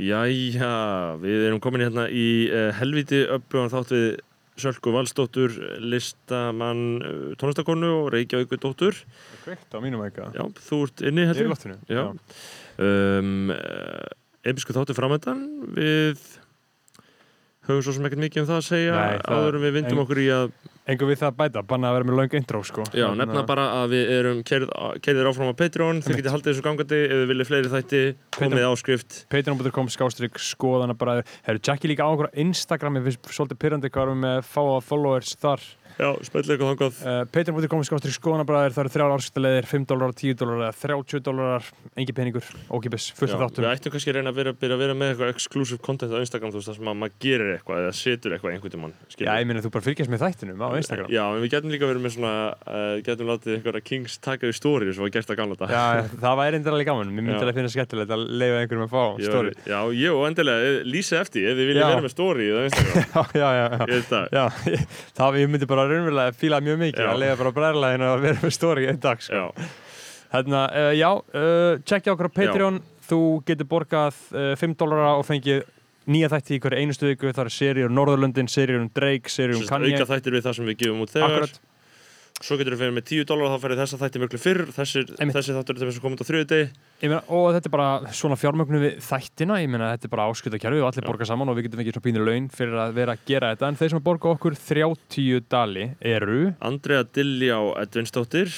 Jæja, við erum komin hérna í uh, helviti uppbjóðan þátt við Sölku Valsdóttur, listamann uh, tónlistakonu og Reykjavíku dóttur. Kveikt á mínum eitthvað. Já, þú ert inni Ég er í heldur. loftinu. Já. Um, uh, Episku þáttu framöndan við höfum svo sem ekkert mikið um það að segja Nei, það- áður en við vindum en- okkur í að Engu við það að bæta, banna að vera með löng intro, sko. já, nefna bara að við erum kerðir áfram á Patreon, Einmitt. getið haldið þessu gangandi ef þið viljið fleiri þætti, komið áskrift Patreon.com skástrík skoðana bara Herru, Jackie líka á okkur á Instagram ég finnst svolítið pyrrandi hvað erum við með fáa followers þar Já, spætlega eitthvað þangað. Uh, Patreon.com skástrík skoðana bara það eru þrjár árskiptaleðir, 5 dólarar, 10 dólarar eða 30 dólarar, engi peningur ókipis, fullt af þáttum. Við ættum kannski að reyna að vera, byrja að vera með eitthvað exclusive content á Instagram, þú veist, það sem að maður gerir eitthvað eða setur eitthvað einhvern tímann Já, ég meina þú bara fylgjast með þættinum á Instagram. Já, en við getum líka verið með svona uh, getum látið einhverja Kings taka í story sem var gert að gamla Já, það væri endur alveg gaman, mér myndi Já. að að var- Já, eh, Já. Já, já, já, já raunverulega fíla mjög mikið Já. að leiða bara bræðarlegin að vera með stóri einn dag sko. Já, Hérna, uh, já, uh, checkja okkur á Patreon Þú getur borgað uh, 5 dólara og fengið nýja þætti í hverju einustu viku Það eru seríur um Norðurlöndin, seríur um Drake, seríur um Kanye auka þættir við það sem við gefum út þegar Akkurat, Svo getur við fyrir með 10 dólar þá færið þessa þætti miklu fyrr Þessir, Einmitt. þessi þáttur er þeim sem komið á þriðu degi ég meina, og þetta er bara svona fjármögnu við þættina Ég meina, þetta er bara áskutakerfi og allir Já. borga saman og við getum fengið svona pínir laun fyrir að vera að gera þetta En þeir sem borga okkur 30 dali eru Andrea Dilljá Edvinsdóttir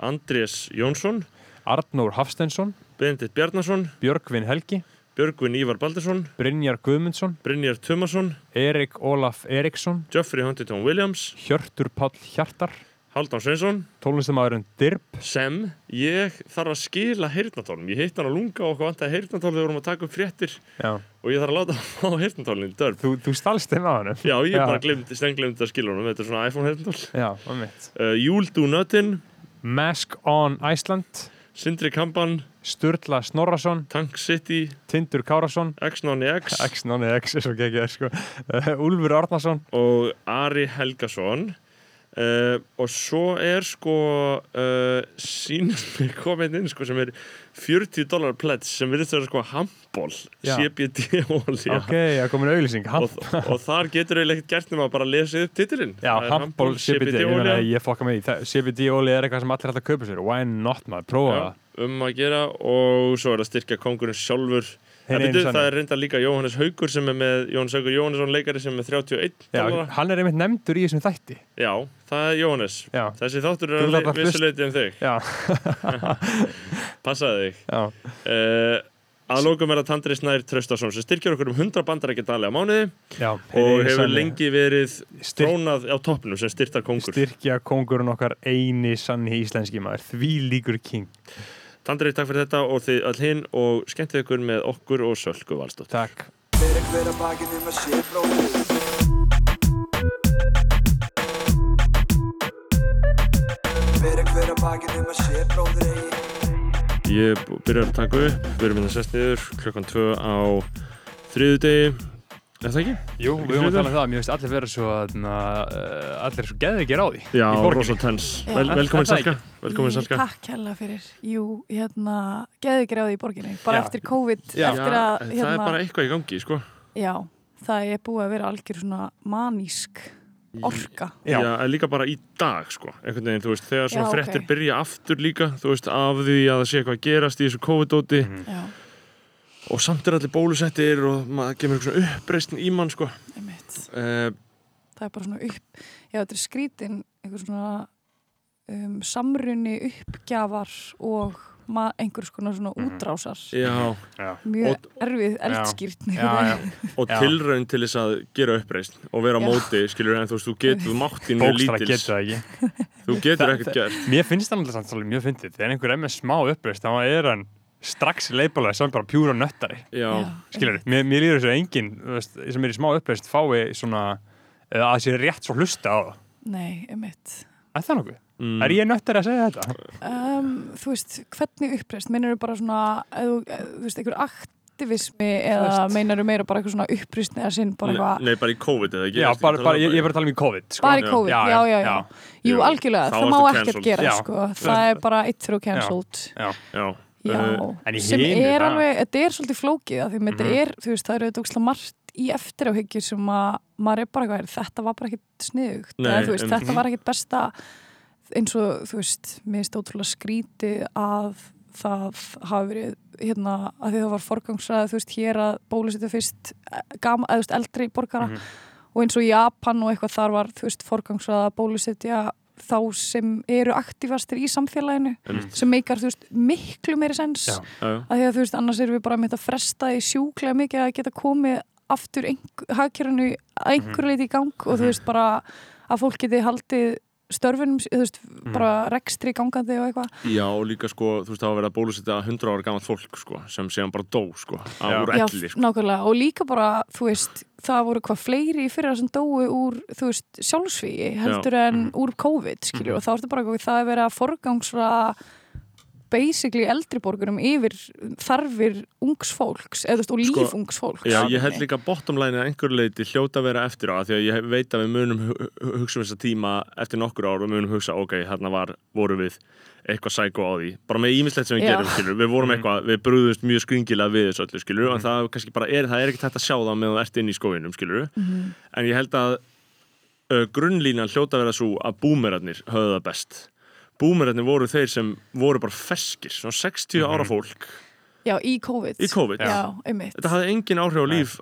Andrés Jónsson Arnór Hafstensson, Benedikt Bjarnason Björgvin Helgi, Björgvin Ívar Baldursson Brynjar Guðmundsson, Brynjar Tumason Erik Ólaf Eriksson, Geoffrey Huntington Williams Hjörtur Páll Hjartar, Halldán Sveinsson. tónlistamæðurinn Dirb, sem ég þarf að skila heyrnatólum ég hitt hann á lunga og okkur vantaði heyrnatól þegar við vorum að taka upp fréttir. Já. og ég þarf að láta hann á heyrnatólinn dörf Þú, þú stalst þeim á hann. Já ég Já. bara glemd, stenglemd að skila honum. Þetta er svona iPhone heyrnatól Já, um mitt uh, Júl Dúnötin, Mask on Iceland, Sindri Kampan Sturla Snorrason, Tank City, Tindur Kárasson, X-Nonni X. X, nonni X er svo geggjað sko, Úlfur Árnason, og Ari Helgason uh, og svo er sko uh, sínum komin inn sko sem er 40 dólar pledge sem virðist vera sko handból. CBD olía. Ok, það komin auðlýsing, og, og þar getur eiginlega ekkert gert nema að bara lesa upp titilinn. Já, Það er Hampból CBD, ég, meina, olía. ég fokka með því, Það- CBD olí er eitthvað sem allir hægt að kaupa sér, why not maður, prófa það. um að gera. Og svo er að styrkja kongurinn sjálfur. það, byrju, það er reynda líka Jóhannes Haugur sem er með Jóhannes Haugur Jóhannesson leikari sem er með 31 Já, hann er einmitt nefndur í þessum þætti. Já, það er Jóhannes. Já, Þessi þáttur er að vissuleiti um þig. Passaði þig. Uh, Að lókum er að Tandri Snær Traustason sem styrkjar okkur um 100 bandar ekki dali á mánuði Já, og hefur lengi verið trónað á toppnum sem styrtar kongur styrkja kongurinn okkar eini sanni íslenski maður, því líkur king Tandri, takk fyrir þetta og þið all hinn og skemmtið ykkur með okkur og Sölku Valstótt Takk. Að að að að Ég byrjar að taka upp, við erum hérna sest niður klukkan 2 á þriðu degi Er það ekki? Jú, við höfum að tala um það, mér finnst allir vera svo uh, allir svo geði ekki ráði Já, í borginni. rosa tens Já. Vel, Velkomin Er það Salka Velkomin Salka Takk hella fyrir, jú, hérna, geði ekki ráði í borginni, bara Já. eftir COVID, Já. eftir að, það hérna, er bara eitthvað í gangi, sko já, það er búið að vera algjör svona manísk orka. Já. Já, en líka bara í dag, sko einhvern veginn, þú veist, þegar svona Já, ok. fréttir byrja aftur líka, þú veist, af því að það sé eitthvað að gerast í þessu COVID-dóti Mhm. Já, og samt er allir bólusettir og maður kemur eitthvað svona uppreisn í mann, sko. Uh, Það er bara svona upp, já, þetta er skrítin, einhver svona um, samrunni uppgjafar og ma- einhvers konar svona Mhm. útrásar. Já, Já, Mjög Og- erfið, eldskýrt. já, já. og tilraun til þess að gera uppreisn og vera á móti, skilur, en þú veist, þú getur máttinn mjög lítils. getur það ekki. Þú getur ekkert gert. Mér finnst það alveg mjög fyndið. Þegar einhver er með smá uppreist þá er hann strax leipalega sem bara pjúra nöttari Já, Skilur, mér, mér líður þessu engin þú veist, sem er í smá uppreist fái svona eða að sé rétt svo hlusta á það Nei, einmitt. Er það nokkuð? mm, Er ég nöttari að segja þetta? Um, þú veist, hvernig uppreist? Meinar þú bara svona, eða, þú veist, einhver aktivismi eða meinar þú meira bara eitthvað svona uppreist eða sinn bara eitthvað, nei, bara í COVID eða ekki Já, bara, að bara, ég, um ég var að tala um í COVID sko. bara í Já. COVID, já, já, já, já. Jú, Jú, algjörlega, það má ekkert gera, Já. sko, það er bara eitt þrjó cancelled. Já, Ég Já, Uh, sem hinu, er alveg, þetta er svolítið flókið af því að þetta Mhm. er, þú veist, það eru auðvitað margt í eftiráhyggju sem að maður er bara eitthvað, þetta var bara ekkit sniðugt Nei, eða veist, en- þetta var ekkit besta eins og, þú veist, mér finnst ótrúlega skrítið að það hafi verið, hérna, að því það var forgangsræði, þú veist, hér að bólusetja fyrst eh, gama, eða þú veist, eldri borgara Mhm. og eins og Japan og eitthvað þar var, þú veist, forgangsræði að bólusetja þá sem eru aktífastir í samfélaginu Einmitt. sem meikar, þú veist, miklu meiri sens Já. Að því að þú veist, annars erum við bara með þetta fresta í sjúklega mikið að geta komið aftur hagkjörinu að einhverju leiti í gang og þú veist bara að fólk geti haldið störfunum, þú veist, bara rekstri gangandi og eitthvað. Já, og líka sko, þú veist, það var verið að bólusetja 100 ára gamalt fólk, sko, sem síðan bara dó, sko, Já. að úr Já, elli, sko. nákvæmlega, og líka bara, þú veist, það voru hvað fleiri í fyrra sem dói úr, þú veist, sjálfsvíi heldur en úr COVID, skiljur, og þá ertu bara eitthvað, það er verið að forgangsra basically eldri borgurum yfir þarfir ungs fólks, eða og líf Sko, ungs fólks. Já, ég held líka bottom line að einhver leiti hljóta að vera eftir á það, því að ég veit að við munum hu- hu- hugsa um þessa tíma eftir nokkur ár og munum hugsa, ok, hérna var, voru við eitthvað sækó á því, bara með ímislegt sem við Já. gerum, skilur, við vorum eitthvað, við brúðumst mjög skringilega við þessu öllu, skilur, en það kannski bara er, það er ekkert hægt að sjá það meðan þú ert inn í skóinum, skilur, en ég held að uh, grunnlínan hljóta að vera svo að búmerarnir höfðu það best búmerarnir voru þeir sem voru bara feskir, svona 60 ára fólk. Já, í COVID. í COVID, Já, einmitt. þetta hafði engin áhrif á líf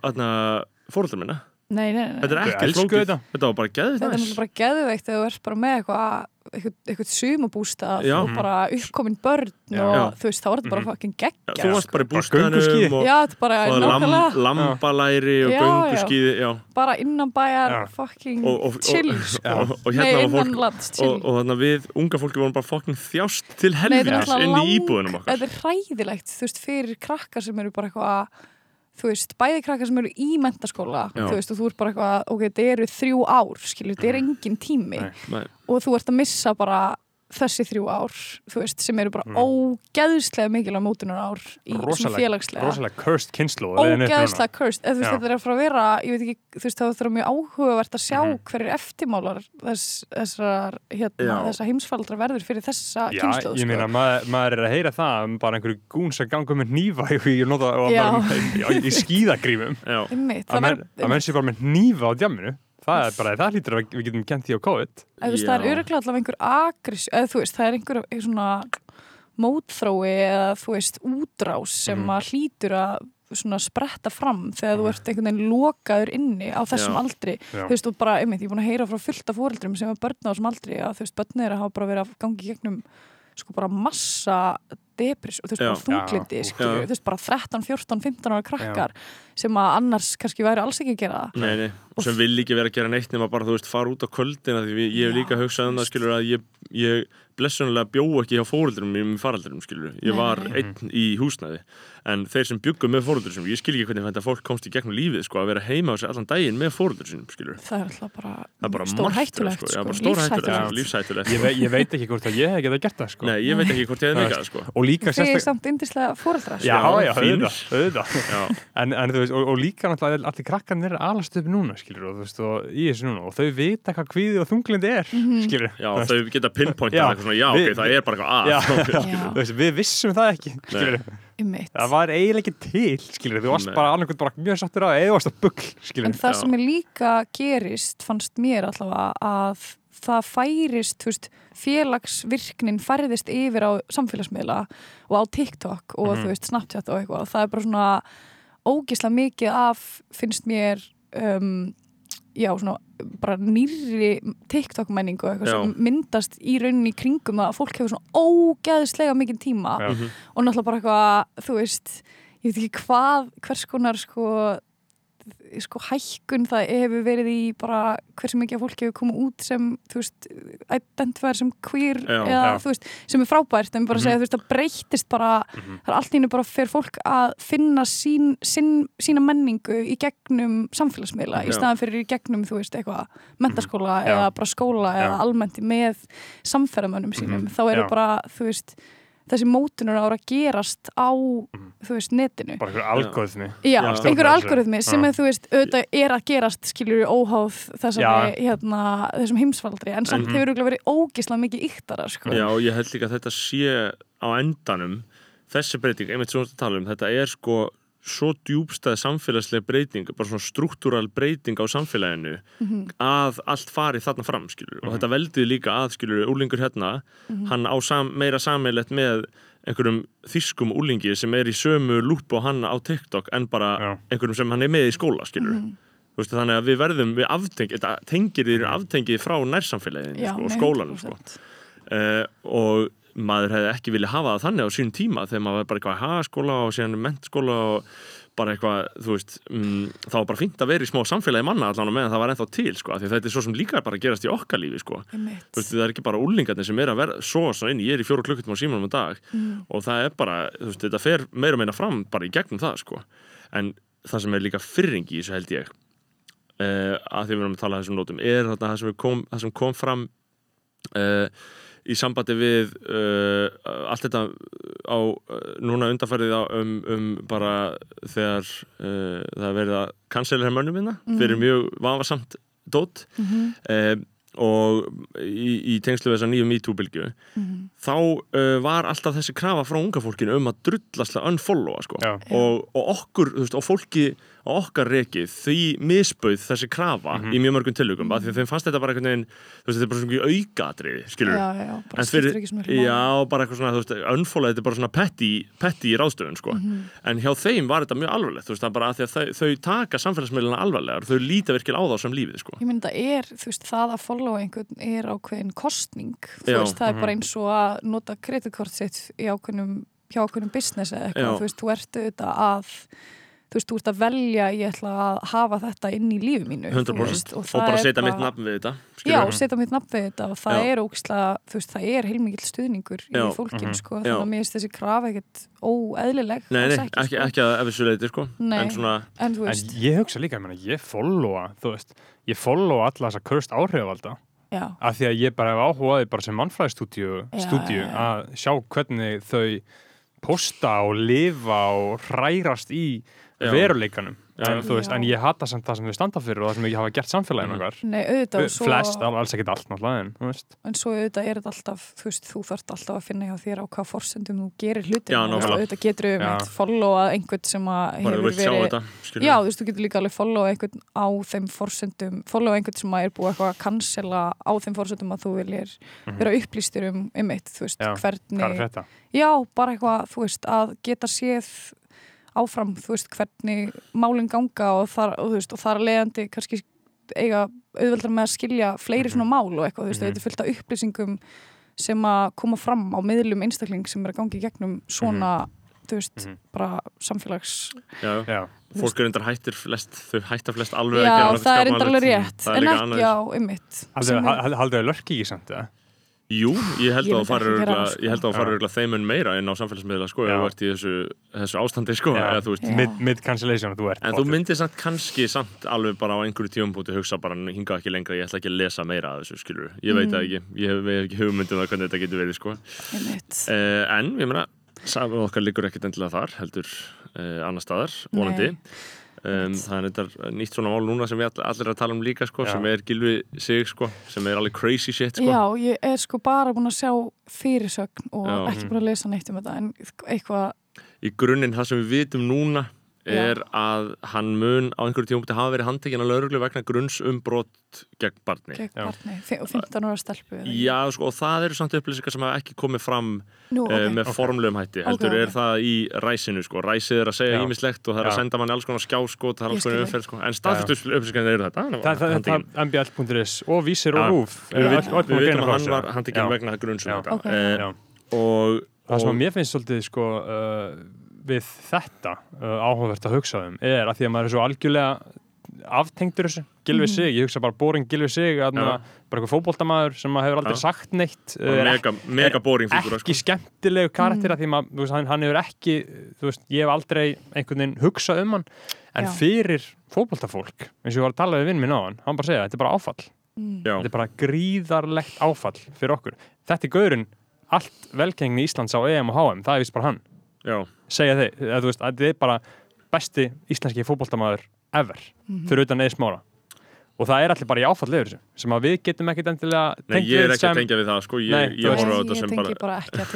fóröldar minna Nei, nei, nei. Þetta er ekki flókið, þetta. þetta var bara geðið Þetta er bara geðveikt þegar þú ert bara með eitthvað sumabústað og bara uppkomin börn Já. og Já. þú veist, þá er þetta bara fucking Já, geggja Þú varst bara í Bara gönguskíði. bústæðanum og, Já, þetta bara og lam, lambalæri og já. bara innan bæjar Já. fucking Og, og, chill og, sko. og, og hérna var fólk og, og þannig að við unga fólki vorum bara fucking þjást til náttúrulega inn í íbúðunum okkar Þetta er hræðilegt, þú veist, fyrir krakkar sem eru bara eitthvað þú veist, bæði krakkar sem eru í mentaskóla þú veist, og þú ert bara eitthvað, ok, þetta eru þrjú ár skilur, þetta er engin tími Nei. Nei. og þú ert að missa bara þessi þrjú ár, þú veist, sem eru bara ógeðslega mikilvæg mótunar ár í Rosalega- félagslega rosalega cursed kynslu ógeðslega cursed, eða þú veist, Já. þetta er að fara að vera ég veit ekki, þú veist, það þurfa mjög áhugavert að sjá Mhm. hverjir eftirmálar þess, þessar, hérna, Já. þessa heimsfaldra verður fyrir þessa Já, kynslu ég meina, maður, maður er að heyra það bara einhverju gún sem ganga með Já. bara í, í Já. Að það menn, verður- að menn sé bara með hnífa á djamminu það er bara, það hlýtur að við getum kent því á COVID það Já. er öruglega allavega einhver agriss eða þú veist, það er einhver, einhver svona mótþrói eða þú veist útrás sem Mhm. að hlýtur að svona spretta fram þegar þú ert einhvern veginn lokaður inni á þessum Já. aldri Já. þú veist, og bara, einmitt, ég er búin að heyra frá fullta fóreldrum sem er börn á þessum aldri að þú veist, börn er að hafa bara verið að gangi gegnum sko bara massa depris og þú veist, Já. bara þunglindi Já. Já. þú veist, bara 13, 14, 15 ára krakkar sem að annars kannski væri alls ekki að gera það. Nei, nei, sem vil ekki vera að gera neitt nema bara, þú veist, fara út á kvöldina því við, ég hef líka hugsað um það, skilur, að ég, ég blessunlega bjó ekki hjá fóröldurum mínum faraldurum, skilur, ég Nei, var nei. einn í húsnæði. En þeir sem byggum með fóröldurum ég skil ekki hvernig þetta fólk komst í gegnum lífið, sko, að vera heima á sig allan daginn með fóröldurum skilur það er alltaf bara, bara stór hættulegt sko, sko, já, bara stór hættulegt, lífshættulegt. lífshættulegt. Ég, ég veit ekki hvort að ég hef getað gert það sko. Nei, ég veit ekki hvort ég hefði meikað það, sko. og líka Þið er samt yndislega fóreldrar já, Já, já, auðvitað, auðvitað. Já, En, en veist, og, og líka náttúrulega allir krakkan er alast upp núna, skilur, og veist, og í þessu núna, og þau vita hvað kvíði og þunglindi er, Mhm. skilur. já, þau geta eitthvað svona, já, ok, við- það er bara eitthvað að Já, Já. þú veist, við vissum það ekki. Það var eiginlega ekki til, skilur, þú varst bara annarkvæmt bara mjög sattur á, eða þú varst að bugl, skilur. En það Já. sem er líka gerist fannst mér allavega að það færist, þú veist, félagsvirknin færðist yfir á samfélagsmiðla og á TikTok og Mhm. þú veist Snapchat og eitthvað og það er bara svona ógislega mikið af, finnst mér um, já, svona bara nýrri TikTok menningu eitthvað Já. sem myndast í rauninni í kringum að fólk hefur svona ógeðslega mikið tíma Já. Mhm. og náttúrulega bara eitthvað, þú veist ég veit ekki hvað, hvers konar sko, sko hækkun það hefur verið í bara hversu mikið af fólki hefur komið út sem þú veist, identifæður sem queer Já, eða já. þú veist, sem er frábært en bara að segja, þú veist, það breytist bara Mhm. það er allt í hennu bara fyrir fólk að finna sín, sín, sína menningu í gegnum samfélagsmiðla í staðan fyrir í gegnum, þú veist, eitthvað mentaskóla Mhm. Já. eða bara skóla eða Já. almennt með samferðamönnum sínum, Mhm. þá eru bara, þú veist þessi mótunar ára gerast á Mhm. þú veist, netinu Bara einhver algoðni. Já, Já. einhver algoritmi sem er, þú veist, auðvitað er að gerast skilur óháð þessari, hérna, þessum heimsfaldri en samt Mhm. hefur örugglega verið ógislega mikið yktara sko. Já, og ég held líka að þetta sé á endanum þessi breyting, einmitt sem við erum að tala um þetta er sko svo djúbstæð samfélagsleg breyting, bara svona struktúral breyting á samfélaginu að allt fari þarna fram, skilur og þetta veldið líka að, skilur, úlingur hérna hann á sam, meira sammeilett með einhverjum þýskum úlingi sem er í sömu lúpu og hann á TikTok en bara Já. einhverjum sem hann er með í skóla, skilur Þú veist, þannig að við verðum, við aftengi, þetta tengir þér aftengið frá nærsamfélaginu, sko, og skólanum, sko. 100%. uh, og maður hefði ekki viljað hafa það þannig á sínum tíma þegar maður var bara eitthvað hagaskóla og síðan mentskóla og bara eitthvað, þú veist um, þá var bara fínt að vera í smá samfélagi manna allan og meðan það var ennþá til, sko, því þetta er svo sem líka bara gerast í okkar lífi, sko. Veist, það er ekki bara úlingarnir sem er að vera svo svona inn, ég er í fjóru klukkutum á símanum á dag og það er bara, þú veist, þetta fer meira meina fram bara í gegnum það, sko. En það sem er líka fyrring í þessu held ég uh, að því við erum að tala þessum nótum er þarna það sem, kom, það sem kom fram uh, í sambandi við uh, allt þetta á uh, núna undarfærið á, um, um bara þegar uh, það er verið að cancela hér mönnum minna fyrir mjög vafasamt dót. Uh, og í, í tengslu við þessa nýju MeToo-bylgju þá uh, var alltaf þessi krafa frá unga fólkinu um að drullaslega unfollowa sko. Og, og okkur, þú veist, og fólki okkar reiki, því misbauð þessi krafa í mjög mörgum tilugum mm því að þeim fannst þetta bara einhvern veginn þú veist, þetta er bara svona mjög aukatriði, skilur Já, já, bara fyrir, já, bara eitthvað svona, unfollow þetta er bara svona petty, petty í ráðstöfun, sko Mhm. en hjá þeim var þetta mjög alvarlegt, þú veist, það er bara að því að þau, þau taka samfélagsmiðluna alvarlegar, þau líta virkilega á þá sem lífið, sko Ég myndi að er, þú veist, það að followa einhvern er ákveðin kostning þú Já. veist, það er bara eins og að nota kreditkort sitt í ákveðnum hjá ákveðnum business eða Já. eitthvað, þú veist, þú ert auðvitað að þú veist, þú ert að velja ég ætla að hafa þetta inn í lífi mínu þú 100% veist, og, það bara setja mitt nafn við þetta Já, skilurðu. setja mitt nafn við þetta og það Já. er ógislega, þú veist, það er heilmikið stuðningur í Já. fólkinu, sko, Já. þannig að mér finnst þessi krafa ekkert óeðlileg Nei, nei, ekki, sko. ekki að ef þessu leiti, sko Nei. en svona, En þú En veist, ég hugsa líka, ég, ég followa, þú veist, ég followa alla þessa körst áhrifvalda já, af því að ég bara hef áhugaði bara sem mannfræðistúdíu Já, stúdíu já, já. að sjá hvernig þau posta og lifa og hrærast í Já. Veruleikanum Já. en, veist, en ég hata samt það sem þau standa fyrir og það sem þau hafa gert samfélaginu Mhm. okkar nei, auðvitað og svo, flest, al- alls ekkert allt náttúrulega en, en svo auðvitað er þetta alltaf, þú veist, þú þarft alltaf að finna hjá þér á hvað forsendum þú gerir hlutin Já, veist, auðvitað getur við með followað einhvern sem hefur verið. Já, þú veist, þú getur líka alveg follow einhvern á þeim forsendum, follow einhvern sem að er búið eitthvað að cancela á þeim forsendum að þú viljir vera upplýstur um, um eitt, þú veist, Mhm. Já, hvernig er? Já, bara eitthvað, þú veist, að geta séð áfram, þú veist, hvernig málinn ganga og þar, og, veist, og þar að leiðandi kannski eiga auðveldar með að skilja fleiri Mhm. svona mál og eitthvað, þú veist, þetta er fullt af upplýsingum sem að koma fram á miðlum einstakling sem er að gangi gegnum svona, þú veist, Mhm. bara samfélags já, Já, fólk er endar hættir flest þau hætta flest alveg Já, að gera það er enda alveg rétt, en ekki, já, ymmit haldið þau lörki ekki samt eða? Jú, ég held að það sko. ég held að það fari Já. örgulega þeim mun meira inn á samfélagsmiðla sko, ef þú ert í þessu, þessu ástandi sko, Já. eða, þú veist, Já. Mid, mid cancellation þú ert En þú myndir samt kannski samt alveg bara á einhverju tíumbúti hugsa bara hinga ekki lengra, ég ætla ekki að lesa meira af þessu skilur, ég veit það ekki, ég hef, ég hef ekki hugmyndum það hvernig þetta getur verið sko uh, En, ég meina, samið okkar liggur ekkert endilega þar, heldur uh, annar staðar, vonandi Nei. Um, Það er nýtt svona mál núna sem við all, allir er að tala um líka sko, sem er Gilvi sig sko, sem er alveg crazy shit sko. Já, ég er sko bara búin að sjá fyrirsögn og Já. ekki búin að lesa neitt um þetta en eitthvað, Í grunninn það sem við vitum núna Já. er að hann mun á einhverju tíumbúti hafa verið handtekinn á lauruglu vegna grunns um brot gegn barni gegn Já. barni og 15 ára stelpu? Já, sko, og það eru samt upplýsingar sem hafa ekki komið fram Nú, okay. ok, með Ok. formlegum hætti, heldur Ok, ok. er það í ræsinu, sko, ræsið er að segja Já. ímislegt og það er að Já. senda manni alls konar skjáskot, það er alls konar umferð, sko, en staðfyrstu upplýsingar eru þetta, hann Það, var það, mbl.is og vísir Já. og rúf Við við vitum að hann var handtekinn Já. vegna grunns um Já. þetta. Eh, Já. og, Það sem að mér finnst svolítið sko uh, við þetta uh, áhugavert að hugsa um er að því að maður er svo algjörlega aftengdur þessu, Gilvi Mhm. sig ég hugsa bara boring Gilvi sig aðna, bara eitthvað fótboltamaður sem maður hefur aldrei Já. sagt neitt mega, mega boring fígúra, ekki sko. skemmtilegu karakter Mm. að því maður, hann, hann hefur ekki þú veist, ég hef aldrei einhvern veginn hugsað um hann en Já. fyrir fótboltafólk, eins og ég var að tala við vinn minn á hann hann bara segja, þetta er bara áfall Mm. Þetta er bara gríðarlegt áfall fyrir okkur þetta er gaurinn allt velgengni Íslands á EM og HM, það er vist bara hann já, segja þið, þú veist, að þetta er bara besti íslenski fótboltamaður ever, Mhm. fyrir utan eða smára. Og það er allir bara í áfalli yfir þessu sem að við getum ekkit endilega Nei, ég er ekki að tengja við það, sko, ég, Nei, ég þetta ég sem tengi bara, bara ekki að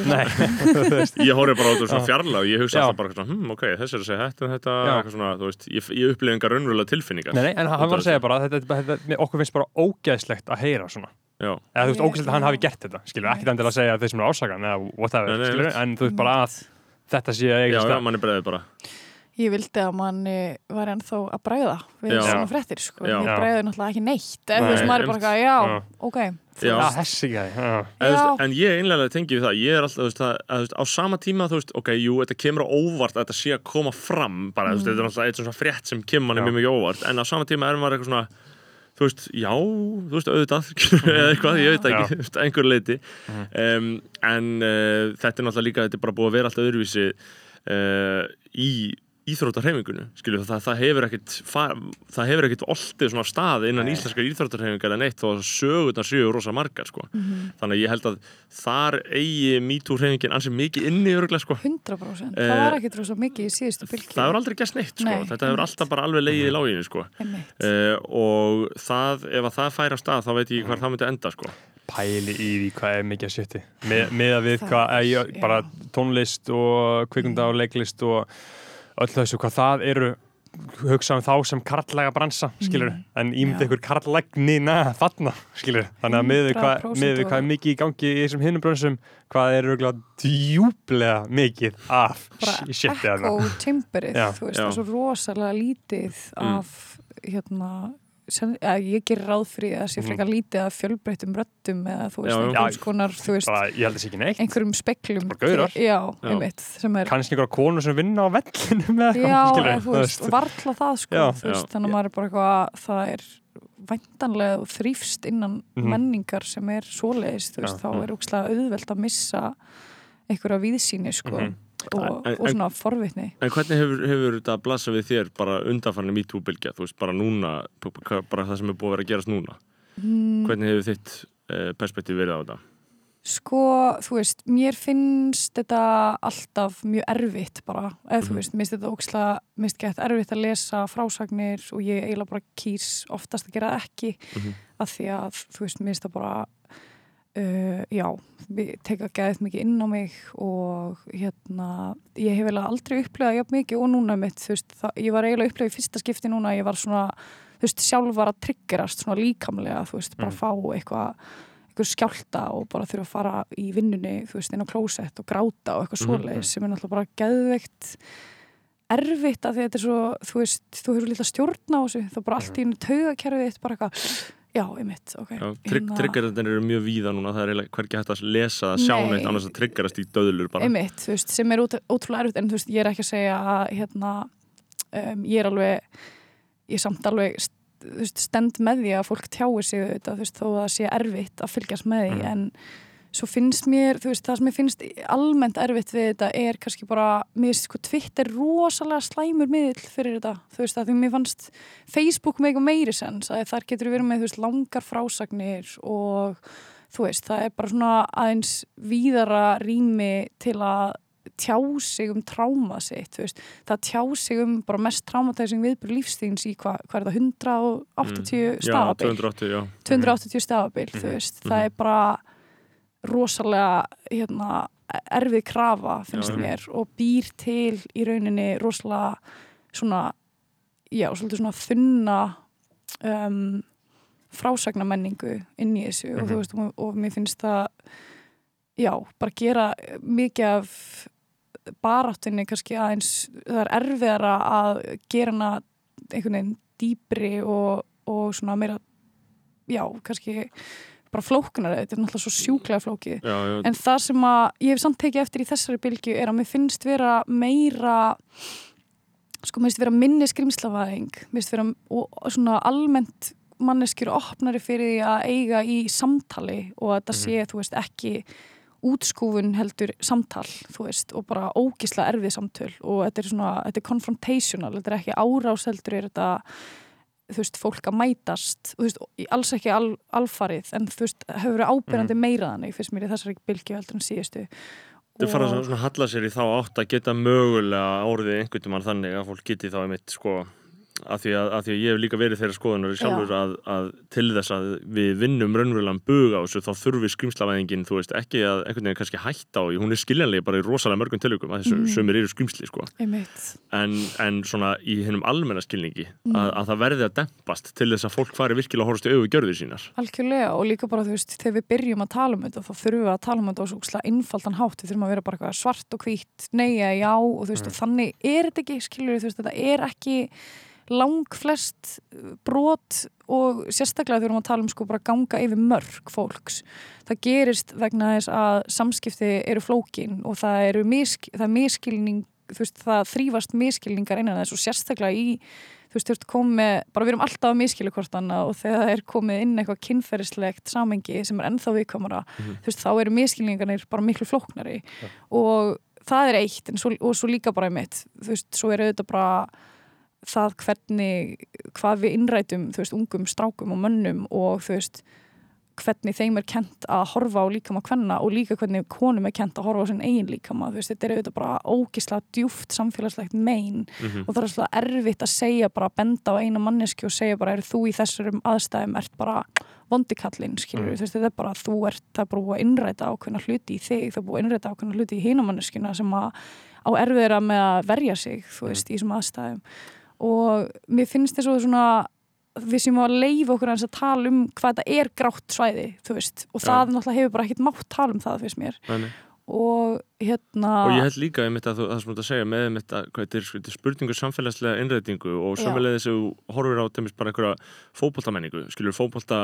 veist. Ég horf bara á þetta svona fjarlag og ég hugsa alltaf bara hm, ok, þessi er að segja þetta, þetta, Já. eitthvað svona, þú veist, ég, ég upplifi engar raunverulega tilfinningar. Nei, nei, en hann var að segja bara að þetta, þetta, þetta, okkur finnst bara ógeðslegt að heyra svona. Já, eða þú veist, Ég- ógeðslegt að hann hafi gert þetta skilur, ekkit endilega að segja að þeir sem eru einmitt. en þú veist bara að þetta sé að já, eiga já, stað manni breiði bara. Ég vildi að manni var ennþá að bræða við Já. svona frettir sko. Já. Ég Já. bræði náttúrulega ekki neitt en Nei, þú veist, maður er bara eitthvað, já, Já. ok Já. Já, hessi ekki það En, Já. ég einlega tengi við það, ég er alltaf, þú veist, það, að, þú veist, á sama tíma, þú veist, ok, jú, þetta kemur á óvart að þetta sé að koma fram, bara, þú veist, þetta er alltaf eitt svona frétt sem kemur manni Já. mjög mikið óvart, en á sama tíma er maður eitthvað svona, þú veist, já, þú veist, auðvitað, eða eitthvað, ég veit ekki, einhver leiti, um, en uh, þetta er náttúrulega líka, þetta er bara búið að vera alltaf öðruvísi uh, í íþróttarhefingunni, skilju, það, það hefur fa- það hefur ekkit oltið svona stað innan Nei. íslenskar íþróttarhefingar en eitt og sögurnar séu rosa margar, sko Mhm. þannig að ég held að þar eigi MeToo-hreyfingin ansið mikið inni öruglega sko. 100% Eh, það var ekki svo mikið í síðustu bylgi það hefur aldrei gæst neitt sko. Nei, þetta hefur alltaf bara alveg leiðið í láginu sko. Uh, og það, ef að það færi á stað þá veit ég ekki hvar það myndi enda sko. pæli í því hvað er mikið að sjötti með, með að við hvað er, já. bara tónlist og kvikunda og leiklist og öll þessu hvað það eru hugsa um þá sem karlæga bransa skilur, Mm. en ímynd Já. ykkur karlægnina þarna, skilur, þannig að með við hvað, 100% með við hvað er mikið í gangi í þessum hinnum bransum, hvað er örgulega djúblega mikið af bara shiti þarna echo chamberið Já, þú veist, það er svo rosalega lítið Mm. af hérna sen, eða, ég ger ráð fyrir að það sé Mhm. frekar lítið af fjölbreyttum röddum eða þú veist, einhverjum konar veist, einhverjum speklum kannski einhverja konur sem vinna á vellinu með já, eða, þú veist, varla það sko, Já. veist, Já. þannig að maður er bara eitthvað það er væntanlega þrýfst innan Mhm. menningar sem er svoleiðis, þú veist, Já. þá er úkslega auðvelt að missa einhverja viðsýni sko, Mhm. Og, En- og svona forvitni. en hvernig hefur, hefur þetta blasa við þér bara undanfarni MeToo-bylgja þú veist, bara núna bara það sem er búið að vera að gerast núna. Mm, hvernig hefur þitt uh, perspektíf verið á þetta? Sko, þú veist, mér finnst þetta alltaf mjög erfitt bara, eða þú Mhm. veist, mér finnst þetta ókslega, mér finnst gett erfitt að lesa frásagnir og ég eiginlega bara kýs oftast að gera ekki. Mhm. af því að, þú veist, mér finnst það bara uh, já, við teka gæðið mikið inn á mig og hérna, ég hef eiginlega aldrei upplegað jafn mikið og núna mitt, þú veist, það, ég var eiginlega upplegað í fyrsta skipti núna, ég var svona þú veist, sjálf var að triggerast svona líkamlega, þú veist, bara Mm. fá eitthvað einhver skjálta og bara þurfa að fara í vinnunni, þú veist, inn á klósett og gráta og eitthvað Mhm, svoleiðis sem er náttúrulega bara geðveikt erfitt að að þetta er svo, þú veist, þú hefur lítið stjórn á þessu, þá bara allt í einu taugakerfið þitt bara eitthvað, já, einmitt, ok. Trygg, hérna, triggerðin eru mjög víða núna það er hvergi hægt að lesa það, sjá Nei. neitt annars að triggerast í döðlur bara Einmitt, þú veist, sem er út, ótrúlega erfitt en þú veist, ég er ekki að segja að hérna, um, ég er alveg ég er samt alveg þú veist, stend með því að fólk tjái sig þetta, þú veist, þó að það sé erfitt að fylgjast með því, Mhm. en svo finnst mér, þú veist, það sem mér finnst almennt erfitt við þetta er kannski bara mér finnst sko Twitter rosalega slæmur miðl fyrir þetta, þú veist, að því mér fannst Facebook með eitthvað meiri sens að þar getur verið með, þú veist, langar frásagnir og þú veist, það er bara svona aðeins víðara rými til að tjá sig um tráma sitt, þú veist, það tjá sig um bara mest traumatizing viðbyrð lífstíðins í hvað hva er það, 180 já, stafabil? 280, já. 280 stafabil, þú Mhm. veist, það er bara rosalega hérna, erfið krafa, finnst Já, mér og býr til í rauninni rosalega svona já, svolítið svona þunna um, frásagnamenningu inn í þessu og Mhm. þú veist, og, og mér finnst það já, bara gera mikið af baráttunni kannski aðeins, það er erfiðara að gera hana einhvern veginn dýpri og, og svona meira já, kannski bara flóknari, þetta er náttúrulega svo sjúklega flókið. Já, já, en það sem að ég hef samt tekið eftir í þessari bylgju er að mér finnst vera meira sko, mér finnst vera minni skrimslavæðing mér finnst vera og, og svona almennt manneskjur opnari fyrir því að eiga í samtali og að þetta Mhm. sé, þú veist, ekki útskúfun heldur samtal, þú veist, og bara ógisla erfið samtöl. Og þetta er svona, þetta er confrontational, þetta er ekki árás heldur er þetta þú veist, fólk að mætast þú veist, alls ekki al, alfarið en þú veist, hefur verið ábyrjandi Mhm. meira þannig fyrst mér í þessari bylgju heldur en síðustu Þau fara að halla sér í þá átt að geta mögulega orðið einhvern veginn þannig að fólk geti þá einmitt sko að því að, að því að ég hef líka verið þeirra skoðunar sjálfur að, að til þess að við vinnum raunverulegan bug á þessu þá þurfum við skrimslavæðingin, þú veist, ekki að einhvern veginn kannski hætta á hún er skiljanlega bara í rosalega mörgum tilökum að þessu Mhm. sömur eru skrimsli sko. en, en svona í hennum almenna skilningi að, að það verði að dempast til þess að fólk fari virkilega að horfast í augu gjörður sínar. Algjörlega og líka bara þú veist þegar við byrjum að tala um þetta þá þurfum við að tala um þetta þetta þetta lang flest brot og sérstaklega þegar við erum að tala um sko bara ganga yfir mörg fólks það gerist vegna þess að samskipti eru flókin og það eru misk, það er miskilning veist það þrýfast miskilningar innan þess og sérstaklega í þú veist, þú ert komið, bara við erum alltaf að miskilja hvort annað og þegar það er komið inn eitthvað kynferðislegt samengi sem er ennþá viðkomara, þú veist, þá eru miskilningarnir bara miklu flóknari og það er eitt, svo, og svo líka bara mitt, þú veist, svo er auðvitað bara það hvernig hvað við innrætum, þú veist, ungum strákum og mönnum og þú veist hvernig þeim er kent að horfa á líkama kvenna og líka hvernig konum er kent að horfa á sinn eigin líkama, þú veist, þetta er auðvitað bara ógislega djúft samfélagslegt mein og það er svona erfitt að segja bara benda á eina manneski og segja bara er þú í þessum aðstæðum? Ert bara vondikallinn, skilur þú veist, þetta er bara þú ert, það er búið að innræta ákveðna hluti í þig, það er búið að innræta ákveðna hluti í hinamanneskina sem að á erfiðra með að verja sig, þú veist, í þessum aðstæðum og mér finnst þess að svona við sem að leifa okkur að tala um hvað þetta er grátt svæði, og það náttúrulega hefur bara ekkert mátt tala um það fyrst mér. Nei, og hérna og ég held líka einmitt að þú, það sem þú ert að segja með einmitt að hvað þetta er, þetta er spurningu samfélagslega innrætingu og Já. sömulegðis að þú horfir á bara einhverja fótboltamenningu, skilur fótbolta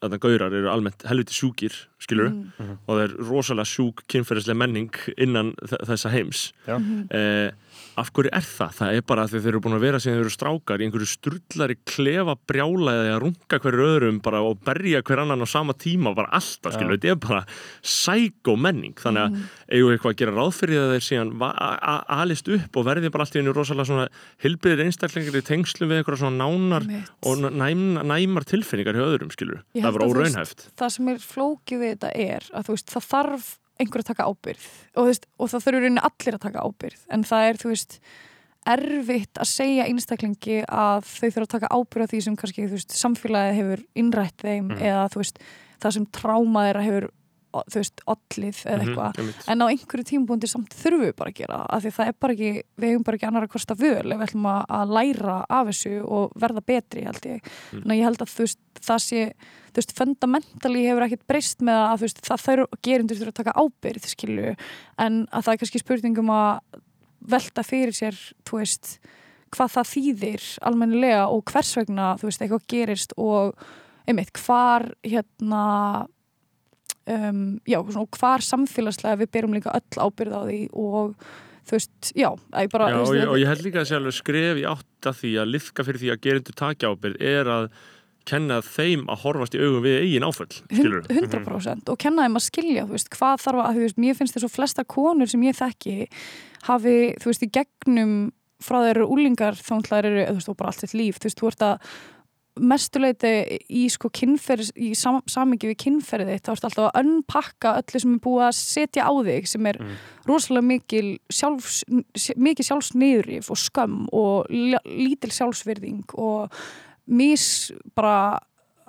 það gaurar eru almennt helviti sjúkir skilur, Mm. og það er rosalega sjúk kynferðislega menning innan þessa heims. Já. eh, af hverju er það? Það er bara að þeir eru búin að vera síðan þeir eru strákar í einhverju strullari klefa brjála eða að runga hverju öðrum bara og berja hver annan á sama tíma bara alltaf, skilur, þetta er bara sækó menning, þannig að eigum við eitthvað að gera ráð fyrir það þeir síðan va- a- a- alist upp og verði bara allt í einu rosalega svona hilbriðir einstaklingar í tengslum við eitthvað svona nánar Einmitt. og næm, næmar tilfinningar hjá öðrum, skilur, Ég það veist, óraunhæft. það sem er flókið við þetta er að þú veist, það þarf einhver að taka ábyrgð. Og, veist, og það þurfur rauninni allir að taka ábyrgð. En það er, þú veist, erfitt að segja einstaklingi að þau þurfa að taka ábyrgð á því sem kannski, veist, samfélagið hefur innrætt þeim Mhm. eða, þú veist, það sem tráma þeirra hefur, þú veist, ollið eða Mhm, eitthvað einmitt. en á einhverju tímabúndi samt þurfum við bara að gera af því það er bara ekki, við hefum bara ekki annar að kosta völ ef við ætlum að, að læra af þessu og verða betri held ég Mm. þannig að ég held að þú veist, það sé þú veist, fundamentally hefur ekkert breyst með að þú veist, það þau gerindur þurfa að taka ábyrð skilju, en að það er kannski spurningum að velta fyrir sér, þú veist hvað það þýðir almennilega og hvers vegna, þú veist, eitthvað gerist og einmitt, hvar hérna um, já, svona, hvar samfélagslega við berum líka öll ábyrð á því og þú veist, já, bara Já, þú og, veist, ég, og ég held líka að sé alveg skref í átt að því að liðka fyrir því að gerindu takja ábyrð er að kenna þeim að horfast í augum við eigin áföll, skilur Hund- 100% og kenna þeim að skilja veist, hvað þarf að, þú veist, mér finnst þess að flestar konur sem ég þekki hafi, þú veist, í gegnum frá þeir eru úlingar þá náttúrulega eru, þú veist, og bara allt sitt líf, þú veist, þú ert að mestuleiti í sko kynferð, í sam, samingi við kynferði þá ert alltaf að unpakka öllu sem er búið að setja á þig sem er rosalega mikil sjálfs, mikil sjálfsniðrif og skömm og lítil sjálfsvirðing og mis bara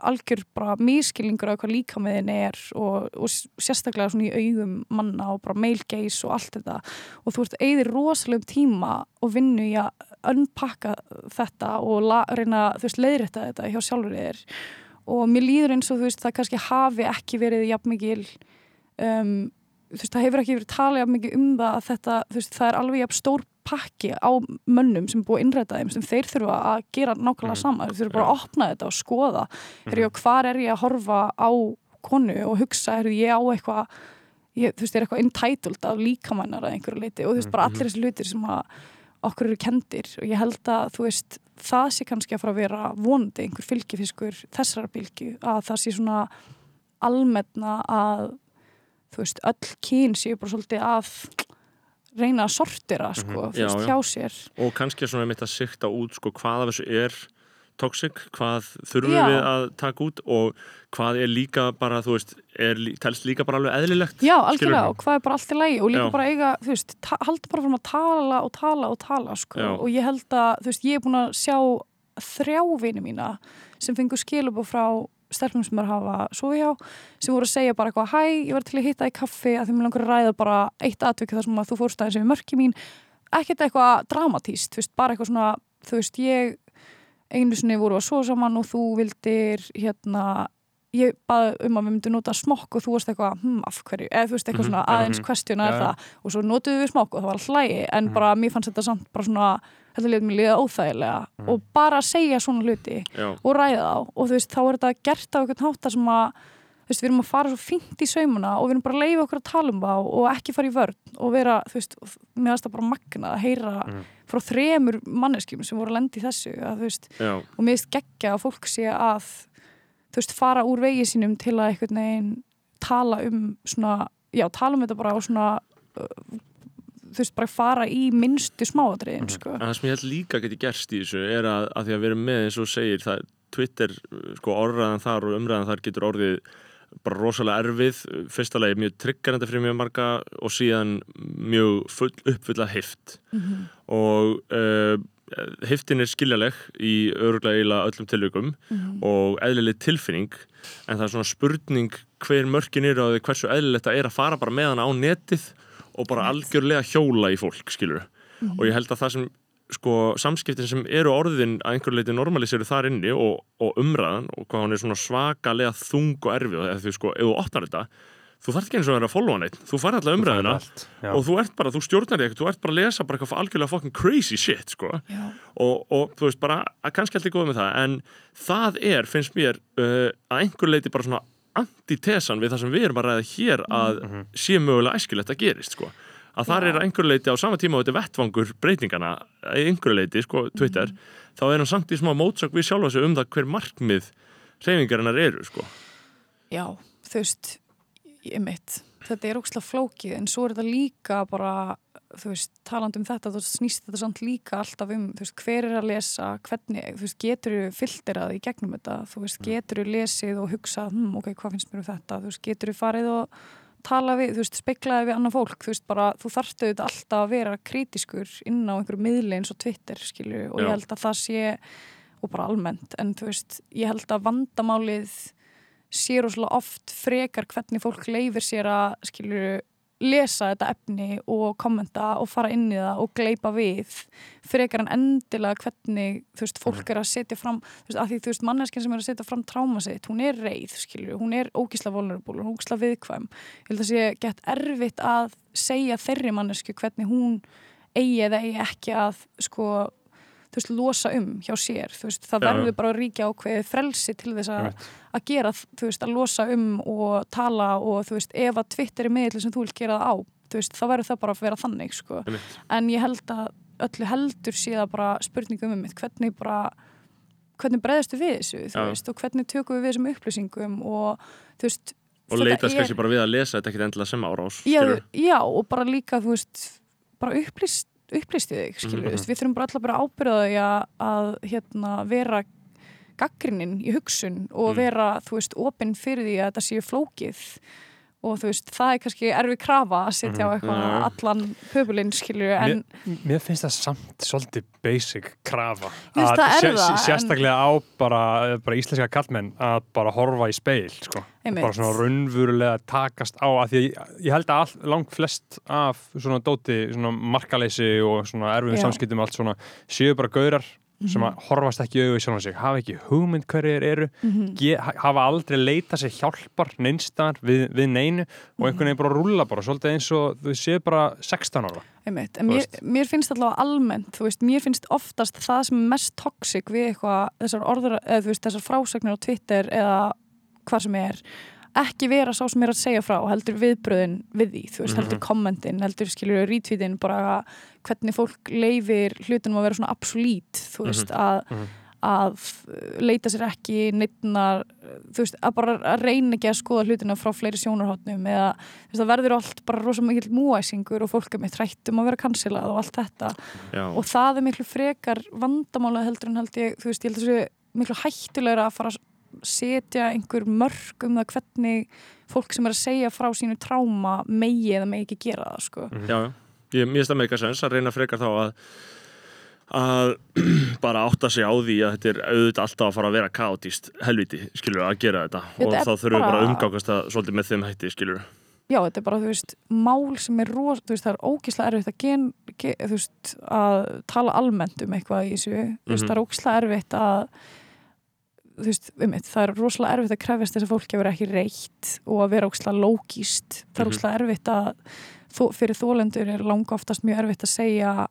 algjör bara miskilningur af hvað líkamiðin er og, og sérstaklega svona í augum manna og bara gaze og allt þetta. Og þú ert eigðir rosalegum tíma og vinnu í að unpakka þetta og la, reyna þú veist leiðrætta þetta hjá sjálfur þér. Og mér líður eins og þú veist það kannski hafi ekki verið jafn mikil um, þú veist það hefur ekki verið talið jafn mikið um það að þetta þú veist það er alveg jafn stór pakki á mönnum sem er búið að innræta þeim sem þeir þurfa að gera nákvæmlega sama. Þeir þurfa bara að opna þetta og skoða. Mm. ég, hvar er ég að horfa á konu og hugsa, er ég á eitthvað þú veist, er eitthvað entitled af líkamannar að einhverju leiti og þú veist, bara allir þessi hlutir sem að okkur eru kendir og ég held að þú veist, það sé kannski að fara að vera vonandi einhver fylgifiskur þessara bylgju að það sé svona almenna að þú veist, öll kyn séu bara svolítið að reyna að sortira sko, þú Já, veist, já. hjá sér og kannski svona mitt að sikta út sko, hvað af þessu er toxic, hvað þurfum Já. við að taka út og hvað er líka bara, þú veist, er, telst líka bara alveg eðlilegt Já, algjörlega, og hvað er bara allt í lægi og líka Já. bara eiga, þú veist, halda bara fyrir að tala og tala og tala, sko, Já. og ég held að, þú veist, ég er búin að sjá þrjá vini mína sem fengur skilubó frá stelpum sem að hafa svo hjá sem voru að segja bara eitthvað hæ, ég var til að hitta í kaffi að því mér langar að ræða bara eitt atvik þar sem að þú fórst aðeins yfir mörki mín. Ekkert eitthvað dramatíst, þú veist, bara eitthvað svona þú veist, ég einu sinni voru að svo saman og þú vildir hérna ég baði um að við myndum nota smokk og þú varst eitthvað, hm, af hverju, eða þú veist eitthvað Mhm, svona já, aðeins mhm. kvestjuna er Já, já. það og svo notuðum við smokk og það var hlægi en Mhm. bara mér fannst þetta samt bara svona þetta liðið mér liða óþægilega Mhm. og bara að segja svona hluti Já, og ræða þá og þú veist, þá er þetta gert á einhvern hátta sem að þú veist, við erum að fara svo fínt í saumuna og við erum bara að leifa okkur að tala um það og ekki fara í vörn og vera, þú veist, mér finnst það bara magna að heyra Mhm. frá þremur manneskjum sem voru að lendi þessu að, veist, og mér finnst geggja að fólk sé að þú veist, fara úr vegi sínum til að einhvern veginn tala um svona, já, tala um þetta bara og svona uh, þú veist, bara fara í minnstu smáatriðin, sko. En það sem ég held líka geti gerst í þessu er að, að því að við erum með eins og segir það, Twitter, sko, orðræðan þar og umræðan þar getur orðið bara rosalega erfið, fyrsta lagi mjög tryggarenda fyrir mjög marga og síðan mjög full, uppfulla hift Mhm. og uh, hiftin er skiljaleg í öruglega öllum tilvikum Mhm. og eðlileg tilfinning en það er svona spurning hver mörkin eru og hversu eðlilegt það er að fara bara með hana á netið og bara algjörlega hjóla í fólk, skilur Mhm. og ég held að það sem sko, samskiptin sem eru orðin að einhverju leiti normaliseru þar inni og, og umræðan og hvað hann er svona svakalega þung og erfið eða þú sko, ef þú opnar þetta þú þarf ekki eins og að vera að followa neitt þú fær alltaf umræðina og þú ert bara, þú stjórnar ekkert, þú ert bara að lesa bara eitthvað algjörlega fucking crazy shit, sko. Og, og þú veist bara, að kannski allt er góð með það en það er, finnst mér uh, að einhver leiti bara svona antitesan við það sem við erum að ræða hér að sé mögulega æskilegt að gerist sko. að þar Já. er að einhver leiti á sama tíma og þetta vettvangur breytingana einhver leiti, sko, Twitter þá er hann samt í smá mótsök við sjálfa sig um það hver markmið hreyfingarinnar eru, sko. Já, þú veist, ég mitt, þetta er ókslega flókið en svo er þetta líka bara, þú veist, talandi um þetta, þú snýst þetta samt líka alltaf um, þú veist, hver er að lesa, hvernig, þú veist, getur þú filterað í gegnum þetta, þú veist, getur þú lesið og hugsað, hm, ok, hvað finnst mér um þetta, þú veist, getur þú farið og tala við, þú veist, speiklaði við annað fólk, þú veist, bara, þú þarftu þetta alltaf að vera kritiskur inn á einhverju miðli eins og Twitter, skilju, og Já. ég held að það sé, og bara almennt, en þú veist, ég held að vandamálið sé rosalega oft frekar hvernig fólk leifir sér að skilur lesa þetta efni og kommenta og fara inn í það og gleipa við frekar en endilega hvernig þú veist, fólk er að setja fram þú veist, að því þú veist, manneskinn sem er að setja fram tráma sitt, hún er reið, skilur, hún er ógísla vulnerable, hún er ógísla viðkvæm. Ég held að sé gett erfitt að segja þeirri mannesku hvernig hún eigi eða eigi ekki að sko þú veist, losa um hjá sér þú veist, það verður bara að ríkja ákveðið frelsi til þess að að gera, þú veist, að losa um og tala og þú veist, ef að Twitter er miðl sem þú vilt gera það á, þú veist, þá verður það bara að vera þannig, sko. En ég held að öllu heldur það bara spurningum um mitt, hvernig bara hvernig breyðastu við þessu, þú veist, og hvernig tökum við við þessum upplýsingum og þú veist, og leitast kannski bara við að lesa þetta ekkit endilega sem árás já, já, og bara líka, þú veist, bara upplýst upplýstu þig, skilur, Mhm. mm -hmm. við þurfum bara alltaf bara ábyrðaði að, hérna, vera gaggrinin í hugsun og Mm. vera, þú veist, opinn fyrir því að þetta séu flókið og þú veist, það er kannski erfi krafa að setja á eitthvað Já. allan höfulinn, skilur, en mér, mér finnst það samt svolítið basic krafa finnst það sé- það, sé- sérstaklega á bara, bara íslenska kallmenn að bara horfa í speil sko. Einmitt. bara svona raunverulega takast á að því ég, held að all, lang flest af svona dóti, svona markaleysi og svona erfiðum samskiptum og allt svona séu bara gaurar sem Mhm. að horfast ekki augu í sjálfan sig hafa ekki hugmynd hverjir eru Mhm. ge, ha- hafa aldrei leita sér hjálpar neinstar við, við neinu og einhvern veginn bara rúlla bara svolítið eins og þú séu bara 16 ára Einmitt, en mér, mér finnst allavega almennt, þú veist, mér finnst oftast það sem er mest toxic við eitthvað, þessar orður, eða þú veist, þessar frásagnir á Twitter eða hvað sem er, ekki vera sá sem er að segja frá, heldur viðbröðin við því, veist, heldur kommentin, heldur skilur retweetin, bara hvernig fólk leifir hlutunum að vera svona absolít, þú veist, að Mhm. að leita sér ekki neittnar, þú veist, að bara að reyna ekki að skoða hlutina frá fleiri sjónarhóttnum eða það verður allt bara rosa mikill múæsingur og fólk er með trættum að vera kansilað og allt þetta Já. og það er miklu frekar vandamála heldur en held ég, þú veist, ég held þessu miklu hættulegra að fara að setja einhver mörg um það hvernig fólk sem er að segja frá sínu tráma megi eða megi ekki gera það, sko. Já, já. Ég, það meika sens að reyna frekar þá að að bara átta sig á því að þetta er auðvitað alltaf að fara að vera kaotíst helviti, skilur, að gera þetta Þetta og þá þurfum við bara að umgákast það svolítið með þeim hætti, skilur já, þetta er bara, þú veist, mál sem er ros, þú veist, það er ógislega erfitt að gen, ge, þú veist, að tala almennt um eitthvað í þessu, þú veist, Mhm. það er ógislega erfitt að þú veist, um eitt, það er rosalega erfitt að krefjast þess að fólki að vera ekki reitt og að vera ógislega lógist það er Mhm. ógislega erfitt að þó, fyrir þólendur er langa oftast mjög erfitt að segja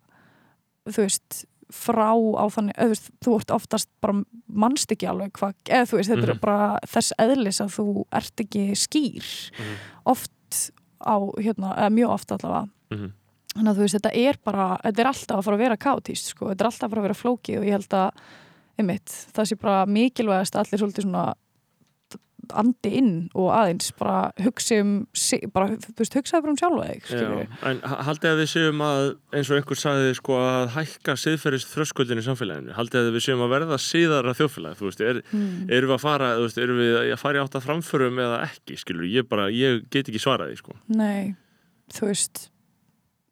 þú veist, frá á þannig eða, þú, veist, þú ert oftast bara mannst ekki alveg hvað, eða þú veist, þetta Mhm. er bara þess eðlis að þú ert ekki skýr Mhm. oft á, hérna, eða mjög oft allavega Mhm. þannig að þú veist, þetta er bara þetta er alltaf að fara að vera kátíst sko. þetta er alltaf að fara að vera flókið og ég held að einmitt, það sé bara mikilvægast allir svolítið svona andi inn og aðeins bara um, si- bara, þú veist, hugsaði bara um sjálfa en ha- haldið að við séum að eins og einhver sagði sko að hækka siðferðis þröskuldin í samfélaginu. Haldið að við séum að verða síðara þjóðfélag þú veist, er, mm. erum við að fara veist, erum við að fara í átt að framförum eða ekki skilur, ég bara, ég get ekki svarað því sko. Nei, þú veist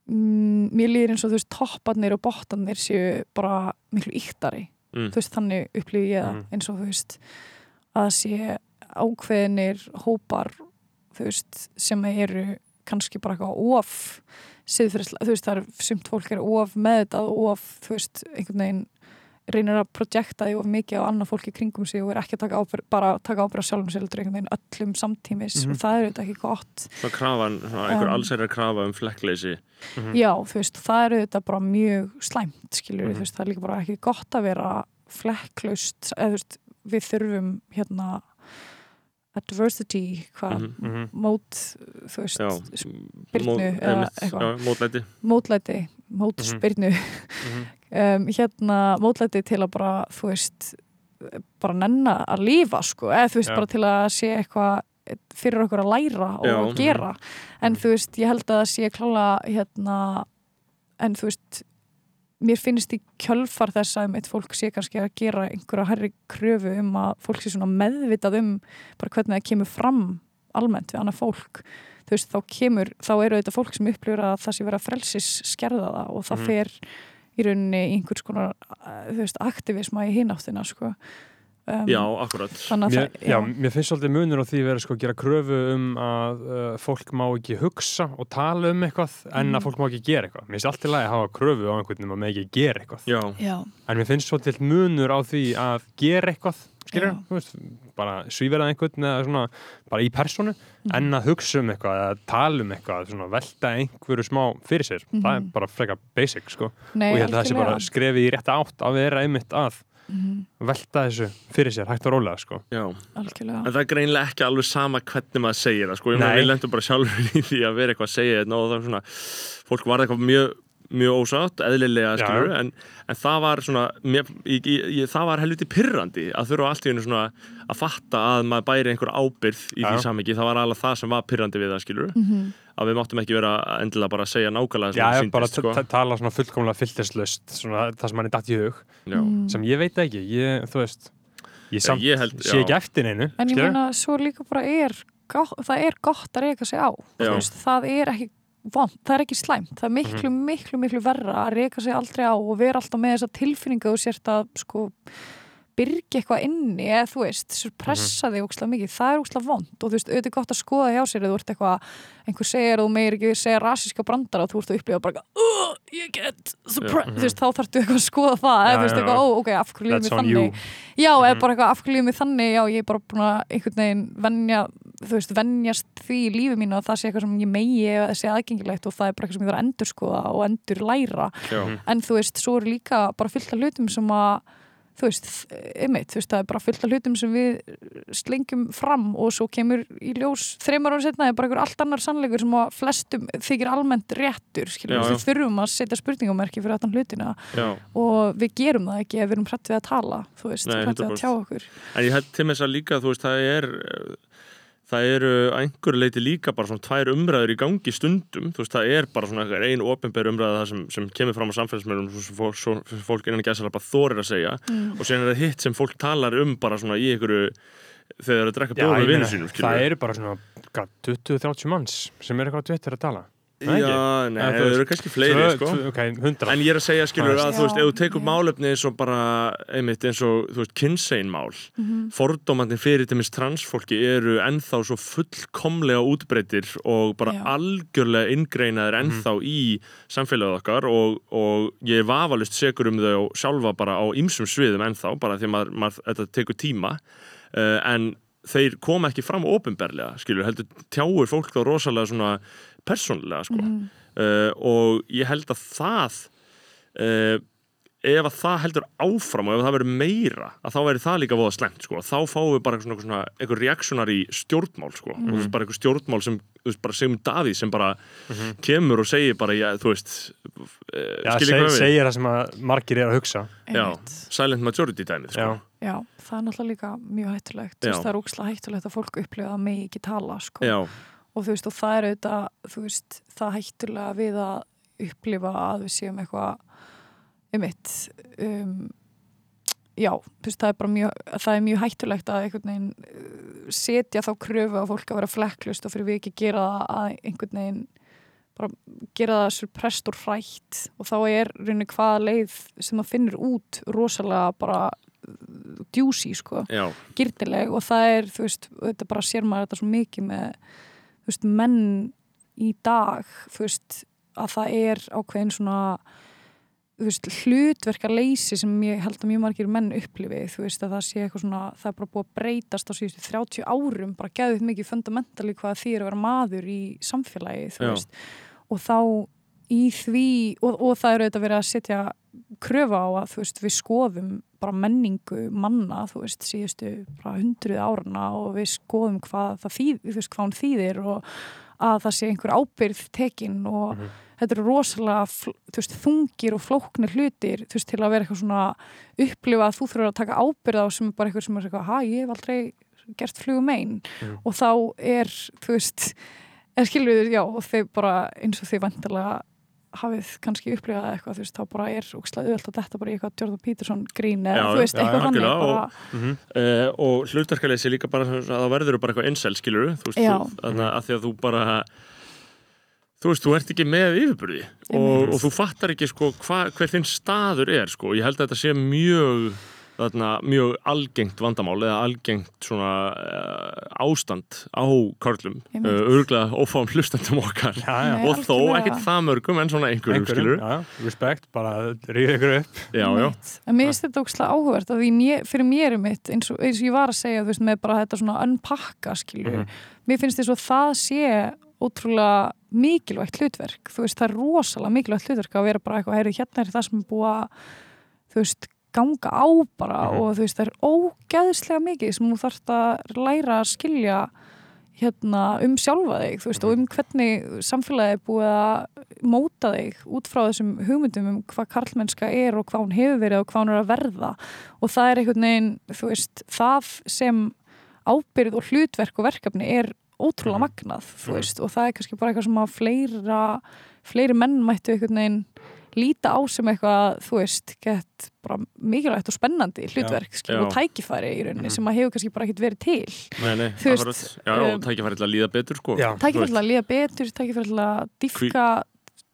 mér líður eins og þú veist topparnir og bottarnir séu bara miklu yktari mm. þú veist, þannig upplýði ég það Mhm. eins og þú veist að sé ákveðinir hópar þú veist, sem eru kannski bara eitthvað of þú veist, það er sumt fólk er of meðvitað og of, þú veist, einhvern veginn reynir að projekta því of mikið á annað fólk í kringum sig og er ekki að taka ábyrg, bara að taka ábyrg á sjálfum sér einhvern veginn öllum samtímis Mhm. og það er auðvitað ekki gott svona krafan, svona einhver Um, allsæra krafa um flekkleysi Já, þú veist, það er auðvitað bara mjög slæmt, skilur Mhm. þú veist, það er líka bara ekki gott að vera flekklaust, eða þú veist, við þurfum hérna adversity, hvað, Mhm. Mhm. mót, þú veist, mó- eða eitthvað. mótlæti mótlæti, mótspyrnu, Mhm. um, hérna, mótlæti til að bara, þú veist, bara nenna að lífa, sko, eða þú veist, Já. bara til að sé eitthvað fyrir okkur að læra og Já. gera en Mhm. þú veist, ég held að það sé klála hérna, en þú veist mér finnst í kjölfar þess að eitt fólk sé kannski að gera einhverja herri kröfu um að fólk sé svona meðvitað um bara hvernig það kemur fram almennt við annað fólk þú veist, þá kemur, þá eru þetta fólk sem upplifur að það sé vera frelsis skerða það og það Mhm. fer í rauninni í einhvers konar, uh, þú veist, aktivisma í hináttina, sko um, Já, akkurat að Mér, það, já, mér finnst svolítið munur á því verið sko að gera kröfu um að uh, fólk má ekki hugsa og tala um eitthvað en að Mm. fólk má ekki gera eitthvað. Mér finnst allt í lagi að hafa kröfu á einhvern veginn að maður ekki gera eitthvað. Já, já, En mér finnst svolítið munur á því að gera eitthvað, skilur, þú veist, bara svíverða einhvern eða svona, bara í personu, Mhm. en að hugsa um eitthvað eða tala um eitthvað, svona velta einhverju smá fyrir sér. Það er Mhm. bara frekar basic, sko. nei, og ég held að það sé bara skrefið í rétta átt að vera einmitt að Mhm, velta þessu fyrir sér, hægt og rólega, sko. En það er greinlega ekki alveg sama hvernig maður segir það sko. Við lendum bara sjálfur í því að vera eitthvað að segja þetta og það er svona fólk var eitthvað mjög mjög ósátt, eðlilega skilur en, en það var svona mér, ég, ég, það var helviti pyrrandi að þurfa allt í hennu svona að fatta að maður bæri einhver ábyrð í Já. því samhengi, það var alveg það sem var pyrrandi við það skilur, Mhm. að við máttum ekki vera endilega bara að segja nákvæmlega Já, sem ég bara það ta- tala svona fullkomlega fylltislaust, svona það sem mann er datt í hug, Já, Mm. sem ég veit ekki, ég, þú veist, ég samt ég held- sé ekki eftir neinu, En ég meina, svo líka bara er gott, það er gott að reyka sig á veist, það er ekki vond, það er ekki slæmt það er miklu, Mhm. miklu, miklu verra að reyka sig aldrei á og vera alltaf með þessa tilfinningu og sért að sko byrgi eitthvað inni eða þú veist, svo pressa þig ókslega mikið, það er ókslega vond og þú veist, auðvitað gott að skoða hjá sér eða þú ert eitthvað, einhver segir þú meir ekki segja rasíska brandara og þú ert að upplifa bara uh, ég get suppressed, þú veist, þá þarftu eitthvað að skoða það, eða Já, þú veist, eitthvað, ó, ok, af hverju That's mér on you. þannig Já, eða Mhm. bara eitthvað af hverju lífið mig þannig, já, ég er bara búin að einhvern veginn venja, þú veist, venjast því í lífið mínu að það sé eitthvað sem ég megi eða sé aðgengilegt og það er bara eitthvað sem ég þarf að endur skoða og endur læra, já, Mhm. en þú veist, svo er líka bara fullt af hlutum sem að þú veist, einmitt, þú veist, það er bara fullt af hlutum sem við slengjum fram og svo kemur í ljós þreymar ára setna er bara einhver allt annar sannleikur sem að flestum þykir almennt réttur, skiljum, við þurfum að setja spurningamerki fyrir þetta hlutina já. og við gerum það ekki ef við erum hrætt við að tala þú veist, Nei, hrætt við að 100%. tjá okkur. En ég held til þess að líka, þú veist, það er það eru að einhverju leiti líka bara svona tvær umræður í gangi stundum þú veist, það er bara svona ein ofinber umræða það sem, sem kemur fram á samfélagsmeilum sem fólk, innan gæsala bara þorir að segja mm. og síðan er það hitt sem fólk talar um bara svona í einhverju þegar það er að drekka bjóð með vinnu sínum það eru bara svona hvað, 20-30 manns sem eru eitthvað á Twitter að tala? Já, nei, það eru kannski fleiri Tvö- sko. tvö- Ok, hundra En ég er að segja, skilur, að þú veist, ef þú tekur málefni eins og bara, einmitt, eins og, þú veist, kynseinmál, mm Mhm. fordómandinn fyrir til transfólki eru ennþá svo fullkomlega útbreytir og bara Já. algjörlega inngreinaðir ennþá í samfélagið okkar og, og ég er vafalust segur um þau sjálfa bara á ýmsum sviðum ennþá, bara því að maður, maður þetta tekur tíma, uh, en þeir koma ekki fram ofinberlega, skilur, heldur tjáir fólk þá rosalega svona persónlega, sko uh, og ég held að það uh, ef að það heldur áfram og ef það verður meira að þá verður það líka voða slemt sko. þá fáum við bara svona, svona einhver reaksjonar í stjórnmál sko. mm. veist, bara einhver stjórnmál sem bara Sigmund Davíð sem bara kemur og segir bara, já, þú veist uh, Já, skilur seg, hvað við segir það sem að margir er að hugsa já, silent majority dæmið sko. Já, Já, það er náttúrulega líka mjög hættulegt það er úkslega hættulegt að fólk upplifa að mig ekki tala sko. já, og þú veist, og það er auðvitað þú veist, það hættulega við að upplifa að við séum eitthvað um mitt um, já, þú veist, það er bara mjög það er mjög hættulegt að einhvern veginn uh, setja þá kröfu að fólk að vera flekklust og fyrir við ekki gera það að einhvern veginn bara gera það surprest og hrætt. Og þá er rauninni hvaða leið sem það finnur út rosalega bara uh, djúsi sko. Já, gyrnileg og það er, þú veist, þetta bara sér maður þetta svo mikið með, veist, menn í dag, veist, að það er ákveðin svona, þú veist, hlutverka leysi sem ég held að mjög margir menn upplifi, þú veist, að það sé eitthvað svona, það er bara búið að breytast á síðustu 30 árum, bara geðið mikið fundamentali hvað er að vera maður í samfélagi, og þá í því, og, og það er auðvitað verið að setja kröfa á að veist, við skoðum bara menningu manna, þú veist, síðustu bara hundruð árana og við skoðum hvað það þýð, veist, hvað hún þýðir og að það sé einhver ábyrð tekin og þetta eru rosalega veist, þungir og flóknir hlutir veist, til að vera eitthvað svona upplifa að þú þurfur að taka ábyrð á sem er bara eitthvað sem er eitthvað, ha, ég hef aldrei gert flugum einn og þá er, þú veist eða skilur við, já, og þau bara eins og þau vantilega hafið kannski upplifað eitthvað, þú veist, þá bara er úkslega auðvelt að þetta bara í eitthvað Jordan Peterson grín eða þú veist, já, eitthvað algjörlega, bara, og- uh, og hlutverkaleysi líka bara að það verður bara eitthvað einsæl skilur þú veist, þannig að því að þú bara þú veist, þú ert ekki með yfirbyrði og, og þú fattar ekki sko hva, hver þinn staður er sko, ég held að þetta sé mjög þarna, mjög algengt vandamál eða algengt svona uh, ástand á körlum Einmitt. uh, örgulega ófáum hlustandum okkar. Já, já. Nei, og þó ekkert það mörgum en svona einhverjum skilur já, respect, bara ríða ykkur upp. Já, já, Einmitt. En mér finnst þetta ógslag mér, fyrir mér er mitt eins og, eins og ég var að segja þú veist, með bara þetta svona unpakka skilju mér finnst þess að það sé ótrúlega mikilvægt hlutverk. Þú veist það er rosalega mikilvægt hlutverk að vera bara eitthvað, heyri hérna er það sem er búið að þú veist ganga á bara og þú veist það er ógeðslega mikið sem þú þarft að læra að skilja hérna um sjálfa þig veist og um hvernig samfélagið er búið að móta þig út frá þessum hugmyndum um hvað karlmennska er og hvað hún hefur verið og hvað hún er að verða. Og það er einhvern veginn veist það sem ábyrð og hlutverk og verkefni er ótrúlega magnað þú veist og það er kannski bara eitthvað sem að fleira fleiri menn mættu einhvern veginn líta á sem eitthvað, þú veist, gett bara mikilvægt og spennandi hlutverk Já. skilur, og tækifæri í rauninni sem að hefur kannski bara ekkert verið til nei, nei, Þú veist, akkurat. já, já, um, tækifæri til að líða betur sko Já. Tækifæri til að líða betur, tækifæri til að dýfka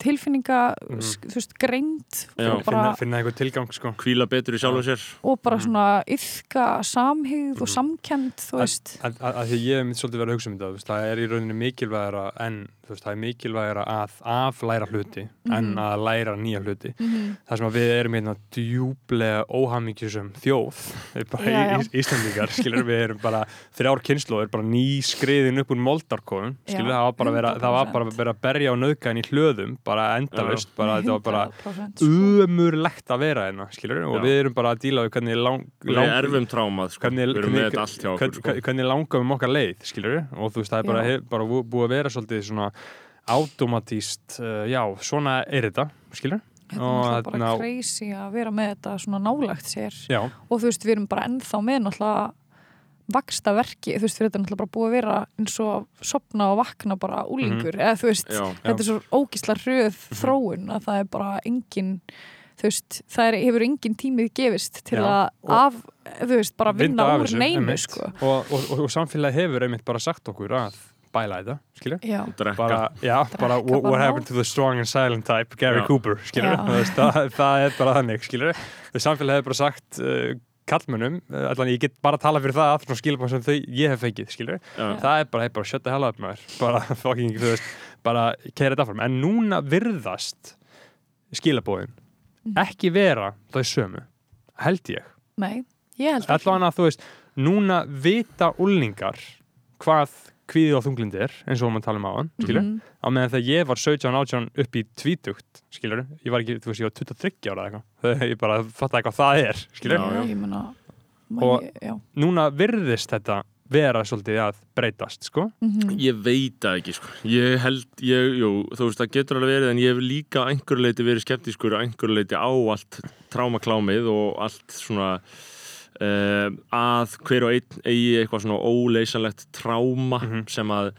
tilfinninga, mm. þú veist, greind Já. og, bara, finna, finna einhver tilgang sko. hvíla betur í sjálfum sér og bara svona yfka samhigð og samkend, þú veist að, því ég hef mitt svolítið verið að hugsa um þetta þú veist, það er í rauninni mikilvægara en veist, það er mikilvægara að aflæra hluti en Mhm. að læra nýja hluti Mhm. það sem að við erum hérna djúblega óhamingjusum þjóð við bara Já, í Íslandíkar skilur við erum bara þrjár kynnslóðir bara ný skriðin upp úr moldarkofum skilur Já, það var bara að vera, það var bara 100%. að vera að berja á nöðgæðin í hlöðum bara endalaust, bara þetta var bara 100% sko. umurlegt að vera hérna skilur og við erum bara að díla við hvernig lang, við lang, erfum trámað sko. hvernig, við hvernig, sko. hvernig, hvernig langum okkar leið skilur og þú veist það er bara, bara bú- búið að vera svolítið svona automatíst uh, já, svona er þetta skilur Þetta er bara þarna- crazy að vera með þetta svona nálagt sér. Já, og þú veist, við erum bara ennþá með náttúrulega vaksta verki, þú veist, við erum náttúrulega bara búið að vera eins og sopna og vakna bara úlingur, eða þú veist, Já. þetta er svo ógísla hröð þróun að það er bara engin þú veist, það er, hefur engin tímið gefist til Já, að af, þú veist, bara vinna úr neinu, sko. Og, og, og, og samfélagi hefur einmitt bara sagt okkur að bæla þetta, skilur já, drekka. Bara, já, bara what, what happened to the strong and silent type Gary Já. Cooper, skilur það, það er bara þannig, skilur það samfélag hefur bara sagt uh, kallmönnum, uh, allan ég get bara að tala fyrir það frá skilabóð sem þau ég hef fengið, skilur það er bara, hey, bara shut the hell up maður. Bara fucking, þú veist, bara keira þetta fram en núna virðast skilabóðin Mhm. ekki vera þau sömu held ég. Nei, ég held ekki. Allan að þú veist, núna vita úlningar hvað kvíði og þunglindi er, eins og maður tala um áðan skilur, Mhm. á meðan þegar ég var 17, 18 upp í tvítugt, skilur ég var ekki, þú veist, ég var 23 ára eða eitthvað þegar ég bara fattaði hvað það er, skilur Já, já. ég meina Og- ég, já. núna virðist þetta vera svolítið að breytast, sko Mhm. Ég veit það ekki sko Ég held, ég, jú, þú veist það getur alveg verið en ég hef líka að einhverju leiti verið skeptískur að einhverju leiti á allt trámaklámið og allt svona að hver og einn eigi eitthvað svona óleysanlegt tráma Mhm. sem að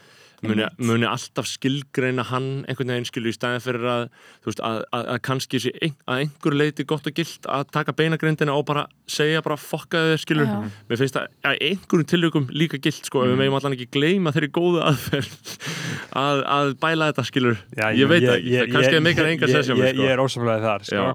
muni, muni alltaf skilgreina hann einhvern veginn skilu í stæðin fyrir að þú veist, að, að, að kannski sé ein, að einhverju leiti gott og gilt að taka beinagrindina og bara segja bara fokkaði þér skilur Já. mér finnst það að einhverjum tilökum líka gilt sko, Mm. ef við meðum allan ekki gleyma þeirri góðu aðferð að, að bæla þetta skilur Já, ég, veit það kannski er meikar enga ég, sessjum ég, sko. ég er ósamlega þar, sko Já.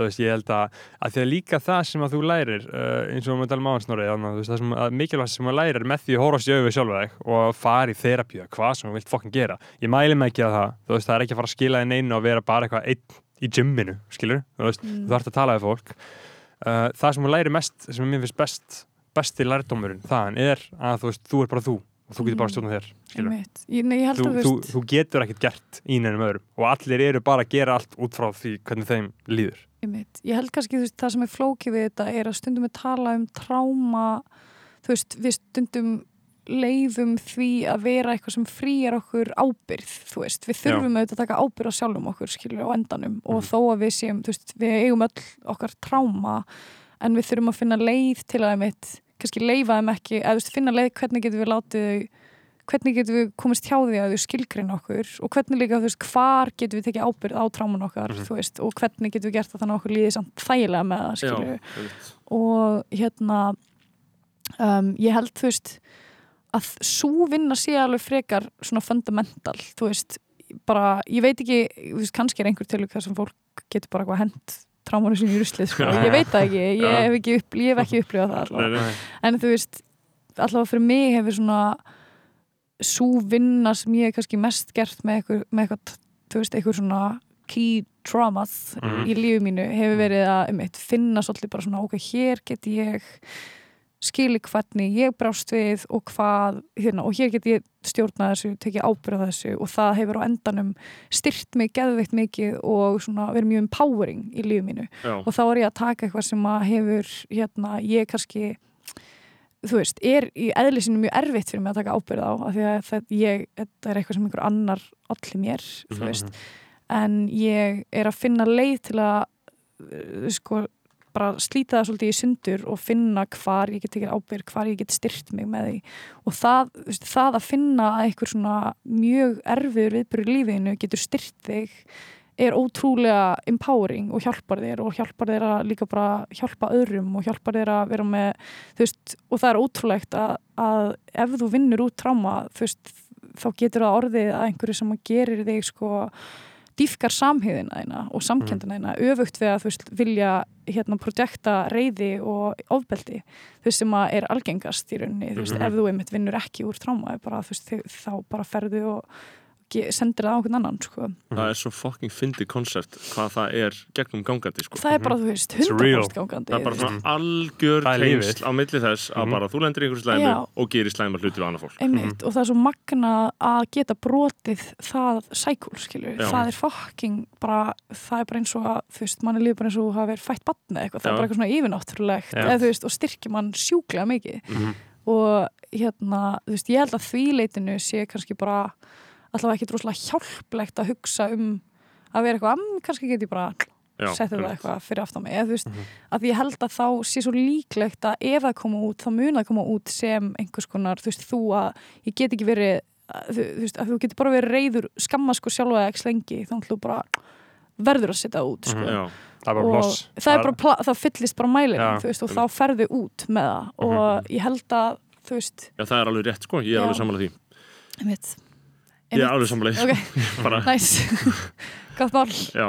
Þú veist, ég held að, að því að líka það sem að þú lærir uh, eins og við talum áhansnórið þú veist, það sem að mikilvægt sem að lærir með því að horfast í auðvið sjálfa þig og fara í þerapíu hvað sem þú vilt fokkin gera ég mæli mig ekki að það, þú veist, það er ekki að fara að skila þinn einu og vera bara eitthvað einn í gymminu skilur, þú veist, Mm. þú þarfst að tala við fólk uh, það sem þú lærir mest sem mér finnst best, besti lærdómurinn þaðan er að þú veist, þú er bara þú og þú getur bara Mm. stjórnað þér, ég, nei, ég þú, að þú, veist þú getur ekkert gert í neinum öðrum og allir eru bara að gera allt út frá því hvernig þeim líður. Ég held kannski þú veist, það sem er flókið við þetta er að stundum við tala um tráma þú veist, við stundum leifum því að vera eitthvað sem frýjar okkur ábyrð þú veist, við þurfum auðvitað að taka ábyrð á sjálfum okkur skilur á endanum. Og Mhm. þó að við séum, þú veist, við eigum öll okkar tráma en við þurfum að finna leið til að einmitt, kannski leifa þeim ekki, eða þú veist, finna leið hvernig getum við látið þau hvernig getum við komist hjá því að þau skilgreina okkur og hvernig líka, þú veist, hvar getum við tekið ábyrð á tráman okkar, Mhm. þú veist, og hvernig getum við gert það þannig að okkur líði samt þægilega með það, skilju og hérna um, ég held, þú veist að svo vinna sé alveg frekar svona fundamental, þú veist bara, ég veit ekki, þú veist, kannski er einhver tilvík þar sem fólk getur bara eitthvað hent trámanu sinni í ruslið, sko, ég veit það ekki ég hef ekki, upp, ég hef ekki upplifað það allavega. En þú veist, allavega fyrir mig hefur svona svo vinna sem ég hef kannski mest gert með eitthvað, með eitthvað þú veist, eitthvað svona key traumas Mhm. í lífi mínu hefur verið að um eitt, finna svolítið bara svona ok, hér get ég skili hvernig ég brást við og hvað, hérna, og hér get ég stjórnað þessu, tekið ábyrða þessu og það hefur á endanum styrt mig geðveikt mikið og svona verið mjög empowering í lífi mínu Já. og þá er ég að taka eitthvað sem að hefur hérna, ég kannski þú veist, er í eðlisinu mjög erfitt fyrir mig að taka ábyrð á af því að það, ég, þetta er eitthvað sem einhver annar allir mér, þú Mhm. veist en ég er að finna leið til að uh, sko, bara slíta það svolítið í sundur og finna hvar ég get tekið ábyrð, hvar ég get styrt mig með því og það, veist, það að finna að einhver svona mjög erfiður viðbyrður í lífinu getur styrt þig er ótrúlega empowering og hjálpar þér og hjálpar þér að líka bara hjálpa öðrum og hjálpar þér að vera með þú veist, og það er ótrúlegt að, að ef þú vinnur út tráma þú veist, þá getur það orðið að einhverju sem gerir þig sko dýfkar samhýðina þína og samkendina þína öfugt við að þú veist vilja hérna projekta reyði og ofbeldi veist sem að er algengast í rauninni þú veist Mhm. ef þú einmitt vinnur ekki úr tráma bara, þú veist, þau- þá bara ferðu og sendir það á einhvern annan sko. það er svo fucking fyndi koncept hvað það er gegnum gangandi sko. það er bara, þú veist. 100% gangandi það er bara svona algjör er lífið. tengsl á milli þess að Mhm. bara þú lendir í einhverju slæmu Já. og gerir slæma hluti við annað fólk einmitt, og það er svo magna að geta brotið það sækúl, skilur Já. það er fucking bara, það er bara eins og að þú veist, mann er lífið bara eins og hafa verið fætt batni eitthvað, það Já. er bara eitthvað svona eða þú veist, og styrkir mann sjúklega mikið Mhm. og hérna, þú veist, ég held að því leitinu sé kannski bara allavega ekki droslega hjálplegt að hugsa um að vera eitthvað, "Mm, kannski get ég bara setja það eitthvað fyrir aftan mig eða þú veist, Mhm. að ég held að þá sé svo líklegt að ef það koma út þá mun það koma út sem einhvers konar þú veist, þú að ég get ekki verið að, þú, þú veist, að þú getur bara verið reyður skamma sko sjálfa ekki slengi þá þú bara verður að setja út sko. Mhm. Já, það er það, er bara, það fyllist bara þú veist, og þá ferðu út með það og ég held að þú veist, já, það er alveg rétt sko, ég er Já. alveg sammála því Einmitt. Ég er alveg sammála því. Ok, bara, næs Gott mál. Já,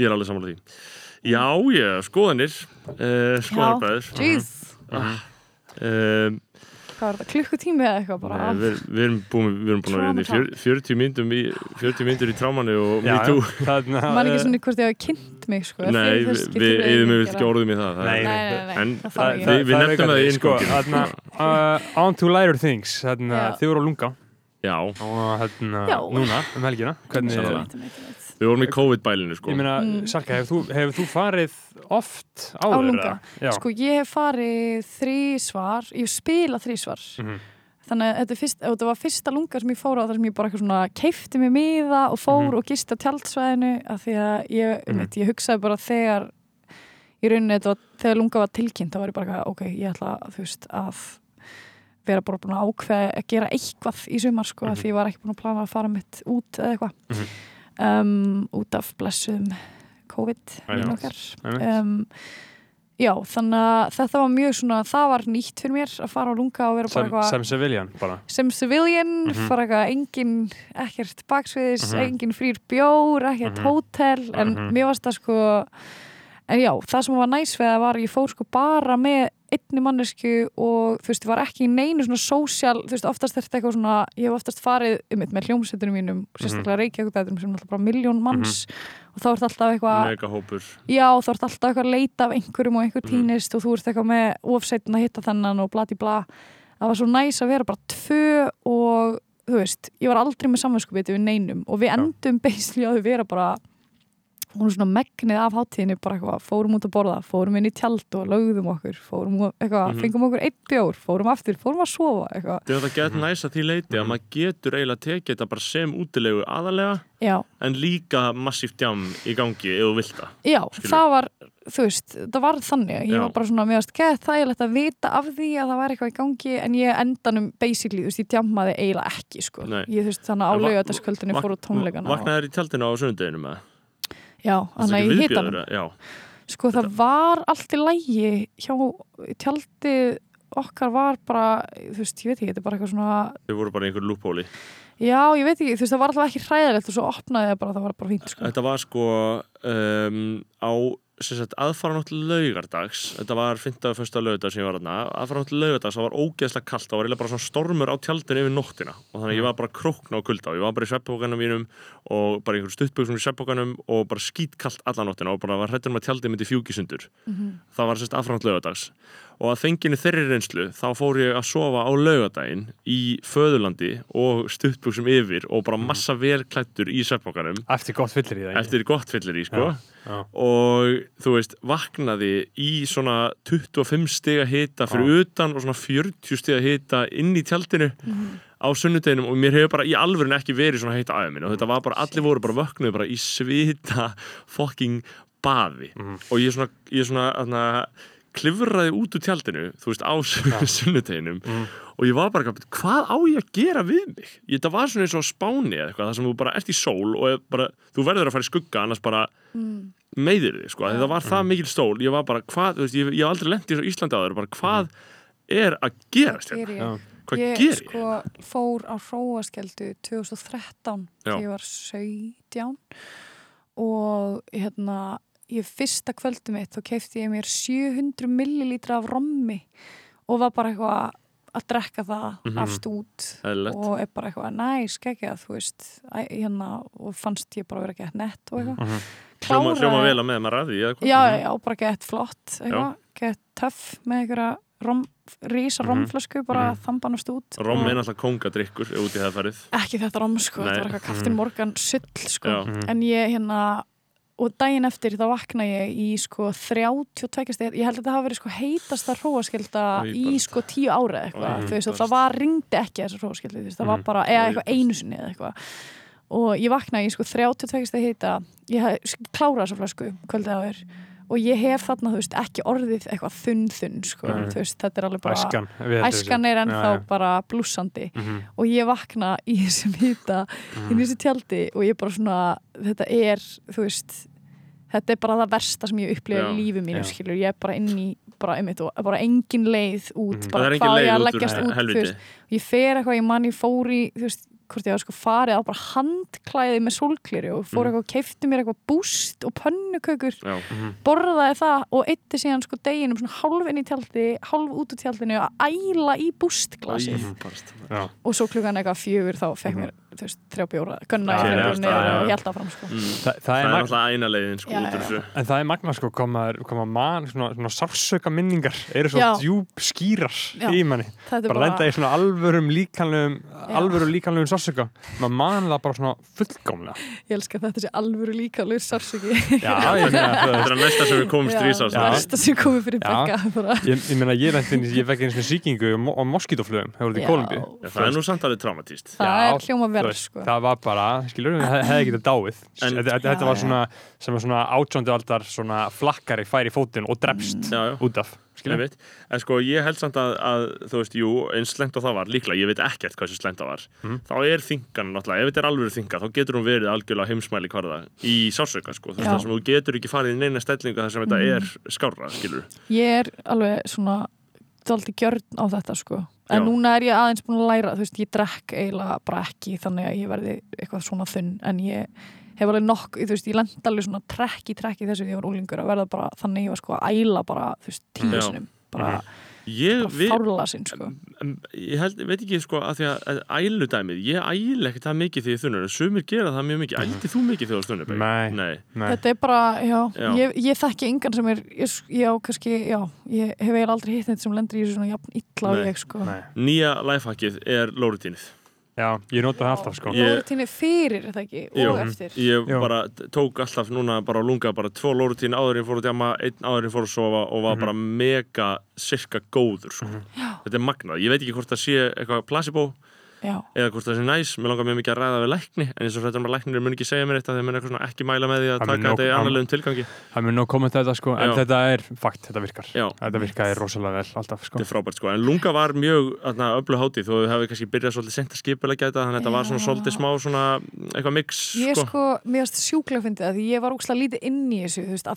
ég er alveg sammála því. Já, ég, skoðanir uh, skoðanarbæður Jeez. Um, Hvað var þetta, klukkutími eða eitthvað bara? Nei, við, við erum búin, við erum búin að vera inn í fjör, 40 myndum í 40 myndur í trámanu og me too. Man ekki eh, svona hvort ég hafi kynnt mig sko, Nei, við, skipti við ekki orðum í það, það Nei, er- Nei, nei, En við- við það nefndum það í sko, þarna, uh, On to lighter things þarna, Já. Þið voru á lunga Já, og hérna, Já. núna um helgina hvernig, Sannlega. Við vorum í COVID-bælinu sko Ég meina, Mm. Salka, hefur þú, hefur þú farið oft Á áður? Sko ég hef farið þrísvar, ég hef spilað þrísvar Mhm. þannig að þetta, er fyrst, þetta var fyrsta lunga sem ég fór á þar sem ég bara eitthvað svona keifti mig miða og fór Mhm. og gisti á tjaldsvæðinu af því að ég, mm. ég hugsaði bara þegar í rauninni þetta var, þegar lunga var tilkynnt þá var ég bara ok, ég ætla þú veist að vera bara búin að ákveða að gera eitthvað í sumar sko, Mhm. af því ég var ekki búin að plana að fara mitt út eða eitthvað Mhm. um, út af blessuðum COVID um, Já, þannig að þetta var mjög svona, það var nýtt fyrir mér að fara á lunga og vera bara eitthvað sem civilian bara sem civilian, Mhm. fara eitthvað engin, ekkert baksviðis, Mhm. engin frýr bjór, ekkert Mhm. hótel, en Mhm. mér varst það sko, en já, það sem var næs við það var, ég fór sko bara með einni mannesku og þú veist, ég var ekki í neinu svona sósjál, þú veist, oftast er þetta eitthvað svona, ég hef oftast farið um með hljómsveitunum mínum, sérstaklega Reykjavík sem er alltaf bara miljón manns og þá er þetta alltaf eitthvað Megahópur. Já, þú ert alltaf eitthvað að leita af einhverjum og einhver Mhm. týnist og þú ert eitthvað með ofsætin að hitta þennan og blati bla það var svo næs að vera bara tvö og þú veist, ég var aldrei með samvinskupið við neinum og við endum basically á því vera bara hún er svona megnið af hátíðinni bara eitthvað, fórum út að borða, fórum inn í tjald og lögðum okkur, fórum eitthvað, Mhm. fengum okkur einn bjór, fórum aftur, fórum að sofa eitthvað, Þetta er þetta gett næst að því leiti að maður getur eiginlega tekið þetta bara sem útilegu aðalega já, en líka massíft jam í gangi ef þú vilt það já, Skilur. það var þú veist, það var þannig, ég Já. var bara svona mér varst gett þægilegt að vita af því að það væri eitthvað í gangi, en ég endanum basically, þú veist, ég djammaði eiginlega ekki sko, Nei. ég þú veist, þannig að En va- álaugatasköldinni fór á tónleikana og, Vaknaðir í tjaldinu á sunnudeginu með já, þannig að ég það Já, sko, það var allt í lægi hjá tjaldið okkar var bara, þú veist, ég veit ekki, þetta er bara eitthvað svona þau voru bara einhver lúphóli já, ég veit ekki, þú veist, það var alltaf ekki hræðilegt og svo opnaði það bara, það var bara fínt sko. Þetta var sko um, á aðfaranótt laugardags þetta var 15. og 1. laugardag sem ég var þarna aðfaranótt laugardags, það var ógeðslega kallt það var eiginlega bara svona stormur á tjaldinu yfir nóttina og þannig ég var bara krókna á kulda og ég var bara í sveppbókanum mínum og bara í einhverjum stuttböksum í sveppbókanum og bara skítkallt alla nóttina og bara var hrættur um að tjaldið myndi fjúkisundur Mhm. það var sérst aðfaranótt laugardags og að fenginu þeirri reynslu þá fór ég að sofa á laugardaginn í föðurlandi og stuttböksum yfir og bara massa velklættur í sveppbókanum eftir gott fyllir í það eftir gott fyllir í sko. Já, já. og þú veist, vaknaði í svona 25 stiga hita fyrir utan og svona 40 stiga hita inn í tjaldinu á sunnudeginum. Og mér hefur bara í alvörin ekki verið svona heita aðeins og þetta var bara, allir voru bara vöknuð bara í svita fucking baði. Og ég svona, ég svona aðna, klifraði út úr tjaldinu þú veist, á sunnudeginum og ég var bara, hvað á ég að gera við mig? Ég, þetta var svona eins og á spáni eða eitthvað, það sem þú bara ert í sól og er bara, þú verður að fara í skugga annars bara meiðir þig, sko, þetta var það mikil stól ég var bara, hvað, þú veist, ég, ég hef aldrei lent í Íslandi áður, bara hvað er að gerast Ger hérna? ég. Hvað ég ger ég? sko fór á hróaskjöldu 2013 Já. þegar ég var 17 og hérna ég fyrsta kvöldu mitt þá keifti ég mér 700 millilítra af rommi og var bara eitthvað að drekka það Mhm. af stút Eðlilegt. og er bara eitthvað næs, geggjað, þú veist hérna, og fannst ég bara vera gett nett og eitthvað Mhm. Hljóma, Kláraði- hljóma vel að með maður að því, hvað? Já, já, bara gett flott gett töff með einhverja rom, rísa Mhm. romflösku bara mm þambanast út Rom er náttúrulega kongadrykkur ef út í það farið. ekki þetta rom sko, Nei. þetta var eitthvað kaftin morgan sull sko, Já. Mhm. en ég hérna og daginn eftir þá vakna ég í sko 32 steg, ég held að þetta hafa verið sko heitasta hróaskilda í sko 10 ára eitthvað, Oj, þú veist, það var ringdi ekki þessar hróaskildi, þú veist, það var Mhm. bara eða eitthvað einu sinni eða eitthvað. Og ég vakna í sko 32 steg heita ég klárað þessa flösku kvöldið áður og ég hef þarna, þú veist, ekki orðið eitthvað þunn þunn, sko, Nei. þú veist, þetta er alveg bara Æskan æskan er ennþá Já, já. bara blúsandi Mhm. og ég vakna í þessum hýta inn í þessu tjaldi og ég bara svona þetta er, þú veist þetta er bara það versta sem ég upplifa í lífi mínu, já. skilur, ég er bara inn í bara, einmitt, og bara engin leið út Mhm. bara það er hvað engin ég að leggjast út þú veist, ég fer eitthvað, ég mann ég fór í þú veist, hvort ég var sko farið á bara handklæði með sólklýri og fór Mhm. eitthvað og keifti mér eitthvað búst og pönnukökur Já, borðaði það og eitti síðan sko deginum svona hálf inn í tjaldi, hálf út úr tjaldinu að æla í. Já. og svo klukkan eitthvað fjögur þá fekk mér þú veist, þrjá bjóra, gunna Já, í já, já, já. og held áfram sko. Mm. Þa, það, Það er alltaf eina leiðin sko Já, já. þessu En það er magna sko koma, koma man, svona, svona sársöka minningar eru svo Já. djúb skýrar Já. í manni er bara lenda í svona alvörum líkanlegum alvöru líkanlegum sársöka maður man það bara svona fullkomlega ég elska þetta sé alvöru líka laus sársöki Já, Þetta er að næsta sem við komum strísast Já. næsta sem komið fyrir Já. begga bara. ég, ég meina ég lendi inn í- ég fekk einu svona sýkingu á, mo- á moskítoflugum hefur þetta í Já. Kolumbíu Það er nú samt alveg traumatíst það Já, er hljóma verð veist, sko. það var bara, skilur, það hefði getað dáið En- þetta, þetta, þetta var svona sem var svona átjóndu aldar svona flakkari fær í fótinn og drefst Já, já út af skilur, Einmitt. En sko ég held samt að, að þú veist, jú, eins slengt og það var líklega, ég veit ekkert hvað þessi slengt það var Mhm. þá er þingan náttúrulega, ef þetta er alveg þinga þá getur hún verið algjörlega heimsmæli hverða í sásauka, sko, það sem þú getur ekki farið í neina stellingu þar sem þetta Mhm. er skárra, skilur ég er alveg svona daldi gjörn á þetta sko. En Já. núna er ég aðeins búin að læra þú veist, ég drekk eiginlega bara ekki þannig að ég verði eitthvað svona þunn. En ég hef alveg nokk, þú veist, ég lend alveg svona trekk í trekk í þessu því ég var úlingur að verða bara þannig að ég var sko að æla bara, þú veist, tíu sinum bara, Ég, við, fárla sinn sko ég held, veit ekki, sko, að því að æludæmið, ég æl ekki það mikið því ég þunnur, en sumir gera það mjög mikið ældi þú mikið þegar þú þunnur? Nei. Nei. Nei. Þetta er bara, já, Já. Ég, ég þekki engan sem er, ég, ég á kannski, já, ég hef eiginlega aldrei hitt neitt sem lendur í svona jafn illa og ég, sko. Nei. Nýja lifehackið er lóritínið já, ég nota það alltaf sko Lórutíni fyrir, er það ekki, og eftir. Ég Jú. bara tók alltaf núna bara á lunga bara tvo lórutín áður en ég fór að djama einn áður en ég fór að sofa og var Mhm. bara mega sirka góður sko. þetta er magnað, ég veit ekki hvort það sé eitthvað placebo Já, eða hvort það sé næs, mér langar mjög mikið að ræða við lækni en eins og þetta með læknir mun ekki segja mér eitt að þeir mun eitthvað svona ekki mæla með því að taka þetta í annarlegum tilgangi. það mun nóg komið þetta sko en Já. þetta er fakt, þetta virkar. Já. þetta virkaði rosalega vel alltaf sko. Þetta er frábært sko, en lunga var mjög öllu hátíð, þú hefði kannski byrjað svolítið sent að skipulegja þetta, þannig að þetta var svona svolítið smá svona eitthvað mix ég sko. sko, mér varst sjúklega að því ég var úkslega lítið inn í þessu, þú veist, að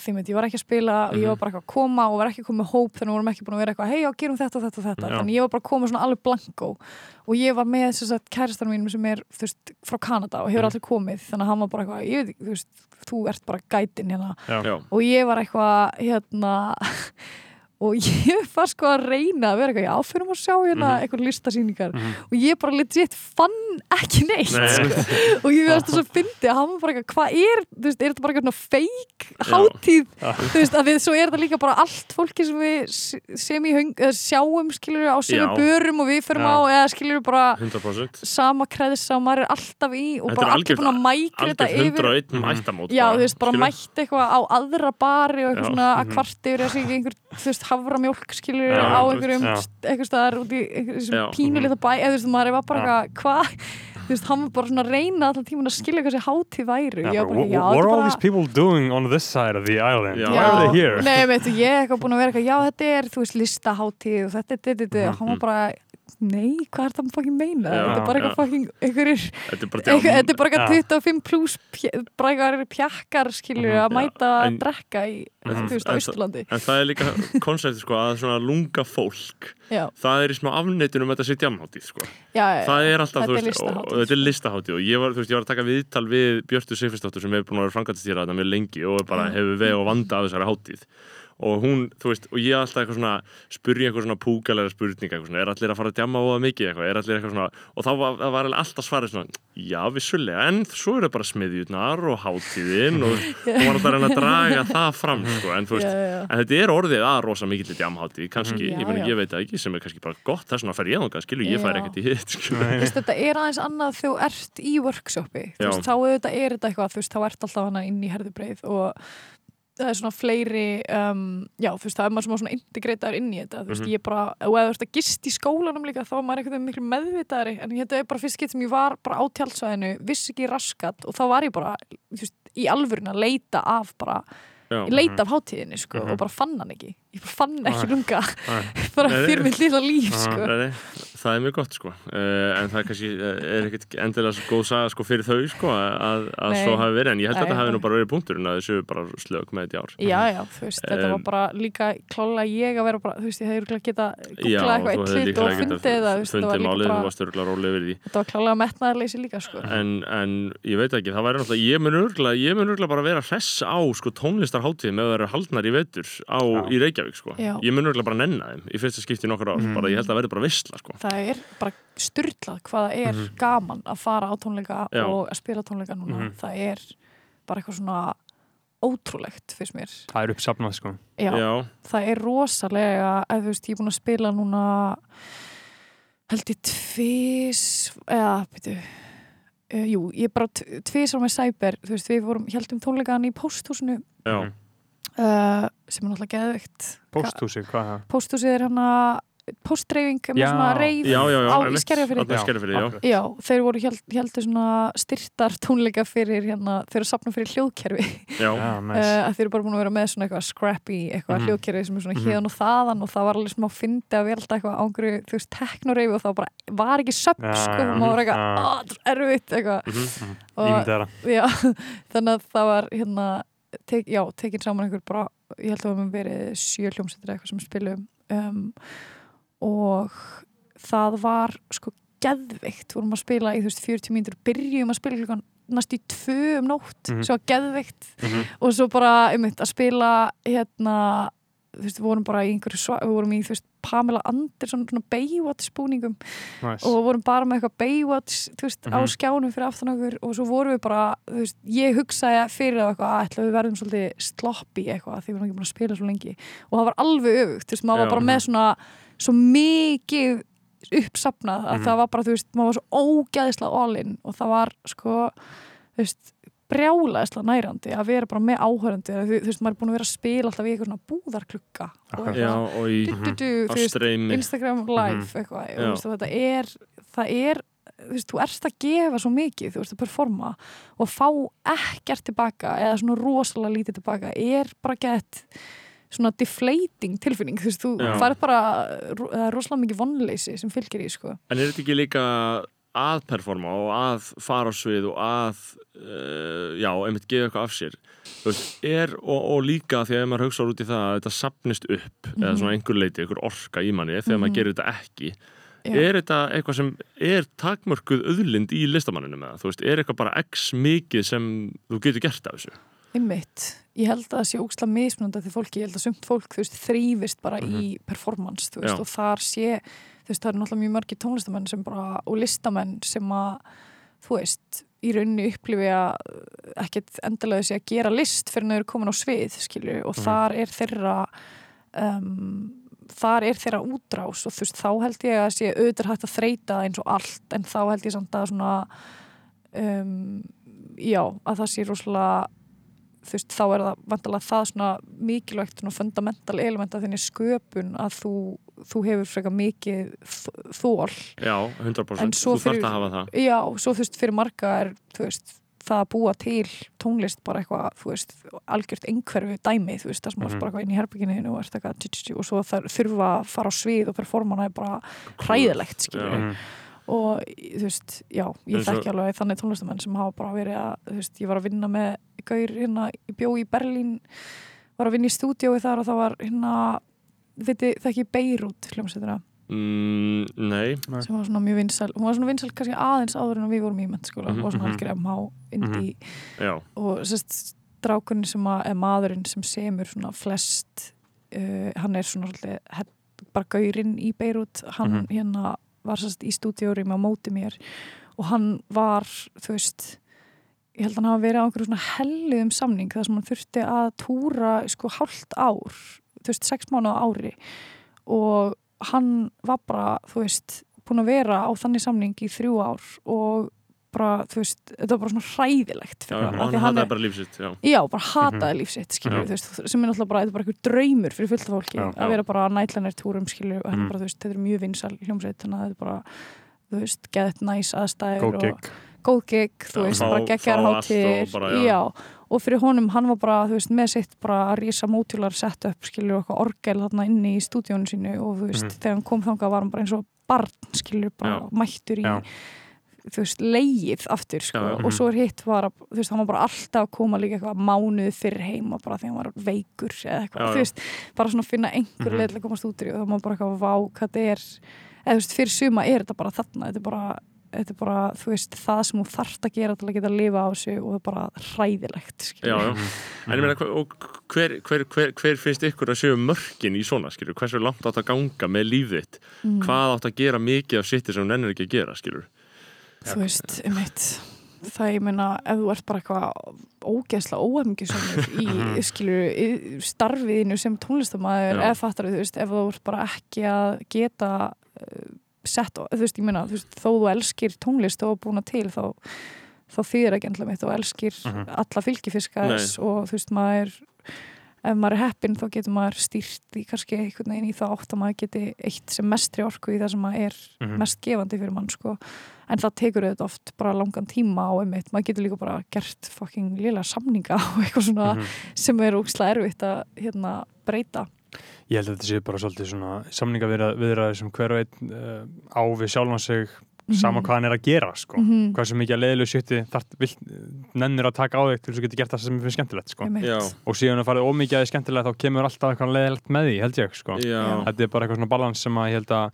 með kærastar mínum sem er, veist, frá Kanada og hefur Mhm. aldrei komið, þannig að hann var bara eitthvað, ég veit ekki, þú veist, þú ert bara gætin hérna Já. Og ég var eitthvað hérna og ég var sko að reyna að vera eitthvað, já, fyrir að sjá hérna Mhm. eitthvað listasýningar Mhm. og ég bara legit fann ekki neitt Nei. sko. og ég veist þess að fyndi að hann var bara eitthvað, hvað er, þú veist, er þetta bara eitthvað feik hátíð, Já. þú veist, að við svo er þetta líka bara allt fólki sem við sem í eða sjáum, skilur á sem við börum og við förum Já. á eða skilur bara 100% sama kreðsa og maður er alltaf í og Þetta bara er allir búin að mækra þetta yfir 101 Mhm. mættamót Já, þú veist, bara skilur. mætt eitthvað á aðra bari og eitthvað svona að Mhm. kvart yfir að segja einhver, þú veist, haframjólk skilur Já, á einhverjum, eitthvað staðar út í einhverjum pínulita bæ, eða þú veist, maður var bara eitthvað, hvað, þú veist, hann var bara svona að reyna allan tíman að skilja hvað þessi Já, ég var bara, já, what þetta are all these people doing on this side of the island? Já. Why are they here? Nei, veitu, ég er eitthvað búin að vera eitthvað, já, þetta er, þú veist, listahátíð og þetta er, þetta er, þetta er, Mhm. hann var bara nei, hvað er það að fucking meina? Já, þetta er bara eitthvað fucking, einhverjir Þetta er bara Eitthvað- Þetta er bara Já. eitthvað 25 pluss bara eitthvað pjakkar skilur Mhm. að mæta að drekka í, á en- það er líka koncepti sko að svona lunga fólk Já, það er í smá afneitun um þetta sé djamhátíð sko. já, það er alltaf, þú veist, og, þetta er listahátíð og ég var, þú veist, ég var að taka viðtal við Björtu Sigfriðsdóttur sem hefur búin að vera framkvæmtastýra þetta mjög lengi og bara Já. hefur veið og vanda af þessari hátíð og hún, þú veist, og ég alltaf eitthvað svona spurja eitthvað svona púkalega spurninga eitthvað svona, er allir að fara að djama óða mikið? Eitthvað, er allir eitthvað svona? Og þá var, var alltaf svarið svona já, vissulega, en svo eru bara smiðjurnar og hátíðin og hún var alltaf að reyna að draga það fram sko, en þú veist, Já, já. en þetta er orðið að rosa mikill djamhátíð, kannski, Já, ég, meni, já. ég veit það ekki sem er kannski bara gott, þess vegna fer ég þangað, skilur, ég fær ekkert í hitt veist, þetta er aðeins annað þú ert í workshopi þú veist, þá er þetta eitthvað þú veist, þá ert alltaf hana inn í herðubreið og það er svona fleiri um, já, þú veist, það er maður svona, integritaður inn í þetta, þú veist, Mhm. ég bara og ef þú ert að gist í skólanum líka, þá er maður eitthvað miklu meðvitaðari, en þetta er bara fyrst skipt sem ég var bara á tjálsvæðinu, vissi ekki raskat og þá var ég bara, þú veist, í alvörun að leita af bara, Já. leita af hátíðinni, sko, Mhm. og bara fann hann ekki ég fann ekki Nei. lunga Nei. bara nei. fyrir mitt lilla líf, Aha. sko Nei, nei. það er mjög gott sko uh, en það kannski uh, er ekkert endilega svo góð saga sko fyrir þau sko að, að svo hafi verið en ég held að Nei, þetta hafi nú bara verið punkturinn að þessu bara slög með þetta ár Já, já, þú veist, þetta var Um, bara líka klálega ég að vera bara, þú veist, ég hefði örugglega geta googlað eitthvað þú eitt hefði hlut og fundið það, var fundið málið, þú varst örgulega rólega yfir því þetta var klálega metnaðarleysi líka, sko. en ég veit ekki, það væri náttúrulega á á, Reykjavík sko ég mun örgulega bara nenna þeim í fyrsta skipti í nokkur ár, Mhm. bara ég held að verði bara vissla sko Það er bara styrlað hvað það er Mhm. gaman að fara á tónleika Já. og að spila tónleika núna. Mhm. Það er bara eitthvað svona ótrúlegt, finnst mér. Það er uppsafnað sko Já, Já, það er rosalega, ef þú veist, ég er búin að spila núna, held ég tvís, eða, byrju, uh, jú, ég er bara tvísar með Cyber, þú veist, við vorum, heldum tónleikaðan í pósthúsinu, já, Mhm. Uh, sem er náttúrulega geðveikt. Pósthúsi, hvað er það? Pósthúsið er hann póstdreifing með Já. svona reif já, já, já á einmitt. Skerjafirði. Þarna í Skerjafirði, já. akkurat. Já, þeir voru held, heldur svona styrtar tónleika fyrir hérna, þeir eru sapna fyrir hljóðkerfi Já, uh, að þeir eru bara búin að vera með svona eitthvað scrappy eitthvað Mhm. hljóðkerfi sem er svona Mhm. hérna og þaðan og það var alveg smá fyndi að velta eitthvað ángri, þú veist, teknoreifi og það bara var ekki söp, sko, maður var eitthvað, að, það er erfitt eitthvað, Mhm. Já, þannig að það var hérna, tek, já, tekin saman einhver bara, ég held að það var verið sjö hljómsættir eitthvað sem spilum um, og það var sko geðveikt, vorum að spila í þú veist 40 mínútur, byrjum að spila klukkan næst í tvö um nótt, Mhm. svo geðveikt Mhm. og svo bara um að spila hérna þú veist, við vorum bara í einhverju sva, við vorum í þú veist Pamela Andersson svona Baywatch búningum Næs og vorum bara með eitthvað Baywatch þú veist, á Mhm. skjánum fyrir aftan okkur og svo vorum við bara, þú veist, ég hugsaði fyrir það eitthvað, að ætla við verðum svolítið sloppy eitthvað, því við erum ekki búin að spila svo lengi og það var alveg öfugt, þú veist, maður var bara með svona svo mikið uppsapnað að Mhm. það var bara, þú veist, maður var svo ógæðislega all-in og það var sko, þú veist brjálaðislega nærandi að vera bara með áhörandi þú, þú veist, maður er búin að vera að spila alltaf í eitthvað svona búðarklukka og eitthvað, streymi Instagram live eitthvað og, Já. þú veist, og þetta er það er, þú veist, þú erst að gefa svo mikið, þú veist, að performa og fá ekkert tilbaka eða svona rosalega lítið tilbaka er bara gett svona deflating tilfinning, þú veist, þú farið bara er rosalega mikið vonleysi sem fylgir í, sko. En er þetta ekki líka að performa og að fara á svið og að uh, já, einmitt gefa eitthvað af sér. Veist, er og, og líka því að maður hugsa út í það að þetta sapnist upp eða svona einhver leiti, einhver orka í manni þegar maður gerir þetta ekki Já. er þetta eitthvað sem er takmörkuð auðlind í listamanninu með það, þú veist, er eitthvað bara x mikið sem þú getur gert af þessu? Einmitt. Ég held að það sé ókslega mismunandi til fólki, ég held að sumt fólk þú veist, þrýfist bara í performance þú veist, Já. og þar sé, þú veist, það eru náttúrulega mjög margir tónlistamenn sem bara, og listamenn sem að, þú veist í rauninni upplifi að ekkert endilega sé að gera list fyrir að þau eru komin á svið, skilju, og þar er þeirra um, þar er þeirra útrás og þú veist, þá held ég að sé auðvitað hægt að þreita eins og allt, en þá held ég samt að svona um, já, að það sé rosalega veist, þá er það vandalega það svona mikilvægt svona fundamental element af þinni sköpun að þú, þú hefur frekar mikið þ- þol Já, 100% En svo þú fyrir- að hafa það já, svo þú veist, fyrir marga er veist, það að búa til tónlist bara eitthvað, þú veist, algjört einhverfu dæmi, þú veist, það sem mm Mhm. bara eitthvað inn í herbygginu og, eitthvað, og svo það þurfa að fara á svið og performana er bara hræðilegt, skilur Já. Mhm. og þú veist, já, ég þekki alveg þannig tónlistamenn sem hafa bara verið að þú veist, ég var að vinna með gaur hérna, bjó í Berlín var að vinna í stúdíói þar og það var hérna viti, þekki Beirut hljómsveitina mm, Nei, sem var svona mjög vinsæl, hún var svona vinsæl kannski aðeins áður en við vorum í mennskóla Mhm, og svona algjör MH indi já, og sérst strákurinn sem að, er maðurinn sem semur svona flest uh, hann er svona svolítið bara gaurinn í Beirut hann Mhm. hérna var sérst í stúdíórum á móti mér og hann var þú veist ég held að hann hafa verið á einhverju svona helliðum samning þar sem hann þurfti að túra sko hálft ár þú veist, sex mánu á ári og hann var bara, þú veist búin að vera á þannig samning í þrjú ár og bara, þú veist, þetta var bara svona hræðilegt já, fyrir og hann, af hann hann hataði bara lífsitt Já, já, bara hataði lífsitt skilur, Já. þú veist, sem er náttúrulega bara, þetta er bara einhver draumur fyrir fullt fólki, Já. að vera bara nætlanir túrum skilur, og þetta Mhm. er bara, þú veist, þetta er mjög vinsal hljómsveit, þannig að þetta er bara þú veist, geðið næs aðstæður og gig góð gig, þú veist, bara og hátir og fyrir honum, hann var bara, þú veist, með sitt bara að rísa mótjular sett upp, skilur okkar orgel þarna inni í stúdíónu sínu og þú veist, Mhm. þegar hann kom þangað var hann bara eins og barn, skilur, bara Já. mættur í Já. þú veist, leið aftur, sko, Já, og svo er hitt var að, þú veist, hann var bara alltaf að koma líka eitthvað mánuð fyrir heima bara þegar hann var veikur eða eitthvað, þú veist, bara svona finna einhver Mhm. leið til að komast út í og það má bara eitthvað vá hvað þetta er, eða þú veist, fyrir suma er þetta bara þarna, þetta er bara þetta er bara, þú veist, það sem þú þarft að gera til að geta að lifa á þessu og það er bara hræðilegt, Já, skilur já. En ég meina, hver, og hver, hver, hver, hver finnst ykkur að séu mörkin í svona, skilur? Hversu langt átt að ganga með lífið þitt? Mm. Hvað átt að gera mikið af sitti sem hún ennur ekki að gera, skilur? þú veist, um eitt það ég meina, ef þú ert bara eitthvað ógeðslega óhefngisannur í, skilur, í starfiðinu sem tónlistamæður, Já. eða fattar þú veist, ef þú ert bara ekki að geta sett, þú veist, ég meina þú veist, þó þú elskir tónlist og búna til þá, þá þýðir ekki endla mitt og elskir Mhm. alla fylgifiska Nei. þess og þú veist, maður ef maður er heppinn þá getur maður stýrt í kannski einhvern veginn í þá átt að maður geti eitt sem mestri orku í það sem maður er Mhm. mest gefandi fyrir mann sko. en það tekur auðvitað oft bara langan tíma og einmitt, maður getur líka bara gert fucking lila samninga og eitthvað svona Mhm. sem er úkslega erfitt að hérna, breyta Ég held að þetta sé bara svolítið svona samningaviðraði sem hver og einn uh, á við sjálfan sig sama hvað hann er að gera sko. Mhm. hvað sem mikið að leiðilegu vill, nennir að taka á þig til þess að geta gert það sem er skemmtilegt sko. og síðan að farið ómikið að þið skemmtilegt þá kemur alltaf eitthvað leiðilegt með því held ég sko. Þetta er bara eitthvað svona balans sem að ég held að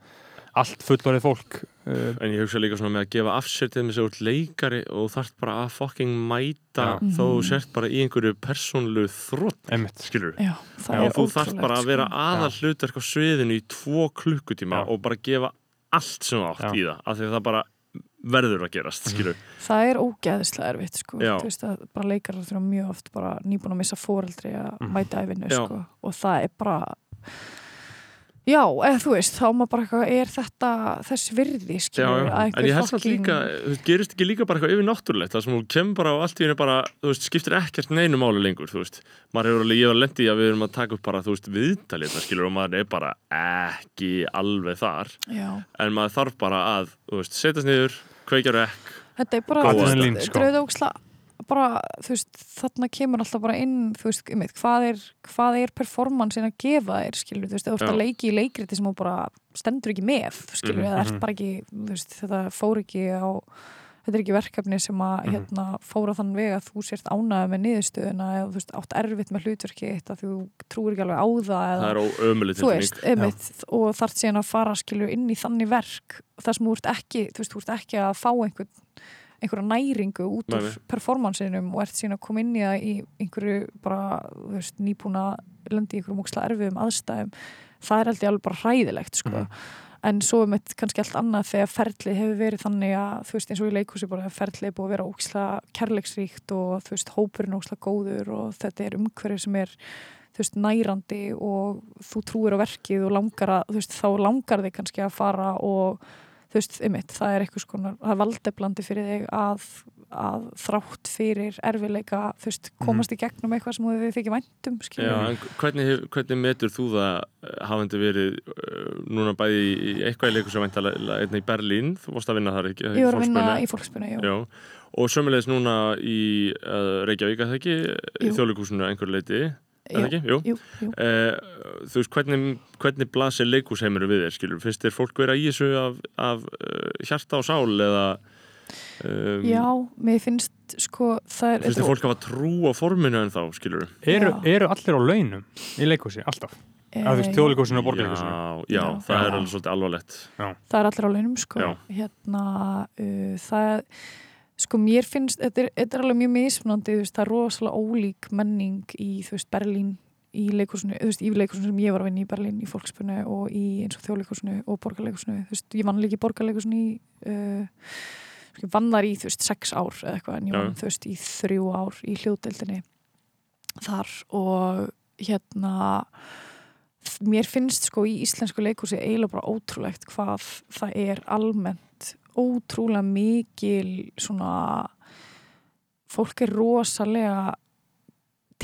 allt fullorðið fólk uh, En ég hugsa líka svona með að gefa af sér til þess að þú ert leikari og þú þarft bara að fucking mæta Já. þó þú Mhm. sért bara í einhverju persónlu þrótt, einmitt skilur er og þú ótrúlegt, bara að vera sko. aðal hlutverk á sviðinu í tvo klukkutíma Já. og bara gefa allt sem þú átt Já. í það af því að það bara verður að gerast, skilur það er ógeðislega erfitt sko. Veist að bara leikarar þurfa mjög oft bara nýbúin að missa fóreldri að Mhm. mæta Já. sko. og það er bara já, eða þú veist þá maður bara eitthvað, er þetta þess virði Já, skilur, já. að einhver En ég held samt fucking- líka, þú veist, gerist ekki líka bara eitthvað yfir náttúrulegt, það sem þú kemur bara og allt í henni bara, þú veist, skiptir ekkert neinu máli lengur, þú veist, maður hefur alveg, ég var lendið að við erum að taka upp bara, þú veist, viðtalið það skilur og maður er bara ekki alveg þar, já. en maður þarf bara að, þú veist, setjast niður, kveikja rekk, þetta er bara Góða Adrenalín, sko. drauða óksla bara, þú veist, þarna kemur alltaf bara inn, þú veist, um hvað er hvað er performansin að gefa þér skilur, þú veist, þú ert að leiki í leikriti sem þú bara stendur ekki með, skilur, Mhm, eða mhm. ert bara ekki, þú veist, þetta fór ekki á þetta er ekki verkefni sem að Mhm. hérna, fóra þann veg að þú sért ánægð með niðurstöðuna eða þú veist, átt erfitt með hlutverki eitt að þú trúir ekki alveg á það eða það er óömuleg þú veist, einmitt, og þarf síðan að fara skilur inn í þannig verk þar sem þú ert ekki, þú veist, þú ert ekki að fá einhvern, einhverja næringu út úr performansinum og ert síðan að koma inn í það í einhverju bara, þú veist, nýbúna lendi í einhverjum óksla erfiðum aðstæðum það er aldrei alveg bara hræðilegt sko. Mhm. en svo er mitt kannski allt annað þegar ferlið hefur verið þannig að þú veist eins og í leikhúsi bara ferlið er búið að vera óksla kærleiksríkt og þú veist hópurinn óksla góður og þetta er umhverju sem er þú veist nærandi og þú trúir á verkið og langar að þú veist þá langar þig kannski að fara og þú veist ymmit það er eitthvað skonar það er valdeblandi fyrir þig að, að þrátt fyrir erfileika þú veist komast í gegnum eitthvað sem þið þykir væntum Já, skilur en hvernig, hvernig metur þú það eh, hafandi verið uh, núna bæði í eitthvað leikur sem væntalega einnig í Berlín, þú varst að vinna þar ekki? ég var að vinna í fólksbyrnu Já, og sömulegis núna í uh, Reykjavík, að það ekki, í þjóðleikúsinu einhver leiti? Jú. jú, jú. Uh, þú veist, hvernig, hvernig blasir leikúsheimuru við þér, skilur? Finnst þér fólk vera í þessu af, af uh, hjarta og sál eða um, Já, mér finnst sko það er finnst þér fólk hafa trú á forminu en þá, skilur? eru, Já. eru allir á launum í leikhúsi, alltaf að þú veist Eh, þjóðleikúsinu og Já, borgarleikhúsinu já, Já. það er Já. alveg svolítið alvarlegt. það er allir á launum sko Já. hérna uh, það sko mér finnst, þetta er, þetta er alveg mjög mismunandi, þú veist, það er rosalega ólík menning í, þú veist, Berlín í leikursinu, þú veist, í leikursinu sem ég var að vinna í Berlín í fólkspunni og í eins og þjóðleikursinu og borgarleikursinu, þú veist, ég vann líka í borgarleikursinu í uh, ég vann þar í, þú veist, sex ár eða eitthvað en ég vann, þú veist, í þrjú ár í hljóðdeildinni þar og hérna mér finnst sko í íslensku leikúsi eiginlega bara ótrúlegt hvað það er almennt ótrúlega mikil svona fólk er rosalega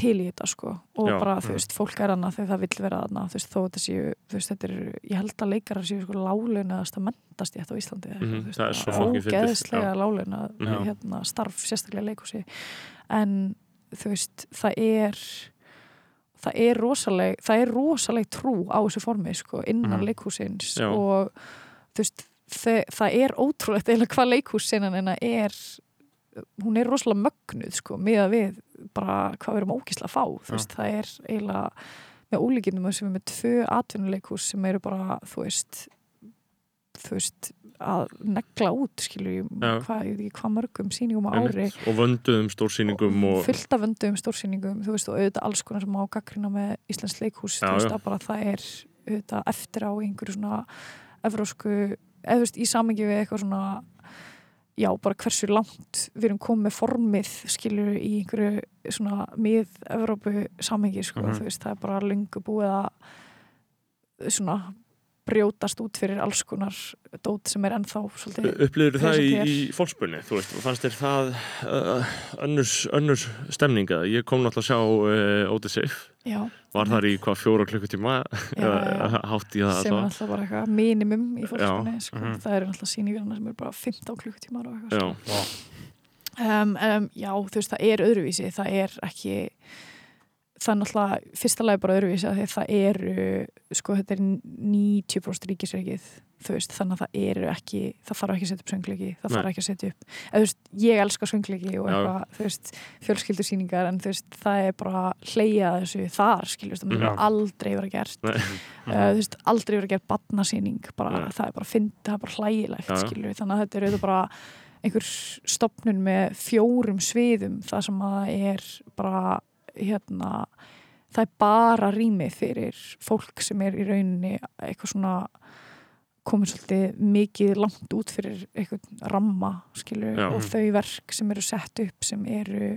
til í þetta sko og Já, bara mm. þú veist, fólk er annað þegar það vill vera annað þú veist, þó þetta séu, þú veist, þetta er ég held að leikarar séu sko lálunaðast að mentast í þetta á Íslandi þú veist, það er svo fucking fyndið, ógeðslega lálunað hérna, starf sérstaklega leikúsi en þú veist, það er það er rosaleg það er rosaleg trú á þessu formi sko, innan Mhm. leikhúsins Já. og þú veist þe- það er ótrúlegt eða hvað leikhússenan hennar er hún er rosalega mögnuð sko, með að við bara hvað við erum ókísla að fá. Þú veist, það er eiginlega með ólíkindum sem er með tvö atvinnuleikhús sem eru bara, þú veist þú veist að negla út, skilur Já. hvað, ég veit ekki hvað mörgum sýningum á ári. Og vönduðum stórsýningum og fullt af vöndum stórsýningum þú veist og auðvitað alls konar sem á gaggrina með Íslands leikhús, Já, þú veist já. að bara það er auðvitað eftir á einhverju svona evrósku, eða þú veist í samengi við eitthvað svona já, bara hversu langt við erum komið með formið skilur í einhverju svona mið-Evrópu samengi sko, Mhm. þú veist, það er bara löngu búið að svona brjótast út fyrir alls konar dót sem er ennþá svolítið upplifir það í, í fólkspunni þú veist, fannst þér það uh, önnurs, önnurs stemninga ég kom náttúrulega að sjá uh, Odyssey. Já, var þar í hvað fjóra klukkutíma? Hátt í það sem er alltaf bara eitthvað minimum í fólkskunni sko. Mhm. það eru alltaf sýningarna sem eru bara 15 klukkutímar og eitthvað já, sko. um, um, já, þú veist, það er öðruvísi. Það er ekki það er náttúrulega, fyrsta lagi bara öðruvísi að það eru, sko, þetta er 90% ríkisreikið veist, þannig að það eru ekki það þarf ekki að setja upp söngleiki, það Nei. þarf ekki að setja upp eða veist, ég elska söngleiki og eitthvað, fjölskyldusýningar en veist, það er bara hleyja þessu þar, skiljast, það Já. aldrei vera gert. Uh, aldrei verið að gera badnasýning bara, það er bara fynd, það er bara hlægilegt skilur þannig að þetta er auðvitað bara einhver stopnun með fjórum sviðum það sem að er bara hérna það er bara rými fyrir fólk sem er í rauninni eitthvað svona komið svolítið mikið langt út fyrir eitthvað ramma skilur og þau verk sem eru sett upp sem eru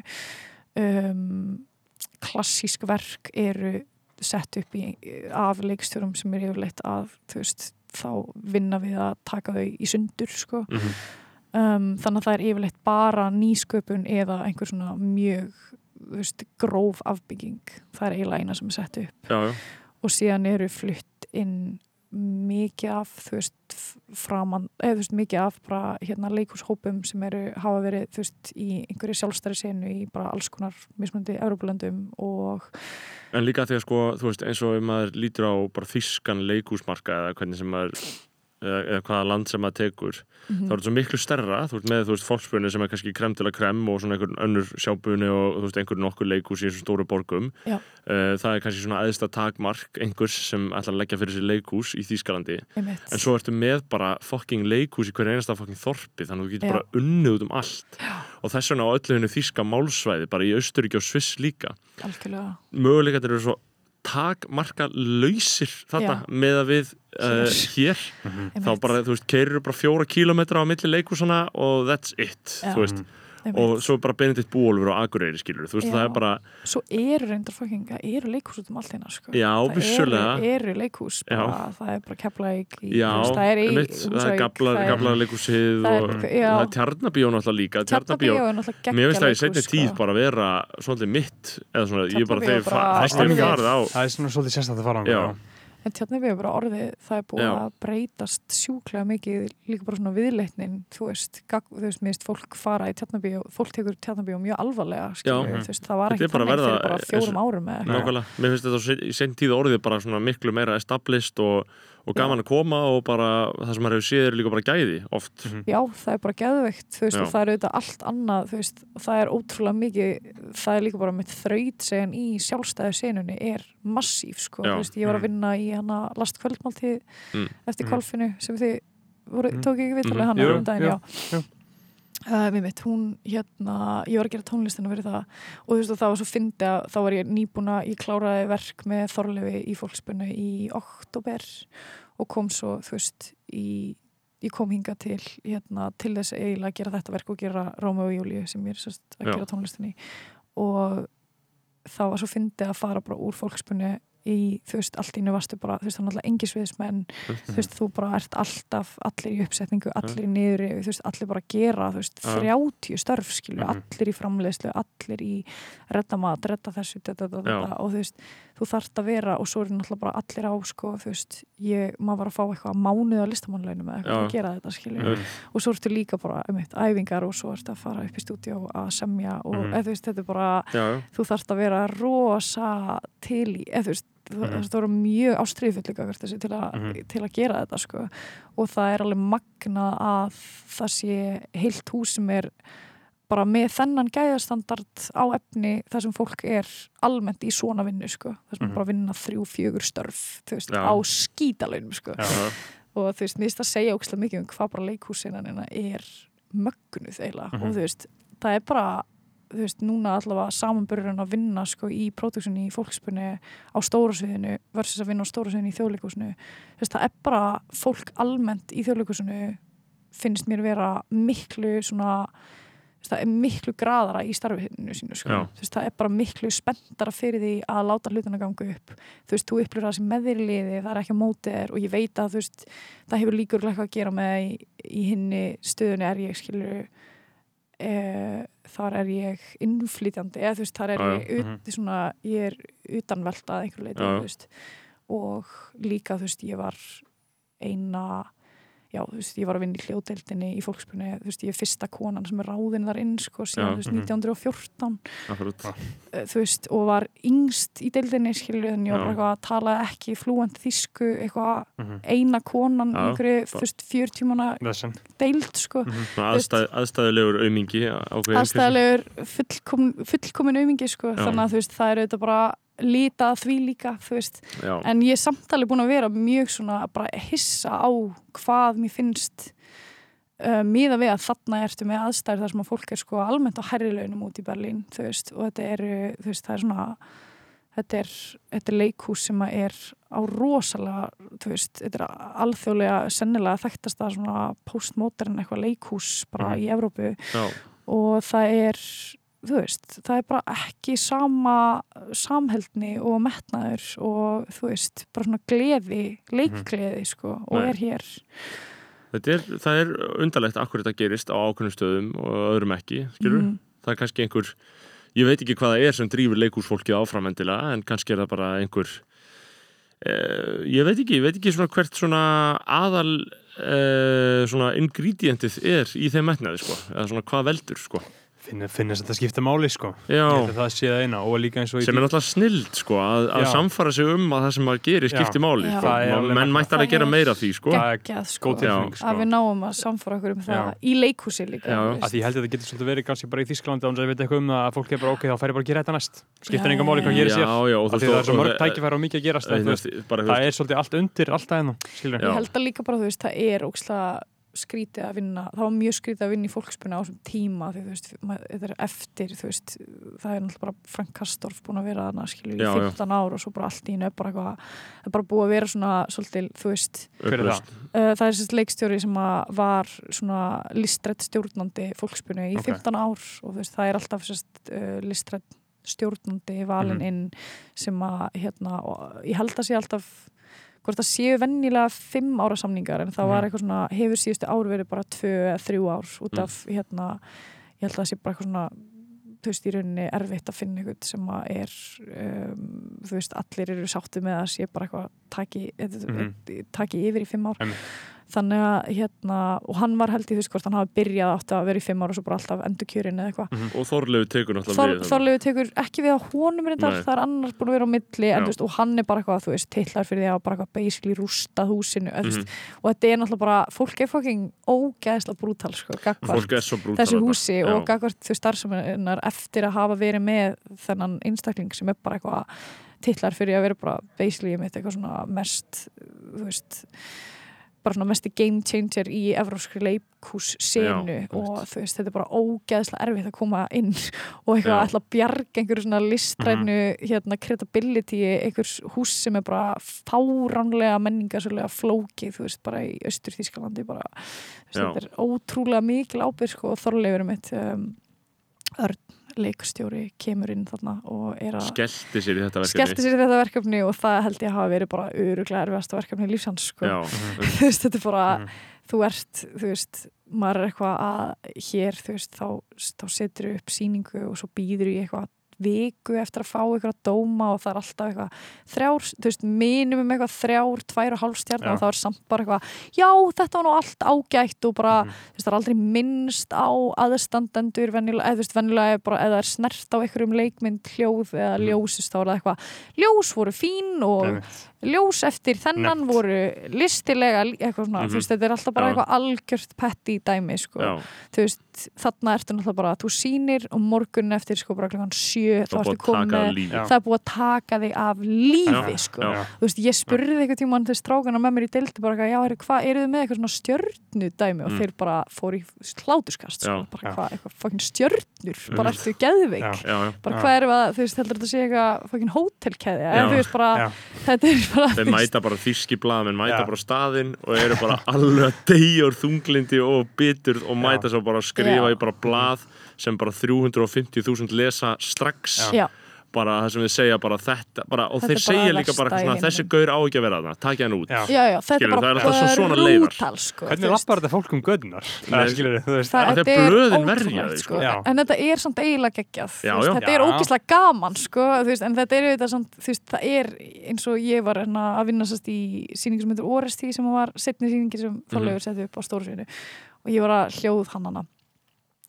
um, klassísk verk eru sett upp í, af leikstjórum sem er yfirleitt að veist, þá vinna við að taka þau í sundur sko. Mhm. um, þannig að það er yfirleitt bara nýsköpun eða einhver svona mjög veist, gróf afbygging það er eiginlega eina sem er sett upp já, já. og síðan eru flutt inn mikið af þú veist framan, eða þú veist mikið af bara hérna leikúshópum sem eru hafa verið þú veist í einhverju sjálfstæri senu í bara alls konar mismunandi Európulöndum og En líka því að sko, þú veist, eins og ef maður lítur á bara þýskan leikúsmarka eða hvernig sem maður eða, hvaða land sem maður tekur Mhm. þá er þetta svo miklu stærra, þú veist, með þú veist fólkspunni sem er kannski krem til að krem og svona einhvern önnur sjábunni og þú veist, einhvern nokkur leikús í þessum stóru borgum. Já. Eh, það er kannski svona aðsta takmark einhvers sem ætlar að leggja fyrir sér leikús í Þýskalandi, en svo ertu með bara fucking leikús í hverju einasta fucking þorpi þannig að þú getur Já. bara unnið út um allt. Og þess vegna á öllu hennu þýska málsvæði bara í Austuríki og Sviss líka. Algjörlega. Möguleikat eru svo takmarka lausir þetta Já. með að við uh, hér þá einmitt, bara, þú veist, keirir bara fjóra kílometra á milli leikúsana og that's it Já. þú veist, einmitt. Og svo bara Benedikt Búolfur og Akureyri skilur, þú veist, Já. það er bara svo eru reyndar fokkinga, eru leikhús út um allt hérna sko. já, það vissulega eru, eru leikhús bara, það er bara keflaðik já, það er í það er það er- gabla leikúsið það er- og já. það er tjarnabíó náttúrulega líka Tjarnabíó er náttúrulega geggja mér finnst það í setni leikhús, tíð sko. bara vera svolítið mitt eða svona, ég bara þegar Það er svona svolítið sérstætt að fara Já. á en Tjarnabíó er bara orðið, það er búið Já. að breytast sjúklega mikið, líka bara svona viðleitnin þú veist, gag, þú veist, minnst fólk fara í Tjarnabíó, fólk tekur Tjarnabíó mjög alvarlega, skilur, Já. þú veist, það var ekki bara þannig verða fyrir bara fjórum árum eða eitthvað. Nákvæmlega, mér finnst þetta á sent tíð orðið bara svona miklu meira established og, og gaman að koma og bara það sem maður hefur séð er líka bara gæði oft Já, það er bara geðveikt, þú veist, Já. og það er auðvitað allt annað, þú veist, það er ótrúlega mikið, það er líka bara með þraut segjan í sjálfstæðu senunni er massíf, sko, Já. þú veist, ég var að Mm. vinna í hana last kvöldmáltíð Mm. eftir Mm. kolfinu sem þið voru, tók ekki viðtalið Mhm. hana um daginn, jú, já. Við mitt, hún hérna, ég var að gera tónlistina fyrir það og þú veist og það var svo fyndi að þá var ég nýbúna, ég kláraði verk með Þorlefi í fólkspunni í oktober og kom svo, þú veist, í ég kom hinga til, hérna, til þess eiginlega að gera þetta verk og gera Rómeo og Júliu sem ég er sérst að Já. gera tónlistinni og það var svo fyndi að fara bara úr fólkspunni í, þú veist, allt innu varstu bara, þú veist, er náttúrulega engisviðismenn þú veist, þú bara ert alltaf allir í uppsetningu, allir í niðri þú veist, allir bara gera, þú veist, Já. 30 störf skilur, Mhm. allir í framleiðslu allir í redda mat, redda þessu, þetta, þetta, þetta og þú veist, þú þarft að vera og svo er náttúrulega bara allir á sko, þú veist, ég, maður var að fá eitthvað mánuð að listamannlaunum eða eitthvað Já. að gera þetta skilju Mhm. og svo ertu líka bara um eitt æfingar og svo ertu að fara upp í stúdíó að semja og Mhm. eða, þú veist, þetta er bara já, þú þarft að vera rosa til í, eða þú veist þarft að vera mjög ástriðfullega þessu til, a, Mhm. til að gera þetta sko og það er alveg magna að það sé heilt hús sem er bara með þennan gæðastandard á efni þar sem fólk er almennt í svona vinnu sko, þar sem Mhm. bara vinna þrjú, fjögur störf, veist, Já. á skítalaunum sko. Já. og þú veist, mér finnst að segja ókslega mikið um hvað bara leikhúsinanina er mögnuð eiginlega Mhm. og þú veist, það er bara þú veist, núna allavega samanburðurinn að vinna sko í próduksunni í fólkspunni á stóra sviðinu versus að vinna á stóra sviðinu í þjóðleikúsinu þú veist, það er bara fólk almennt í þjóðleikúsinu finnst mér vera miklu svona það er miklu graðara í starfinu sínu sko. Veist, það er bara miklu spenntara fyrir því að láta hlutina ganga upp. Þú veist, þú upplifir það sem með þér í liði það er ekki á móti þér og ég veit að þú veist það hefur örugglega eitthvað að gera með í, í hinni stöðunni er ég skilur e, þar er ég innflytjandi eða þú veist, þar er Já, ég ut, svona, ég er utanvelta að einhverju leiti og líka þú veist, ég var eina já, þú veist, ég var að vinna í hljóðdeildinni í fólkspunni, þú veist, ég er fyrsta konan sem er ráðin þar inn, sko, síðan, Já, þú veist, mhm. 1914 Akkurat. eh, þú veist, og var yngst í deildinni, skilur, en ég var eitthvað að tala ekki flúent þísku, eitthvað Mhm. eina konan einhverju, þú veist, 40 manna Þessan. deild, sko Mhm. Svona Aðstæð, aðstæðulegur aumingi ákveðin aðstæðalegur fullkom, fullkomin aumingi sko. Já. þannig að þú veist, það er auðvitað bara lítað því líka, en ég er samtalið búin að vera mjög svona bara hissa á hvað mér finnst uh, miða við að þarna ertu með aðstæður þar sem að fólk er sko almennt á hærri launum út í Berlín, veist, og þetta er veist, er svona þetta er, þetta er leikhús sem að er á rosalega, veist þetta er alþjóðlega, sennilega þekktasta svona postmodern eitthvað leikhús bara Mhm. í Evrópu. Já, og það er þú veist, það er bara ekki sama samheldni og metnaður og þú veist, bara svona gleði, leikgleði sko og Nei. er hér er, það er undarlegt akkur þetta gerist á ákveðnum stöðum og öðrum ekki, skilur Mhm. það er kannski einhver, ég veit ekki hvað það er sem drífur leikúsfólkið áfram endilega en kannski er það bara einhver eh, ég veit ekki, ég veit ekki svona hvert svona aðal eh, svona ingredientið er í þeim metnaði sko, eða svona hvað veldur sko Finna, finnast þetta skipta máli sko. Að það sé það eina og líka eins og sem er náttúrulega snild sko að, að samfara sig um að það sem maður gerir Já. skipti máli sko. Það menn mættar að Það gera er meira af því sko. Það geggjað sko. góð tilfinning að við sko náum að samfara okkur um það Já. í leikhúsi líka að því ég held að þetta getur svolítið verið kannski bara í Þísklandi án að ég veit eitthvað um það að fólk er bara ok, þá fær ég bara að gera þetta næst. Skiptir enga máli hvað gerir sér. Já, og Af þú því það er svo mörg tækifæri og mikið að gerast það er svolítið allt undir alltaf skrítið að vinna, það var mjög skrítið að vinna í fólkspunni á þessum tíma því þú veist, þetta er eftir þú veist, það er náttúrulega bara Frank Kastorf búin að vera þarna skilur í Já, já. 15 ár og svo bara allt í er bara eitthvað það er bara búið að vera svona svolítið, þú veist Hver er það? Uh, það er sérst leikstjóri sem að var svona listrætt stjórnandi fólkspunni í Ok. 15 ár og þú veist, það er alltaf sérst uh, listrætt stjórnandi valin Mhm. inn sem að hérna, og ég held að sé alltaf hvort það séu vennilega fimm ára samningar en það var Mhm. eitthvað svona, hefur síðustu ár verið bara tvö eða þrjú ár út Mm. af hérna, ég held að það sé bara eitthvað svona þú veist, í rauninni erfitt að finna eitthvað sem að er um, þú veist, allir eru sátti með að sé bara eitthvað taki, Mhm. taki yfir í fimm ár Einmitt. Þannig að hérna, og hann var held í þú veist hvort hann hafi byrjað átti að vera í fimm ára og svo bara alltaf endur kjörin eða eitthvað og Þorlegu tekur náttúrulega við. Þorlegu tekur ekki við á honum reyndar, það er annars búin að vera á milli en, veist, og hann er bara eitthvað, þú veist, titlar fyrir því að bara eitthvað basically rústað húsinu mm Mhm. og þetta er náttúrulega bara, fólk er fucking ógeðslega brútal, sko, gagvart þessu húsi Já. og gagvart þau starfsamennar eftir að hafa verið með þennan einstakling sem er bara eitthvað titlar fyrir að vera bara basically með eitthvað svona mest þú veist bara svona mesti game changer í evróskri leikhús senu Já, og þú veist, þetta er bara ógeðslega erfitt að koma inn og eitthvað að ætla að bjarga einhverju svona listrænu Mhm. hérna credibility einhvers hús sem er bara fáránlega menningarsölega flókið, þú veist, bara í austur Þískalandi bara, þú veist, þetta er ótrúlega mikil ábyrg sko, og þorleifur mitt um, Örn, leikstjóri kemur inn þarna og er að skellti sér í þetta verkefni í þetta verkefni og það held ég að hafa verið bara öruglega erfiðasta verkefni í lífsans sko. Þetta er bara Mhm. þú ert, þú veist maður er eitthvað að hér, þú veist, þá, þá setur upp síningu og svo býður í eitthvað viku eftir að fá eitthvað dóma og það er alltaf eitthvað þrjár, þú veist, minimum eitthvað þrjár, tvær og hálfstjarn og það er samt bara eitthvað, já, þetta var nú allt ágætt og bara, Mhm. þú veist, það er aldrei minnst á aðstandendur venjulega, eða þú veist, venjulega er bara, eða er snert á einhverjum leikmynd, hljóð eða Mhm. ljósist, þá er það eitthvað ljós voru fín og. Ljós eftir þennan Nefnt. voru listilega, eitthvað svona, Mhm. þú veist, þetta er alltaf bara Já. eitthvað algjört petti dæmi, sko Já, þú veist, þarna ertu náttúrulega bara þú sýnir og morgun eftir sko bara klokkan sjö, þá það ertu komið það er búið að taka þig af lífi Já, sko. já. þú veist, ég spurði eitthvað tíma þess strákana með mér í deildi bara, eitthvað, já, er, hvað, eru þið með eitthvað svona stjörnu dæmi og Mm. þeir bara fór í hláturskast sko. Bara hvað, eitthvað fucking stjörnur bara Mm. ertu geðveik bara hvað erum við að, þú veist, heldur þetta sé eitthvað fucking hótelkeðja, en þú veist bara þetta er bara, Þeir mæta bara þíski blaðamenn, mæta Já. bara staðinn og eru bara alveg að deyja úr þunglindi og bitur og mæta svo bara að skrifa Já. í bara blað sem bara 350.000 lesa strax já, bara það sem við segja bara þetta bara, og Þetta þeir segja líka bara svona, þessi gaur á ekki að vera þarna takja hann út Já. já, já, þetta Skilur, er það bara er svona leiðar. brútal, sko, Hvernig lappar þetta fólk um gödunar? Þetta er blöðin verja sko. sko. En þetta er samt eiginlega geggjað þetta er Já. ógislega gaman sko, veist, en þetta er auðvitað samt, veist, það er eins og ég var hérna, að vinna sérst í sýningu sem heitur Oresti sem var setni sýningi sem Þorleifur setti upp á stórsviðinu og ég var að hljóð hann hana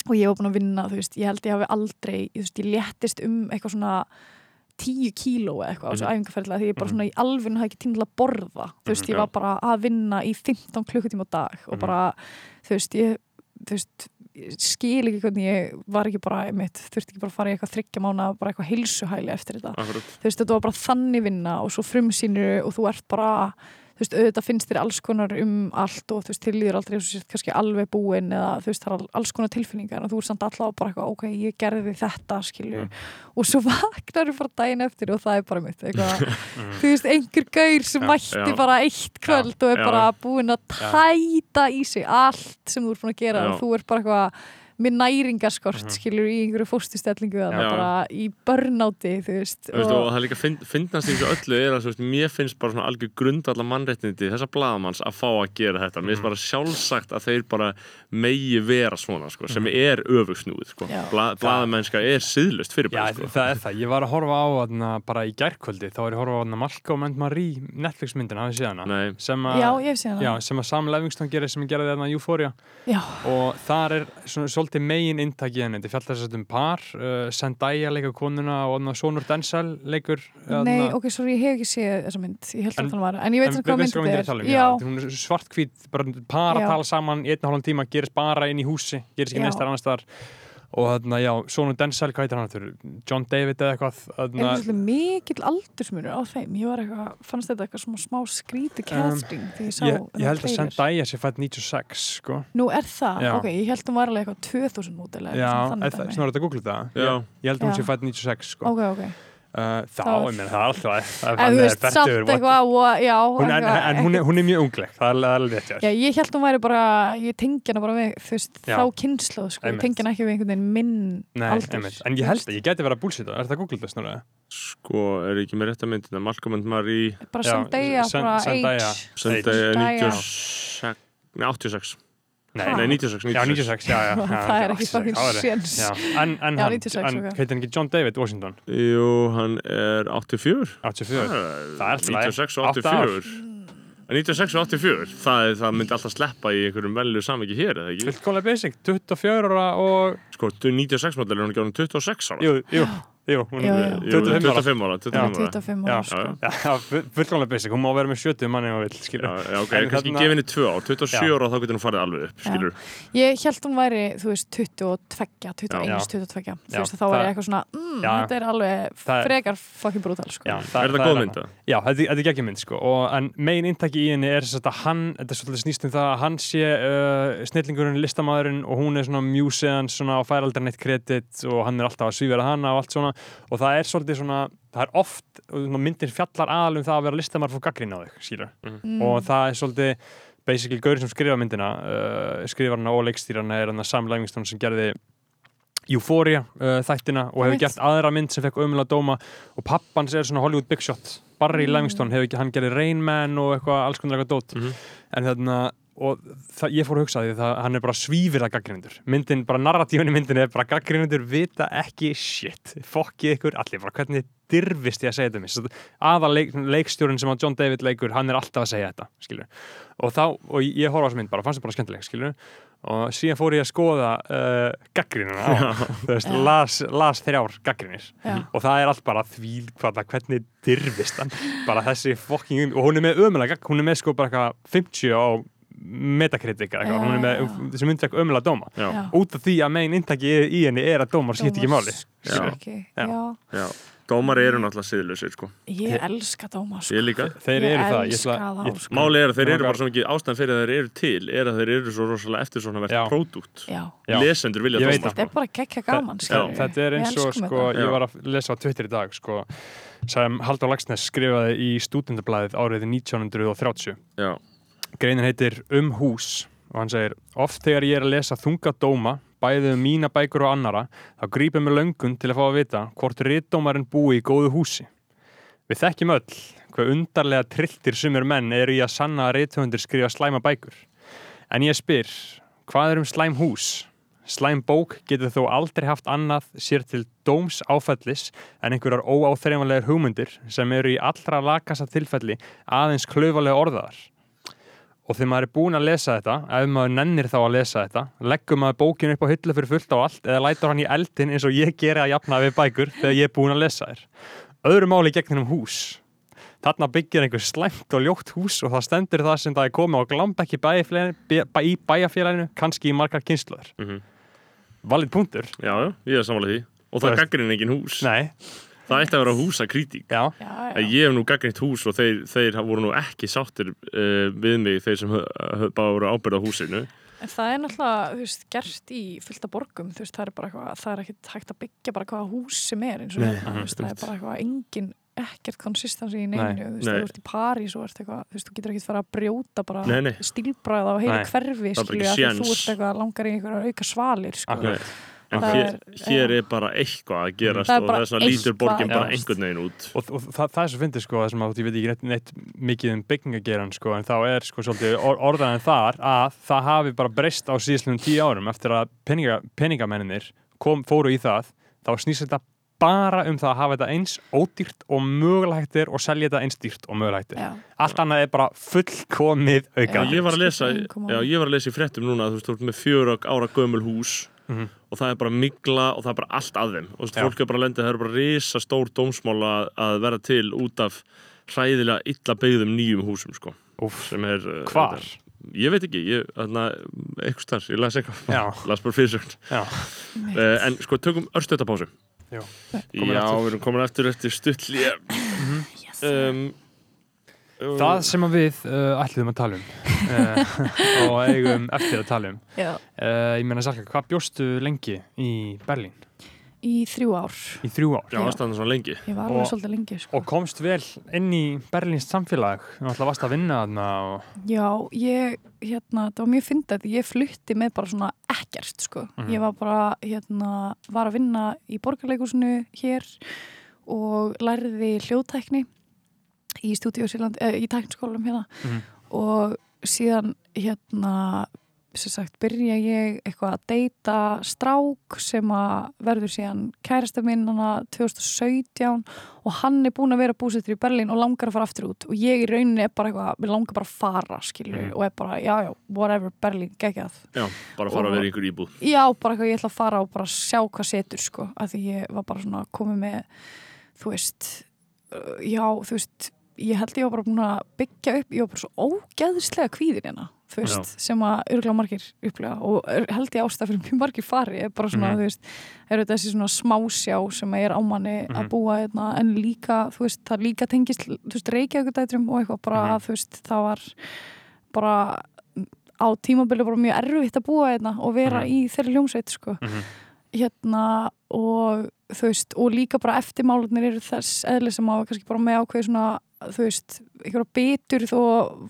og ég var búin að vinna, þú veist, ég held ég hafi aldrei þú veist, ég léttist um eitthvað svona tíu kíló eða eitthvað á þessu Mhm. æfingarferðilega því ég bara svona í alvun hafði ekki tíma til að borða þú veist, Mhm, ég já. var bara að vinna í 15 klukkutíma á dag og Mhm. bara, þú veist, ég þú veist, ég skil ekki hvernig ég var ekki bara, mitt, þurfti ekki bara að fara í eitthvað þryggja mánu, bara eitthvað heilsuhæli eftir þetta Akkurat. þú veist, þetta var bara þannig vinna og svo frumsýnir og þú ert bara þú veist, auðvitað finnst þér alls konar um allt og þú veist, þér líður aldrei sért kannski alveg búin eða þú veist, það er al- alls konar tilfinningar og þú ert samt alltaf bara eitthvað, ok, ég gerði þetta skilju, Mm. og svo vaknar þú bara daginn eftir og það er bara mitt eitthvað, þú veist, einhver gaur sem mætti já. bara eitt kvöld og er bara búin að tæta í sig allt sem þú ert búin að gera og þú ert bara eitthvað með næringaskort, Mhm. skilur, í einhverju fóstustellingu eða bara í börnáti, þú veist, Þú veist, og það líka finn- finnast í þessu öllu er að veist, mér finnst bara svona algjör grundalla mannréttindi þessa blaðamanns að fá að gera þetta mér finnst bara sjálfsagt að þeir bara megi vera svona, sko, sem er öfugsnúið, sko. Bla, blaðamennska er síðlust fyrir Já, bara, sko það er það. Ég var að horfa á þarna, bara í gærkvöldi, þá var ég að horfa á þarna Malcolm and Marie Netflix myndina, hafið séð hana? Nei, Sem að, Já, ég hef séð hana. Já, sem að Sam Levinson gerir sem gerði þarna Euphoria Já, og þar er svona, svolítið megin inntak í henni, þetta fjallar þess að um par uh, Zendaya leikur konuna og Sonur Denzel leikur nei, þarna- ok, sorry, ég hef ekki séð þessa mynd, ég held En- að það var, en ég veit hvað mynd er þetta tala um? er. Já. Já, Hún er svartkvít, bara par að tala saman í einn og hálfum tíma, gerist bara inn í húsi, gerist ekki neistar annars þar og þarna, já, Sonur Denzel, hvað heitir hann aftur? John David eða eitthvað er þarna, það svolítið mikill aldursmunur á þeim, ég var eitthvað, fannst þetta eitthvað smá, smá skríti casting þegar ég sá Um, ég, ég held að. Zendaya sé fætt 96 sko. Nú er það, Já. ok, ég held hún var alveg eitthvað 2000 mótil eða Já, svona er þetta að googla það Já. ég, held að hún sé fætt 96 sko. Ok, ok, uh, þá, ég meina, það er alltaf það er en þú þannig veist, er eitthvað, og- já, hún, en, eitthvað- en hún, er, hún er mjög ungleg það er alveg þér. ég held hún væri bara, ég tengi hana bara við, þú veist, Já. þá kynnslóð, sko, ég tengi hana ekki við einhvern veginn minn Nei, aldur. einmitt. en ég held að ég geti verið að búlsita er þetta að googla það snurra? sko, er ekki með rétt að myndina Malcolm and Marie Bara Zen- bara age. Sendaya Zendaya. 96 Nei, 86 Nei, Nei, 96 Já, 96, já, já, já Það er ekki 86, fucking séns. En, en Já, hann, 96, en ok. heitir hann ekki John David Washington? Jú, hann er 84 84 Það er alltaf 96 og Átta ár. 84 96 og 84 það, er- það myndi alltaf sleppa í einhverjum velju samviki hér, eða ekki? Fullkomlega basic, 24 ára og Sko, 96 modell er hann ekki ánum 26 ára. Jú, jú, jú, hún er jú. 25 ára 25 ára, 25 ára 25 Já, ára, sko. já. Já, já, full- fullkomlega basic, hún má vera með 70 manni og vill, skilur já, ok, En kannski gefa henni 2 ár 27 Já. ára þá getur hún farið alveg upp, skilur Ég held hún væri, þú veist, 22, 21, Já. 22 Þú veist, þá var það- ég eitthvað svona mm, Já. Þetta er alveg Það frekar fucking brútal, sko Já, Er það góð mynda? Já, þetta, þetta er geggjum mynd sko og, en megin inntaki í henni er þess að hann þetta er svolítið snýst um það að hann sé uh, snillingurinn, listamæðurinn og hún er svona mjúsiðan svona og fær aldrei neitt kredit og hann er alltaf að svífera hana og allt svona og það er svolítið svona, það er oft myndin fjallar aðal um það að vera listamæður fór gaggrín á þig, skilur mm. og það er svolítið basically gaurinn sem skrifa myndina uh, skrifar hana og leikstýrana er hann Sam Livingston sem gerði Euphoria uh, þættina og hefur gert aðra mynd sem fekk umlega dóma og pappans er svona Hollywood Big Shot Barry Mm. Livingston hefur ekki, hann gerði Rain Man og eitthvað alls konar eitthvað dót Mhm. en þarna og það, ég fór að hugsa því það hann er bara svífir að gaggrindur myndin, bara narratífin í myndin er bara gaggrindur vita ekki shit, fokkið ykkur allir, bara hvernig dirfist ég að segja þetta mér? Aða leik, leikstjórun sem að John David leikur, hann er alltaf að segja þetta skilur, og þá, og ég horfa á þessu mynd bara, fannst það bara skemmtileg, skilur og síðan fór ég að skoða uh, gaggrínuna á, þú veist, las, las þrjár gaggrinir Já. og það er allt bara þvíl hvað það, hvernig dirfist hann? Bara þessi fokking, og hún er með ömulega hún er með sko bara eitthvað 50 á metakritik eða eitthvað, Já, hún er með þessi myndi ekki ömulega dóma Já, út af því að megin inntaki í, henni er að dómar skipt ekki máli. Dómar Já. Dómar eru náttúrulega siðlausir, sko. Ég elska dóma sko. Ég líka. þeir Ég eru það ég elska ætla- þá, ég- sko. Máli er að þeir eru bara svo mikið ástæðan fyrir að þeir eru til er að þeir eru svo rosalega eftir svona verðt pródúkt. Lesendur vilja Ég veit dóma, Þetta er bara gekkja gaman þetta er eins og sko, ég var að lesa á Twitter í dag sko, sem Haldur Lagsnes skrifaði í stúdendablaðið árið 1930 Já, greinin heitir Um hús og hann segir oft þegar ég er að lesa þunga dóma bæði um mína bækur og annara þá grípum mig löngun til að fá að vita hvort rittdómarinn búi í góðu húsi Við þekkjum öll hvað undarlega trilltir sumir menn eru í að sanna að rithöfundir skrifa slæma bækur en ég spyr, hvað er um slæm hús? Slæm bók getur þó aldrei haft annað sér til dóms áfællis en einhverjar óáþreifanlegar hugmyndir sem eru í allra lakasta tilfelli aðeins klöfalega orðaðar. Og þegar maður er búinn að lesa þetta, ef maður nennir þá að lesa þetta, leggur maður bókinu upp á hyllu fyrir fullt á allt eða lætur hann í eldin eins og ég geri að jafna við bækur þegar ég er búinn að lesa þér. Öðru máli gegn þennum hús. Þarna byggir einhver slæmt og ljótt hús og það stendur það sem það er komið á glambekki í bæjarfélaginu, kannski í margar kynsluðar. Mhm. Valið punktur? já, já, ég er samanlega því. Og Þú það veist- gaggrinn engin hús. Nei. Það ætti að vera. En Ég hef nú gaggrind hús og þeir, þeir voru nú ekki sáttir uh, við mig, þeir sem bara voru ábyrð á húsinu. En það er náttúrulega, þú veist, gert í fullta borgum, þú veist, það er bara eitthvað, það er ekkert hægt að byggja bara hvaða hús sem er eins og Nei, hérna, þú veist, það er bara eitthvað engin, ekkert konsistansi í neinu, Nei. þú veist, þú ert í París og ert eitthvað, þú veist, þú getur ekkert fara að brjóta bara stílbræða á heilu hverfi, Það er að þú ert eitthvað langar í einhverjar auka svalir, sko. En Það hér, er- hér er bara eitthvað að gerast er og þess að lítur borgin bara einhvern veginn út. Og, og það, það er svo fyndið sko, sem að ég veit ekki neitt, neitt mikið um byggingageran sko, en þá er sko svolítið or, orðan en þar að það hafi bara breyst á síðastlunum tíu árum eftir að peninga, peningamenninir kom, fóru í það, þá snýst þetta bara um það að hafa þetta eins ódýrt og mögulegt er og selja þetta eins dýrt og mögulegt. Já, Allt annað er bara fullkomið auka. Ég var að lesa, já, ég var að lesa í fréttum núna að þú veist, þú ert með fjör ára gömul hús Mhm. og það er bara migla og það er bara allt að þeim og þú veist, Já. fólk er bara lenda, það er bara risa stór dómsmál að, að vera til út af hræðilega illa beigðum nýjum húsum sko, Úf, sem er uh, hvar? Ég veit ekki, ég, þarna, eitthvað starf, ég las eitthvað, Já. las bara fyrirsögn Já. uh, en sko, tökum örstöðapásu Já. Já, aftur. við erum komin eftir eftir stuttlí yes. um, Það sem við uh, ætluðum að tala um uh, og eigum eftir að tala um Já, uh, Ég meina Salka, hvað bjóstu lengi í Berlín? í þrjú ár. Í þrjú ár Já, aðstæðan svona lengi Ég var alveg Og- svolítið lengi, sko. og komst vel inn í Berlíns samfélag Þú ætla varst að vinna þarna og... Já, ég, hérna, það var mjög fyndið að ég flutti með bara svona ekkert, sko. Mhm. Ég var bara, hérna, var að vinna í borgarleikusinu hér og lærði hljóðtækni í stúdíu eh, í tækniskólanum hérna Mhm. og síðan, hérna, sem sagt, byrja ég eitthvað að deyta strák sem að verður síðan kærasta minn hana 2017 og hann er búin að vera búsettur í Berlín og langar að fara aftur út og ég í rauninni er bara eitthvað, mér langar bara að fara skilju Mhm. og er bara, já já, whatever, Berlín, geggjað Já, bara fara Og- að vera ykkur íbúð já, bara eitthvað, ég ætla að fara og bara sjá hvað setur sko, af því ég var bara svona komið með, þú veist uh, já, þú veist ég held ég var bara búin að byggja upp ég var bara svo ógeðslega kvíðin hérna þú veist, sem að örgulega margir upplega og held ég ástæð fyrir mjög margir fari er bara svona, Mhm. þú veist, er þetta þessi svona smásjá sem er á manni að Mhm. búa hérna, en líka, þú veist, það líka tengist, þú veist, reykjaugudætrum og eitthvað bara, Mhm. þú veist, það var bara á tímabili bara mjög erfitt að búa hérna og vera Mhm. í þeirri hljómsveit sko. Mhm. hérna og þú veist, og líka bara eftirmálarnir eru þess eðli sem að kannski bara með ákveð svona, þú veist, einhverja bitur þó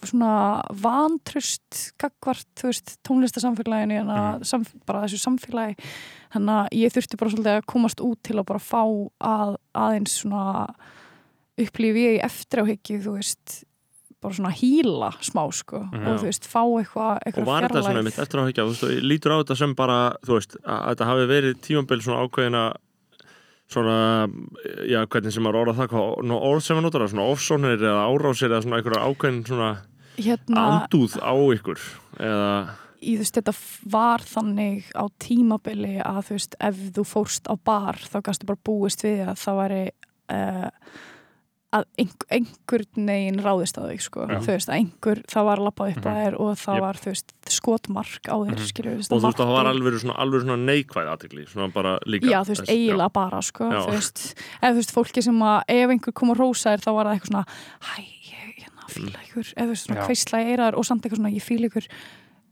svona vantrust gagvart, þú veist, tónlistasamfélaginu en að Mhm. samf bara þessu samfélagi þannig að ég þurfti bara svolítið að komast út til að bara fá að, aðeins svona upplifi ég í eftiráhyggju, þú veist bara svona híla smá sko Mhm. og þú veist, fá eitthvað og eitthvað var þetta svona mitt eftir hafa þú veist, lítur á þetta sem bara þú veist, að þetta hafi verið tímambil svona ákveðina svona, já, hvernig sem maður orða það hvað, orð sem maður notar svona ofsónir eða árásir eða svona einhverja ákveðin svona hérna, andúð á ykkur eða, í, þú veist, þetta var þannig á tímabili að þú veist, ef þú fórst á bar þá gæstu bara búist við að það væri uh, að einhver, einhvern veginn ráðist á þig sko, Já. þú veist, að einhver það var lappað upp að Mhm. þér og það Jep. var, þú veist, skotmark á þér, Mhm. skilur, og þú veist, það var alveg svona, alveg svona neikvæð aðtekli, svona bara líka Já, þú veist, Þess- eiginlega bara, sko, Já. þú veist, eða þú veist, fólki sem að, ef einhver kom að rósa þér, þá var það eitthvað svona, hæ, ég, hérna, fíla ykkur, eða þú veist, svona Já. kveisla í eiraður og samt eitthvað svona, ég fíla ykkur,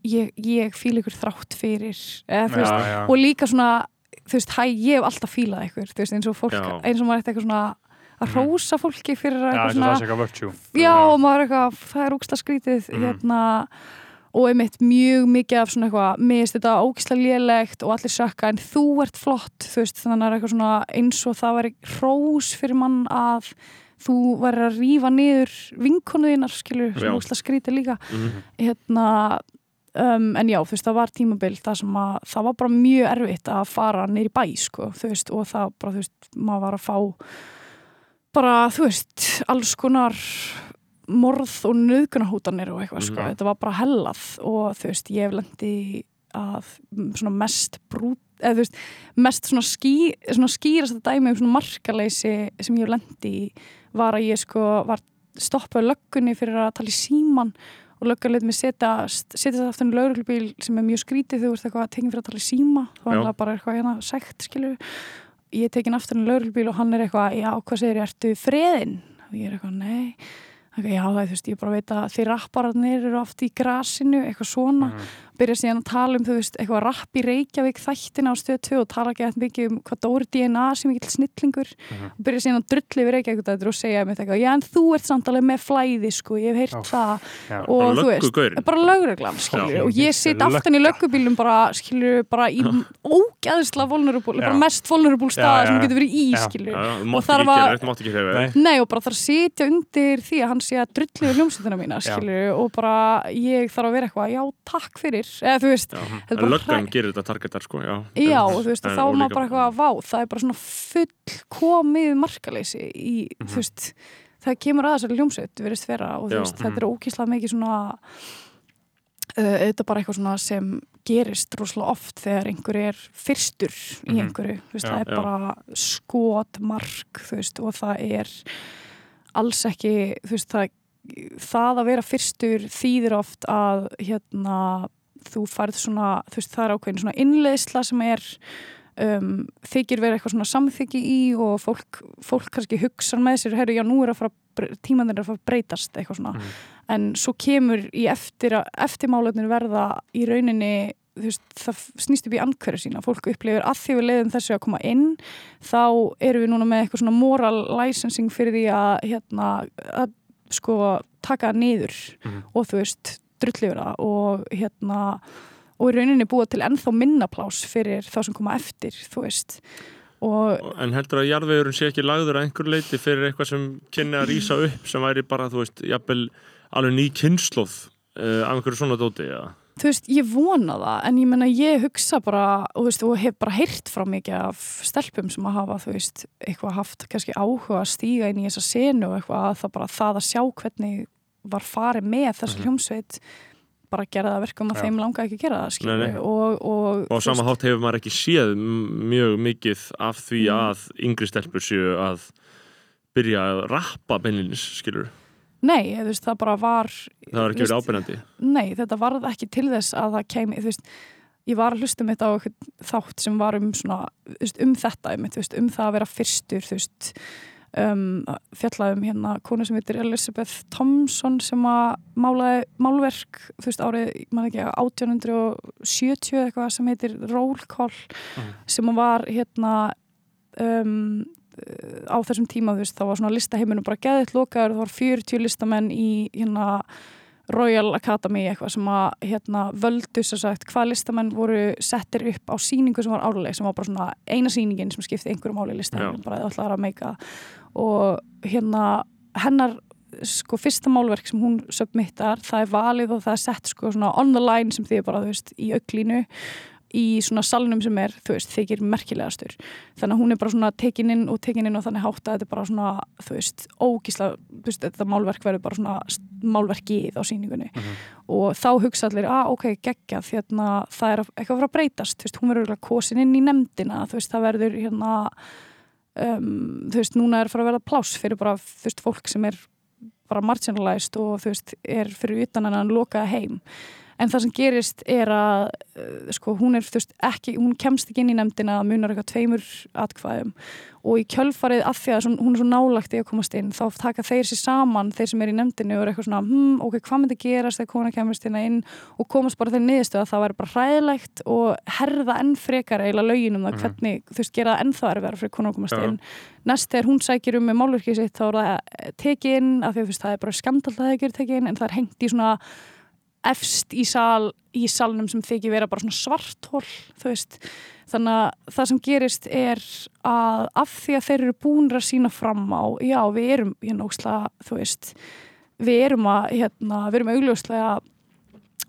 ég, ég fíla ykkur þrátt fyrir, eða þú veist, Já, já. og líka svona, þú veist, hæ, ég hef alltaf fílað ykkur, þú veist, eins og fólk, Já. eins og maður eitthvað svona, að Mhm. rósa fólki fyrir eitthvað svona, já, og maður eitthvað, það er úksla skrítið, Mhm. hérna, og einmitt mjög mikið af svona eitthvað mér finnst þetta ógislega lélegt og allir sökka en þú ert flott, þú veist þannig að það er eitthvað svona eins og það væri hrós fyrir mann að þú væri að rífa niður vinkonu þínar skilur, sem ógislega skrítið líka Mhm. hérna um, en já, þú veist, það var tímabil það sem að, það var bara mjög erfitt að fara neyri bæ, sko, þú veist og það bara, þú veist, maður var að fá bara, þú veist alls konar morð og nöðgunahútanir og eitthvað, sko, Mhm. þetta var bara hellað og þú veist, ég hef lendi að svona mest brút eða þú veist, mest svona, ský, svona skýrast þetta dæmi um svona markaleysi sem ég hef lendi var að ég sko var stoppaði löggunni fyrir að tala í síman og löggan leitt mig setja þetta aftur í lauruglubíl sem er mjög skrítið þú ert eitthvað tekinn fyrir að tala í síma. Þá er það bara eitthvað hérna sekt skilur ég er tekinn aftur í lauruglubíl og hann er eitthvað já, hvað segir ég, ertu freðin? og ég er eitthvað, nei Ok, já, það er þú veist, ég bara veit að því rappararnir eru oft í grasinu, eitthvað svona Mhm. Byrja síðan að tala um, þú veist, eitthvað rapp í Reykjavík þættina á stöð 2 og tala ekki eitthvað mikið um hvað Dóri DNA sem mikill snillingur Mhm. og byrja síðan að drulli við Reykjavík þetta og segja mér eitthvað, já en þú ert samt alveg með flæði sko, ég hef heyrt Já. það Já. og þú veist, bara Já. og ég sitt aftan í löggubílum bara, skilur, bara í ógæðislega vulnerable, bara mest vulnerable Já, stað já, sem getur verið í, þú Og ekki ekki hefur Nei. Og bara þarf að sitja undir því að hann sé að drulli að fyrir eða þú veist löggan gerir þetta targetar sko, já Já þú veist þá maður bara eitthvað að vá það er bara svona full komið markaleysi í Mhm. þú veist það kemur að þessari hljómsveit verðist vera og þú veist þetta er ókíslega mikið svona uh, þetta er bara eitthvað svona sem gerist rosalega oft þegar einhver er fyrstur í Mhm. einhverju þú veist Já, það er já. bara skotmark veist og það er alls ekki veist það, það að vera fyrstur þýðir oft að hérna þú færð svona, þú veist það er ákveðin svona innleðsla sem er um, þykir vera eitthvað svona samþyggi í og fólk, fólk kannski hugsa með sér, herru, já nú er að fara tímanir að fara breytast eitthvað svona Mhm. en svo kemur í eftir eftirmálaðnir verða í rauninni veist, það snýst upp í andhverju sína fólk upplifir að því við leiðum þessu að koma inn þá erum við núna með eitthvað svona moral licensing fyrir því að hérna, að sko taka niður Mhm. og þú veist, drulli yfir það og hérna og í rauninni búa til ennþá minna plás fyrir þá sem koma eftir, þú veist og En heldur að jarðvegurinn sé ekki lagður að einhver leiti fyrir eitthvað sem kynni að rýsa upp sem væri bara, þú veist, jafnvel alveg ný kynnslóð uh, af einhverju svona dóti, eða? þú veist, ég vona það en ég menna ég hugsa bara og, þú veist, og hef bara heyrt frá mikið af stelpum sem að hafa, þú veist, eitthvað haft kannski áhuga að stíga inn í þessa senu og eitthvað að það bara það að sjá hvernig var farið með þessu Mhm. hljómsveit bara gera það verkum að Já. þeim langa ekki að gera það Nei, nei. og, og, Og á þú sama veist, hátt hefur maður ekki séð mjög mikið af því Mm. að yngri stelpur séu að byrja að rappa beinlinis, skilur. nei, þú veist, það bara var Það var ekki verið ábyrjandi. Nei, þetta varð ekki til þess að það kemi, þú veist, ég var að hlusta mitt á eitthvað þátt sem var um svona, þú veist, um þetta, þú veist, um það að vera fyrstur, þú veist, um, fjallaði um hérna konu sem heitir Elizabeth Thompson sem að málaði málverk, þú veist, árið, man ekki, 1870 eða eitthvað sem heitir Roll Call, Mhm. sem var hérna um, á þessum tíma, þú veist, þá var svona listaheiminum bara geðið lokaður, það var 40 listamenn í hérna Royal Academy eitthvað sem að hérna völdu sér sagt hvað listamenn voru settir upp á síningu sem var árleg sem var bara svona eina síningin sem skipti einhverjum máli listamenn bara eða ætlaði að meika og hérna hennar sko fyrsta málverk sem hún submittar, það er valið og það er sett sko svona on the line sem því bara, þú veist, í auklínu í svona salnum sem er, þú veist, þykir merkilegastur. Þannig að hún er bara svona tekin inn og tekin inn og þannig hátt að þetta er bara svona, þú veist, ógísla, þú veist, þetta málverk verður bara svona málverkið á sýningunni. Og þá hugsa allir, að ok, geggja því að það er eitthvað að fara að breytast, þú veist, hún verður örugglega kosin inn í nefndina, þú veist, það verður hérna um, þú veist, núna er fara að verða pláss fyrir bara, þú veist, fólk sem er bara marginalized og þú veist, er fyrir utan en að loka heim en það sem gerist er að uh, sko, hún er, veist, ekki, hún kemst ekki inn í nefndina að munar eitthvað tveimur atkvæðum. Og í kjölfarið af því að svon, hún er svo nálagt í að komast inn þá taka þeir sér saman, þeir sem er í nefndinu og er eitthvað svona, hm, ok, hvað myndi gerast þegar kona kemast inn inn? Og komast bara þeir niðurstöð að það væri bara hræðilegt og herða enn frekar eiginlega lögin um það hvernig, þú veist, gera ennþá erfiðar fyrir kona að komast inn. Næst þegar hún sækir um með málverkið sitt þá er það eh, tekið inn af því að það er bara skandalt að það er tekið inn en það er hengt í svona efst í sal í salnum sem þykir vera bara svona veist, þannig að það sem gerist er að af því að þeir eru búinir að sína fram á já, við erum hérna ókslega þú veist, við erum að hérna, við erum augljóslega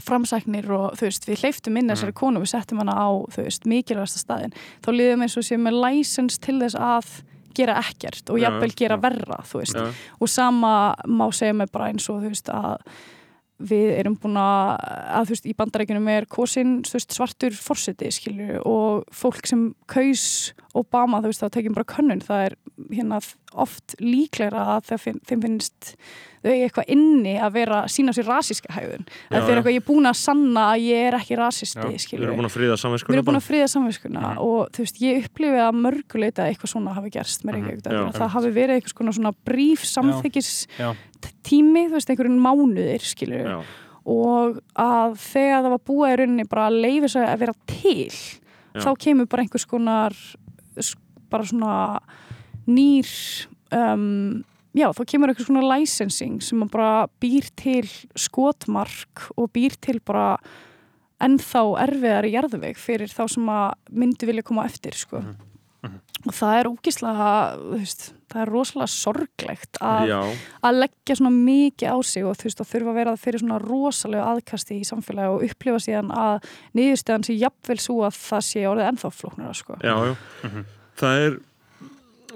framsæknir og þú veist, við hleyftum inn þessari konu, við settum hana á þú veist, mikilvægasta staðin, þá liðum eins og sé með license til þess að gera ekkert og jafnvel gera verra, þú veist. Já. og sama má segja með bara eins og þú veist að við erum búin að, að þú veist, í bandarækjunum er kosin veist, svartur forseti, skilju og fólk sem kaus Obama, þú veist, þá tekjum bara könnun. Það er hérna oft líklegra að það finn, þeim finnst þau eitthvað inni að vera sína sér rasíska hægðun, Já, að þeir já. eitthvað ég er búin að sanna að ég er ekki rasisti, Já, Við skilju erum búin að fríða Við samvinskunni erum búin að fríða samvinskuna Mhm. og þú veist, ég upplifið að mörguleita að eitthvað svona hafi gerst með Reykjavík Já. mm það hafi verið eitthvað svona, svona bríf samþykis Já. tími, þú veist, einhverjum mánuðir skilur Já, og að þegar það var búið í rauninni bara að leifa sig að vera til Já. þá kemur bara einhvers konar bara svona nýr um, já, þá kemur einhvers konar licensing sem bara býr til skotmark og býr til bara ennþá erfiðari jarðveg fyrir þá sem að myndi vilja koma eftir sko. Og það er veist, það er rosalega sorglegt að að leggja svona mikið á sig og þú veist og þurfa að vera fyrir svona rosalega aðkasti í samfélagi og upplifa síðan að niðurstöðan sé jafnvel svo að það sé orðið ennþá flóknara sko. já, já. Það er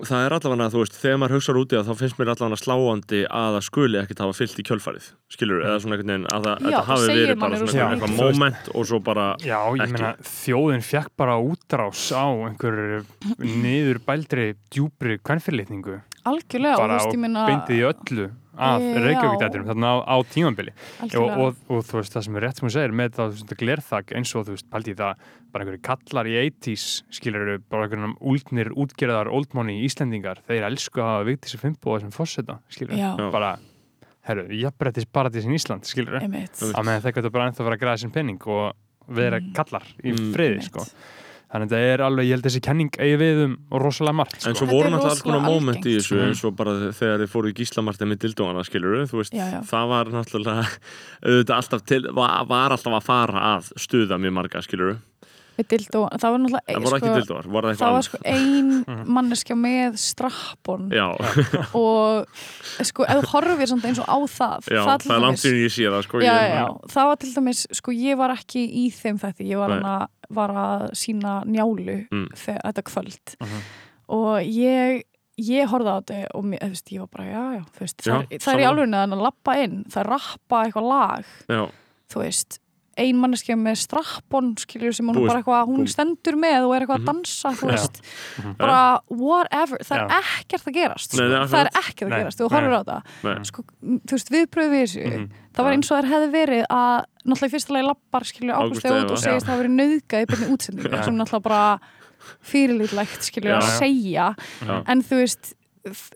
það er allavega, þú veist, þegar maður hugsaður út í það þá finnst mér allavega sláandi að það skuli ekkert hafa fyllt í kjölfarið, skilur eða svona einhvern veginn, að það, Já, hafi verið bara svona rosa eitthvað moment og svo bara Já, ég Ekki. meina, þjóðin fekk bara útrás á einhverju niður bældri, djúbri kvennfyrirlitningu Algjörlega, og þú bara veist, og minna beintið í öllu af Já. Reykjavík-dættinum þarna á, á tímambili og, og, og þú veist, það sem er rétt sem hún segir með það, það glerþak eins og þú veist, paldi í það bara einhverju kallar í 80s skilur bara einhverjum úldnir útgerðar old money Íslendingar, þeir elsku að hafa vikti sér fimmboða sem fórseta, skilur. Já. bara, herru, jafnbrettis paradísin Ísland, skilur einmitt á meðan þeir geta bara ennþá að vera að græða sem penning og vera Mm. kallar í Mm. friði, Einmitt. sko þannig að þetta er alveg, ég held þessi kenning eigi við um rosalega margt, En sko svo Þetta voru náttúrulega alls konar moment í þessu sko. eins og bara þegar þið fóru í gíslamartin með dildóana skilur þú veist, Já, já. það var náttúrulega auðvitað alltaf til, var, var alltaf að fara að stuða mjög marga skilur Við dildó, það var náttúrulega það voru ekki dildóar, var það það var sko ein manneskja með strappon. Já, og sko, þú horfir samt eins og á það já, það, það er langt dæmis- síðan ég sé það sko já, ég, já, já, það var til dæmis sko ég var ekki í þeim þetta ég var, hana, var að sína njálu Mm. þegar, þetta kvöld. Mhm. og ég ég horfði á þetta og mér, þú veist, ég var bara já, já, þú veist, Já, það, er- það er í alveg að lappa inn, það er rappa eitthvað lag já, þú veist, ein manneskja með strappon skilur sem hún Búið- bara eitthvað hún búið. stendur með og er eitthvað Mhm. að dansa þú veist, bara whatever það er ekkert að gerast Nei, nei, sko. það er ekkert að gerast, þú nei. horfir á það. Sko, þú veist, viðbröð við þessu Mhm. það var eins og þær hefði verið að náttúrulega í fyrsta lagi lappar skilur Ágúst Ágúst Eva út og segist að það hafi verið nauðgað í byrni útsendingu sem náttúrulega bara fyrirlítlegt skilur að segja. En þú veist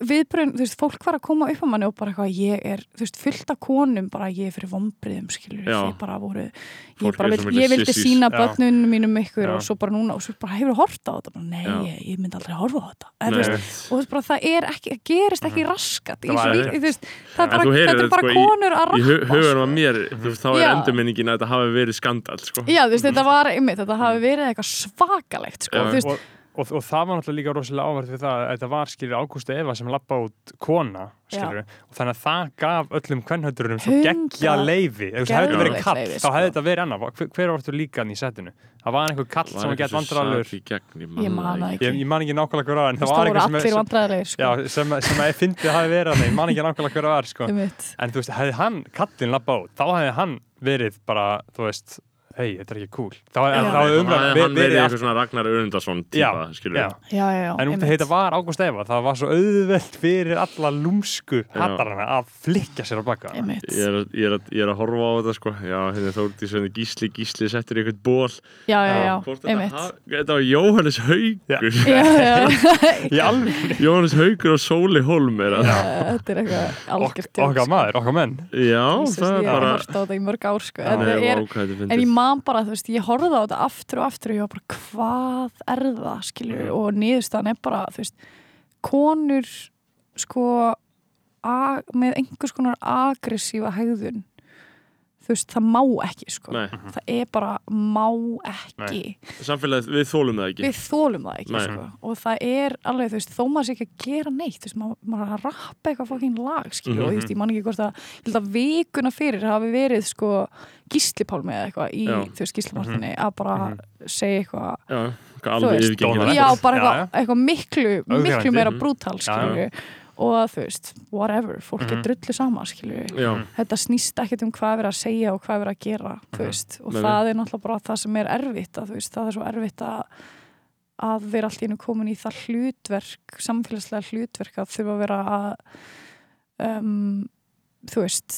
viðbröðin, þú veist, fólk var að koma upp á manni og bara eitthvað, ég er, þú veist, fullt af konum bara ég er fyrir vombriðum, skilur Já. ég bara voru, ég Fólk bara vil, svo miklir ég vildi sissies. sína börnunum mínum ykkur Já. og svo bara núna, og svo bara hefur hort á þetta? Bara, nei, ég, ég myndi aldrei horfa á þetta. En, þú veist, og þú veist bara, það er ekki, það gerist ekki raskat í Það er bara, þetta er bara sko, í- konur að í hu rappa hugunum að mér þú veist, þá er endurminningin að þetta hafi verið skandal sko. Já, þú veist, þetta var, þetta hafi verið eitthvað svakalegt, sko, þú veist, og, og, það var náttúrulega líka rosalega áverð við það að þetta var skilur Ágústa Eva sem lappa út kona skilur, og þannig að það gaf öllum kvennhöndurum svo geggja leifi ef það hefði verið kall, leyfi, þá sko. hefði þetta verið annað. Hver, hver vartu líka hann í setinu? Það var einhver kall sem var gett gegn, ég, man það ég, ég man ekki nákvæmlega hver var. En Þú það veist, var voru einhver allir sem, sko. já, sem, sem að ég fyndi að hafi verið hann ég man ekki nákvæmlega hver það var sko. En þú veist, hefði hann kallin lappa út þá hefði hann verið bara, þú veist hei, þetta er ekki cool. Þá Það umræðan hefði hann verið verið eitthvað svona Ragnar Örundarsson típa, Já, skilur já. já, já, já, En út af þetta var Ágúst Eva, það var svo auðvelt fyrir alla lúmsku hattarana að flikka sér á baka. Ég er, að- ég, er að, ég er að horfa á þetta sko. Já, hérna þótti svona gísli, gísli settur í eitthvað ból já, já, já, einmitt. Þetta var Jóhannes Haugur já, já, Í alveg, Jóhannes Haugur og Sóli Holm er að þetta er eitthvað algjört okkar maður, okkar menn. Já, það er bara hort á þetta í mörg ár sko. En, það er, er ég. Man bara, þú veist, ég horfði á þetta aftur og aftur og ég var bara, hvað er það skilju, og niðurstaðan er bara þú veist, konur sko með einhvers konar agressífa hegðun þú veist, það má ekki sko. Nei, það er bara má ekki. Samfélagið, við þólum það ekki. Við þólum það ekki Nei. sko. og það er alveg, þú veist, þó maður sé ekki að gera neitt, þú veist, maður, maður er að rappa eitthvað fokkin lag, skilju, Mhm. og þú veist, ég man ekki hvort að ég held að vikuna fyrir hafi verið sko gíslipálmi eða eitthvað í, Já. þú veist, gíslipartinni að bara segja eitthvað Já, hvað Þú alveg veist, yfirgengilegt já, bara eitthvað, eitthvað miklu, miklu meira Mhm. brútal, skilju og þú veist, whatever, fólk er Mhm. drullu sama, skilju Já, þetta snýst ekkert um hvað er að segja og hvað er að gera, þú Mhm. veist. Og Nei, það er náttúrulega bara það sem er erfitt að, þú veist, það er svo erfitt að að vera allt í einu komin í það hlutverk samfélagslega hlutverk að þurfa að vera að um, þú veist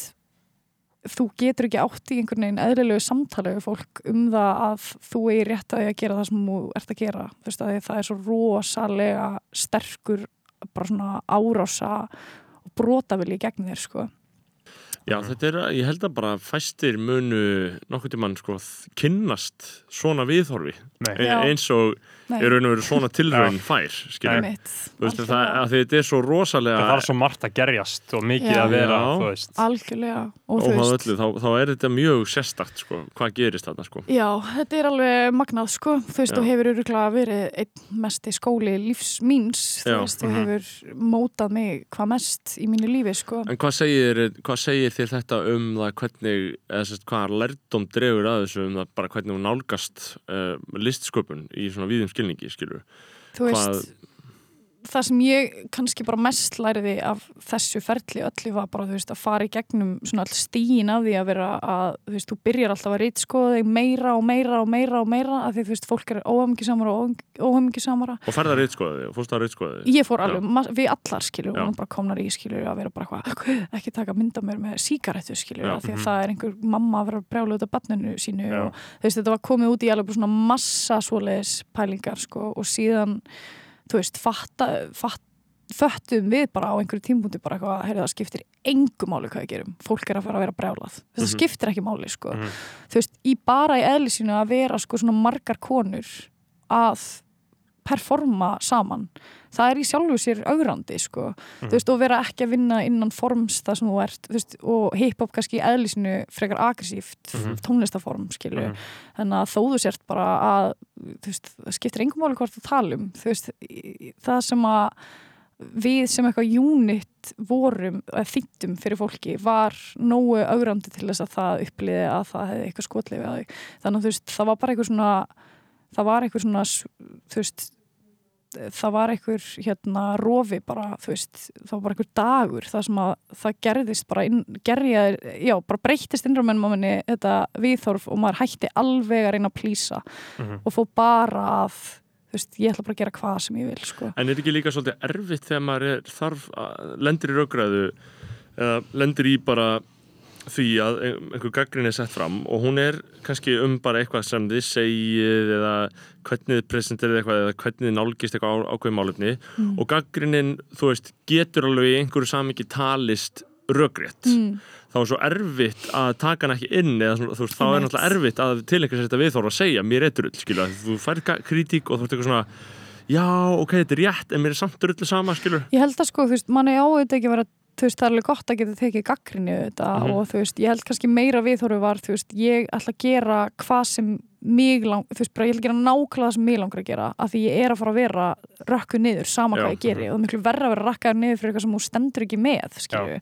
þú getur ekki átt í einhvern veginn eðlilegu samtali við fólk um það að þú er rétt að gera það sem þú ert að gera. Þú veist að það er svo rosalega sterkur bara svona árása og brotavili gegn þér sko. Já, þetta er, ég held að bara fæstir munu nokkuð tímann sko kynnast svona viðhorfi. Nei. e eins og Er raun og veru svona tilraun fær, skilur Einmitt. Þú veist, það, Algjörlega. að því þetta er svo rosalega Það var svo margt að gerjast og mikið Já. að vera, þú algjörlega. Og þú öllu, þá, þá er þetta mjög sérstakt sko, hvað gerist þarna sko. Já, þetta er alveg magnað sko. Þú veist, og hefur öruglega verið einn mesti skóli lífs míns þú veist, og Mhm. hefur mótað mig hvað mest í mínu lífi sko. En hvað segir, hvað segir þér þetta um það hvernig, eða sérst, hvað lærdóm dregur að þessu um það bara hvernig hún nálgast uh, listsköpun í svona víðum skilningi, skilur þú veist, það sem ég kannski bara mest læriði af þessu ferli öllu var bara, veist, að fara í gegnum svona all stíin af því að vera að, þú veist, þú byrjar alltaf að rítskoða þig meira og meira og meira og meira af því, þú veist, fólk er óhemgisamara og óhemgisamara Og færða reytskoðið, og fórst það reytskoðið Ég fór alveg, við allar skilur Já. og bara komnar í skilur að vera bara hvað ekki taka mynda mér með sígarettu skilur Já, af því að mhm. það er einhver mamma að vera að þú veist fatta, fatt, föttum við bara á einhverju tímpúndi bara eitthvað, heyrðu það skiptir engu máli hvað við gerum, fólk er að fara að vera brjálað þetta Mhm. skiptir ekki máli sko Mhm. þú veist, í bara í eðlisínu að vera sko svona margar konur að performa saman það er í sjálfu sér augrandi sko. Mhm. þú veist, og vera ekki að vinna innan forms það sem þú ert, veist, og hip-hop kannski í eðlisínu frekar aggressíft Mhm. tónlistaform, skilju Mhm. þannig að þó þú sért bara að veist, það skiptir engum máli hvort þú talum þú veist, það sem að við sem eitthvað unit vorum, eða þýttum fyrir fólki var nógu augrandi til þess að það uppliði að það hefði eitthvað skotlefi að þau þannig að þú veist, það var bara eitthvað svona það var eitthvað svona þú veist það var einhver hérna rofi bara, þú veist, það var bara einhver dagur það sem að það gerðist bara inn, gerjaði, já, bara breyttist innramennum á minni þetta viðþorf og maður hætti alveg að reyna að plýsa Mhm. og fó bara að þú veist, ég ætla bara að gera hvað sem ég vil sko. En er ekki líka svolítið erfitt þegar maður er, þarf lendir í raugræðu eða lendir í bara því að ein- einhver gaggrin er sett fram og hún er kannski um bara eitthvað sem þið segið eða hvernig þið presenterið eitthvað eða hvernig þið nálgist eitthvað ákveðum málefni mm. og gaggrinin, þú veist, getur alveg í einhverju samingi talist röggrétt Mm. þá er svo erfitt að taka hann ekki inn eða þú veist, þá er náttúrulega erfitt að tilengja sér þetta viðþóra að segja, mér er drull, skilur þú fær ga- kritík og þú ert eitthvað svona já, ok, þetta er rétt, en mér er samt drullu sama, skilur ég held að sko, þú veist, manni á þetta ekki að vera þú veist, það er alveg gott að geta tekið gaggrinni þetta Mhm. og þú veist, ég held kannski meira viðhorfi var, þú veist, ég ætla að gera hvað sem mig lang, þú veist, bara ég ætla að gera nákvæmlega það sem mig langar að gera, af því ég er að fara að vera rökkuð niður, sama Já. hvað ég geri og miklu verra að vera rakkaður niður fyrir eitthvað sem þú stendur ekki með, skilju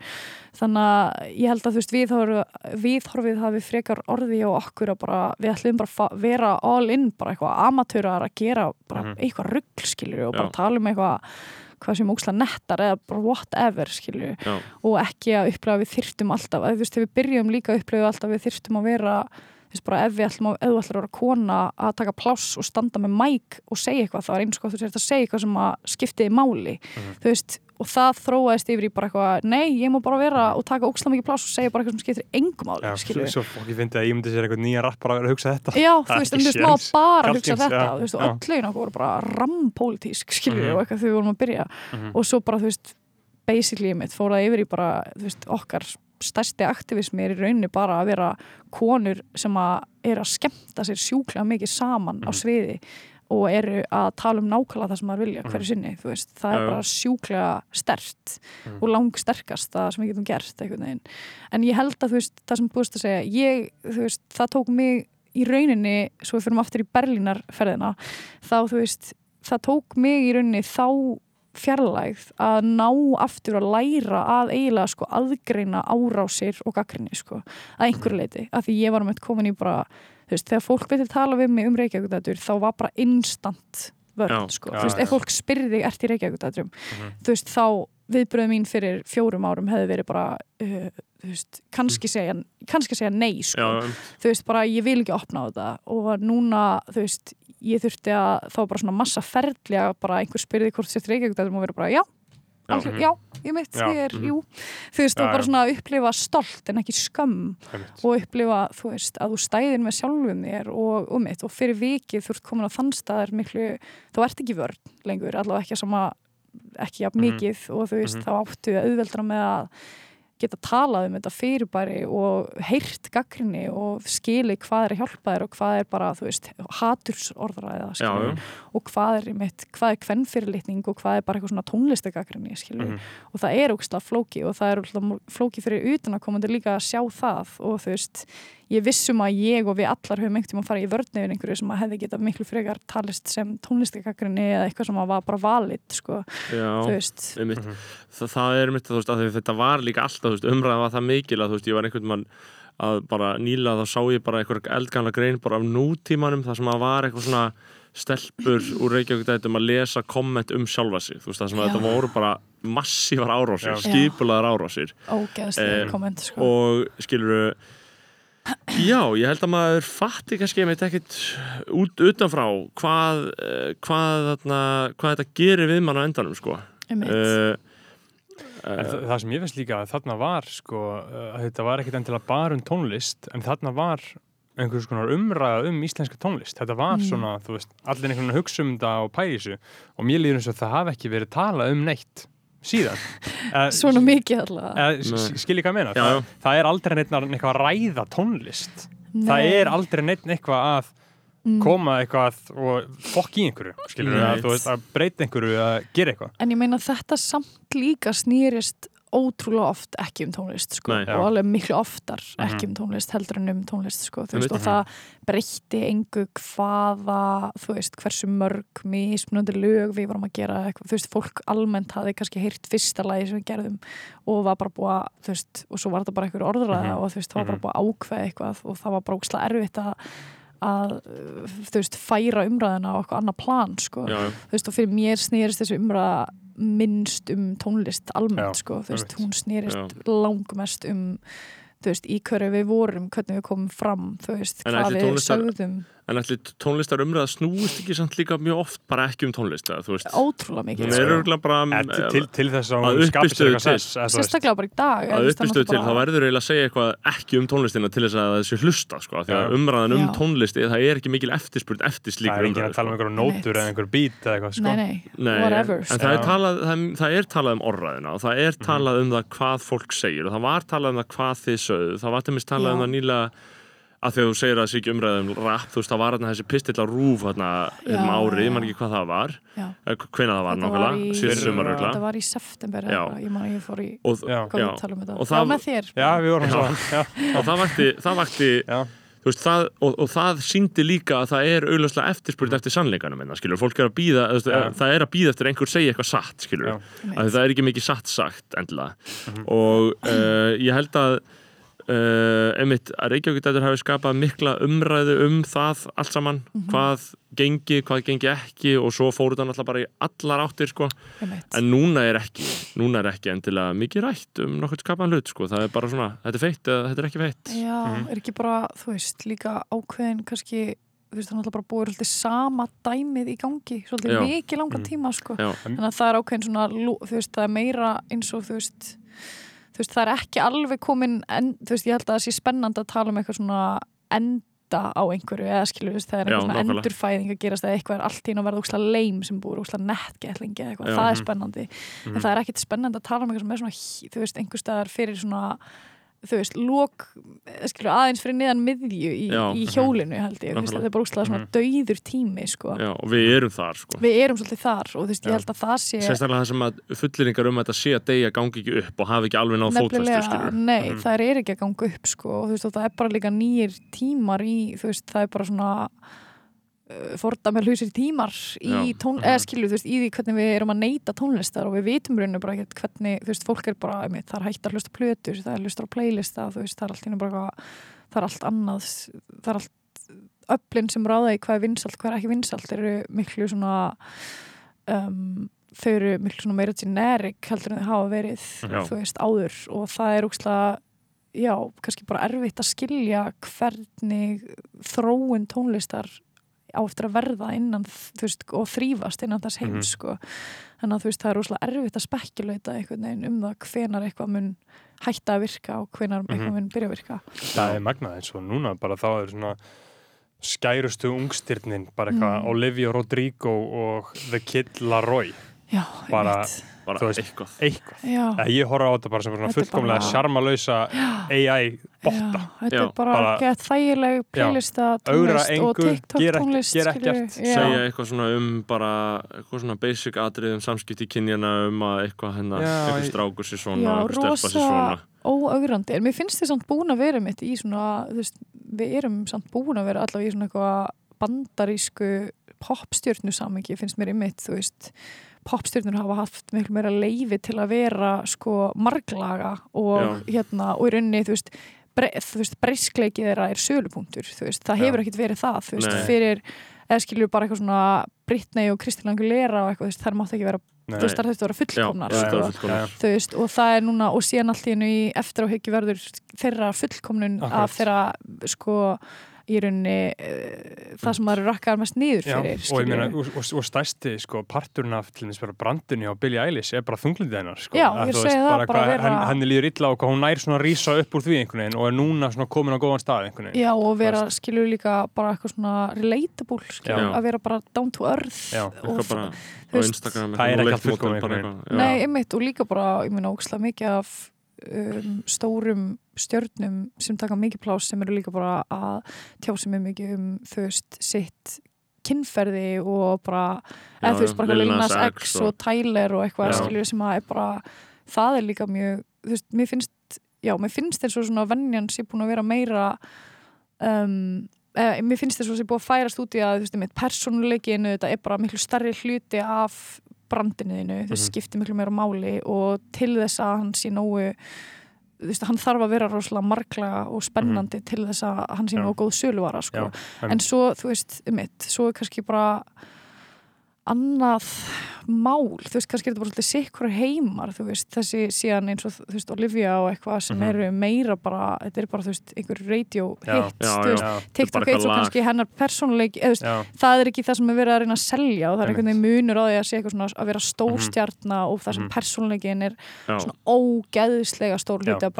þannig að ég held að þú veist viðhorfið, viðhorfið hafi frekar orði á okkur að bara, við ætlum bara að vera all in, bara eitthvað amatörar að gera bara Mhm. eitthvað rugl, skilju og bara Já. tala um eitthvað hvað sem óksla nettar eða whatever, skilju Já, og ekki að upplega við þyrftum alltaf að þú veist, þegar við byrjum líka að upplega alltaf að við þyrftum að vera þú veist, bara ef við ætlum að, ef þú ætlum að vera kona að taka pláss og standa með mæk og segja eitthvað, það var eins og þú sért að segja eitthvað sem að skiptiði máli. Þú veist, og það þróaðist yfir í bara eitthvað nei, ég má bara vera og taka óksla mikið pláss og segja bara eitthvað sem skiptir engum Já, skilur svo fokk ég fyndi að ég myndi sér eitthvað nýja rappar að vera að hugsa þetta Já, þú veist, en þú veist, séns. bara hugsa þetta, já, þú veist, og öll lögin okkur voru bara rampólitísk, skiljum við, Mhm. og eitthvað þegar við vorum að byrja Mhm. og svo bara, þú veist, basically mitt fór það yfir í bara, þú veist, okkar stærsti aktivismi er í rauninni bara að vera konur sem að er að skemmta sér sjúklega mikið saman á Mhm. sviði og eru að tala um nákvæmlega það sem maður vilja hverju Mhm. sinni, þú veist, það er bara sjúklega stert Mhm. og langsterkast það sem við getum gert einhvern veginn, en ég held að þú veist, það sem búist að segja, ég, þú veist, það tók mig í rauninni, svo við fyrir aftur í Berlínarferðina, þá þú veist, það tók mig í rauninni þá fjarlægð að ná aftur að læra að eiginlega sko aðgreina árásir og gaggrinni sko að einhverju leiti, að því ég var með komin í bara, veist, þegar fólk veitir tala við mig um Reykjavík þá var bara instant vörn, Já. sko, þú veist, ef fólk spyrði þig ert í Reykjavík Mhm. þú veist, þá viðbröð mín fyrir fjórum árum hefði verið bara uh, þú veist, kannski segja kannski segja nei, sko. Já, þú veist, bara ég vil ekki opna á þetta. Og núna, þú veist, ég þurfti að þá bara svona massa ferli að bara einhver spyrði hvort sér Reykjavík og vera bara, já, Já. allir, já, ég mitt, Já, ég er, mhm. jú þú veist, Já, og bara svona að upplifa stolt en ekki Einmitt. og upplifa, þú veist, að þú stæðir með sjálfum þér og um mitt og fyrir vikið þú ert komin á þann staðar miklu þú ert ekki vörn lengur, allavega ekki sama ekki jafn Mhm. mikið og þú veist, Mhm. þá áttu auðveldra með að geta talað um þetta fyrirbæri og heyrt gaggrinni og skili hvað er að hjálpa þér og hvað er bara, þú veist, hatursorðræða og hvað er, mitt, hvað er kvennfyrirlitning og hvað er bara eitthvað svona tónlistagaggrinni skilur, Mhm. og það er ógslag flóki og það er flóki fyrir utan að komandi líka að sjá það og þú veist ég vissum að ég og við allar höfum einhvern tíma að fara í vörn yfir einhverju sem að hefði getað miklu frekar talist sem tónlistagaggrinni eða eitthvað sem að var bara valid sko, þú já. veist Einmitt. Mhm. það, það er mitt þú veist, að þetta var líka alltaf veist, umræða var það mikil að þú veist, ég var einhvern mann að bara nýla þá sá ég bara einhver eldgamla grein bara af nútímanum þar sem að var eitthvað svona stelpur úr Reykjavík dætum að lesa komment um sjálfa sig þú veist, það sem að þetta voru bara massívar árásir, skipulaðar árásir ógeðslega Eh, komment sko. og skilur já, ég held að maður fatti kannski einmitt ekkit út, utanfrá hvað, eh, hvað, þarna, hvað þetta gerir við mann á endanum sko. Uh, En þa- það sem ég finnst líka að þarna var sko, uh, að þetta var ekkit endilega bara um tónlist en þarna var einhvers konar umræða um íslenska tónlist. Þetta var Mm. svona, þú veist, allir einhvern veginn að hugsa um þetta og pæli þessu og mér líður eins og það hafi ekki verið talað um neitt síðan Eh, svona mikið allavega eh, s- skil ég hvað að meina Já, það, já. það er aldrei neitt eitthvað að ræða tónlist það Nei. er aldrei neitt eitthvað að Mm. koma eitthvað og fokk í einhverju skilur Nei. að, þú veist, að breyta einhverju að gera eitthvað En ég meina þetta samt líka snýrist ótrúlega oft ekki um tónlist sko, Nei. Og alveg miklu oftar ekki Mhm. um tónlist heldur en um tónlist sko, veist, og það breytti engu hvaða, þú veist, hversu mörg mismunandi lög við vorum að gera þú veist, fólk almennt hafi kannski heyrt fyrsta lagi sem við gerðum og var bara búið að, þú veist, og svo var þetta bara einhver orðræða Mhm. og þú veist, það var bara búið að ákveða eitthvað og það var bara ókslega erfitt að að, þú veist, færa umræðina á eitthvað annað plan, sko já, já. þú veist og fyrir mér snýrist þessu umræða minnst um tónlist almennt Já, sko, þú veist, hún snýrist langmest um þú veist, í hverju við vorum, hvernig við komum fram þú veist, En hvað við tónlistar- sögðum En ætli tónlistar umræða snúist ekki samt líka mjög oft bara ekki um tónlist eða, þú veist, ótrúlega mikið. Er sko. til, til, til þess að Að eitthvað til. sérstaklega bara í dag að þú veist, það er uppistuð til, þá verður eiginlega að segja eitthvað ekki um tónlistina til þess að það sé hlusta sko, af því að umræðan um tónlisti það er ekki mikil eftirspurt eftir það slíkur er enginn að tala um einhverjum nótur eða einhver beat eða eitthvað sko. nei, nei, Nei, whatever en sko. það er, talað, það, er, það er talað um orðræðina og það er talað um það hvað fólk segir og það var talað um það hvað þið sögðu það var til minnst talað um það nýlega að að þú segir að það sé ekki umræðum rap, þú veist, það var þarna þessi pistill á rúf þarna um Já, ári, ég já. man ekki hvað það var Já. hvena það var nákvæmlega, síðan örugglega. var í september Já. ég man ég fór í Já. hvað Já. tala um þetta Og já, það- með þér já, við vorum Já. svo já. og það vakti, það vakti Já. veist, það, og, og það síndi líka að það er auðvitað eftirspurð eftir sannleikanum minna, skilur, fólk er að býða Ja. það er að býða eftir einhver segja eitthvað satt skilur, Já. að það er ekki mikið satt sagt endilega og uh, ég held að uh, einmitt að Reykjavík hafi skapað mikla umræðu um það allt saman, hvað gengi, hvað gengi ekki og svo fóru það náttúrulega bara í allar áttir sko, en núna er ekki núna er ekki endilega mikið rætt um nokkuð skapaðan hlut sko, það er bara svona, þetta er feitt eða þetta er ekki feitt. Já, Mhm. er ekki bara, þú veist, líka ákveðin kannski, þú veist, er náttúrulega bara búið svolítið sama dæmið í gangi svolítið mikið langan Mhm. tíma, sko. Já. að það er ákveðin svona, þú veist, það er meira eins og, þú veist þú veist, það er ekki alveg komin en, þú veist, ég held að það sé spennandi að tala um eitthvað svona enda á einhverju eða skilur, þú veist, það er eitthvað svona endurfæðing að gerast eða eitthvað er allt í einu að verða úkslega leim sem búið úkslega nettgætlingi eða eitthvað, það er Mhm. spennandi. En það er ekkit spennandi að tala um eitthvað sem er svona, þú veist, einhver staðar fyrir svona þú veist, lók skilur, aðeins fyrir niðan miðju í, Já. í hjólinu held ég, þetta er bara úrslega svona dauður tími, sko. Já, og við erum þar sko. Við erum svolítið þar og þú veist, Já. ég held að það sé sérstaklega það sem að fulleringar um að þetta sé að deyja gangi ekki upp og hafi ekki alveg náð fótfæstu nefnilega, skilur nei, Mhm. það er ekki að ganga upp, sko, og þú veist, og það er bara líka nýjir tímar í, þú veist, það er bara svona uh, fordæmi hlusir tímar í tón, Mhm. eða skilur, þú veist, í því hvernig við erum að neyta tónlistar og við vitum rauninu bara ekkert hvernig, þú veist, fólk er bara, einmitt, það er hægt að hlusta plötur, það er hlusta á playlista, þú veist, það er allt einu bara, það er allt annað, það er allt öflin sem ráða í hvað er vinsalt, hvað er ekki vinsalt, eru miklu svona um, þau eru miklu svona meira generic heldur en þau hafa verið, Já. þú veist, áður og það er úkslega já, kannski bara erfitt að skilja hvernig þróun tónlistar á eftir að verða innan, veist, og þrýfast innan þess heims, Mhm. sko þannig að veist, það er rosalega erfitt að veginn um það hvenar eitthvað mun hætta að virka og hvenar Mhm. eitthvað mun byrja að virka það er magnað eins og núna bara þá er svona skærustu ungstyrnin bara eitthvað Mm. Olivia Rodrigo og The Kid Laroi Já, Bara- bara Þú veist, eitthvað. eitthvað, að ég horfa á þetta bara sem svona fullkomlega bara- sjarmalausa AI botta. Þetta er bara, bara- gett þægileg playlista Augra tónlist og engu, TikTok gera ekki- tónlist gera skilurðu. ekkert, segja eitthvað svona um bara eitthvað svona basic atrið um samskipti kynjana um að eitthvað hennar eitthvað strákur sér svona, stelpa sér rosa- svona. óaugrandi, en mér finnst þið samt búin að vera mitt í svona, þú veist, við erum samt búin að vera allavega í svona eitthvað bandarísku popstjörnu samingi, finnst mér einmitt, þú veist popstjörnur hafa haft miklu meira leifi til að vera sko marglaga og hérna, og í rauninni, þú veist veist, breyskleikið þeirra er sölupunktur, þú veist, það Já. hefur ekkit verið það, þú veist, Nei. fyrir eða skilju bara eitthvað svona Britney og Kristina Aguilera og eitthvað, þú veist, þær mátt ekki vera Nei. þú veist, þær þurftu að vera fullkomnar Já, sko fullkomnar. þú veist, og það er núna og síðan allt í hennu í eftir áhyggju verður þeirra fullkomnun Akkurat. af þeirra sko í rauninni uh, það sem maður rakkar mest niður Já, fyrir og, ég meina, og, og, og stæsti sko, parturinn af til dæmis bara brandunni á Billie Eilish er bara þunglindið hennar sko. Já, Að ég þú segi það, bara, bara hvað, vera- henn, henni líður illa og hvað hún nær svona að rísa upp úr því einhvern veginn og er núna svona komin á góðan stað einhvern veginn Já, og vera, skilur líka bara eitthvað svona relatable, skilur, Já. að vera bara down to earth Já, og eitthvað bara á veist, Instagram það er ekki allt já. Nei, einmitt, og líka bara, ég meina, ókslega mikið af um, stórum stjörnum sem taka mikið plás sem eru líka bara að tjá sig með mikið um, þú veist, sitt kynferði og bara, eða þú veist, bara Lil Lil Nas Nas X og- Tyler og eitthvað, skilur, sem að er bara, það er líka mjög, þú veist, mér finnst, já, mér finnst og svona vennjan sé búin að vera meira, um, eða, mér finnst þess að sé búið að færast út í að, þú veist, mitt persónuleikinu, þetta er bara miklu starri hluti af brandinuðinu, þess Mhm. skiptir miklu meira máli og til þess að hann sé nógu þú veist, hann þarf að vera rosalega marglega og spennandi til þess að hann sé nógu góð söluvara sko. Já, en- svo, þú veist, mitt svo er kannski bara annað mál, þú veist, kannski er þetta bara svolítið sikkur heimar, þú veist, þessi síðan eins og, þú veist, Olivia og eitthvað sem Mhm. eru meira bara, þetta er bara, þú veist, einhver radio hits, þú veist, TikTok hits og kannski hennar persónuleik, eða þú veist, já, það er ekki það sem er verið að reyna að selja og það er einhvern veginn munur á því að sé eitthvað svona að vera stórstjarna og það sem Mhm. persónuleikin er Já. svona ógeðslega stór hluti af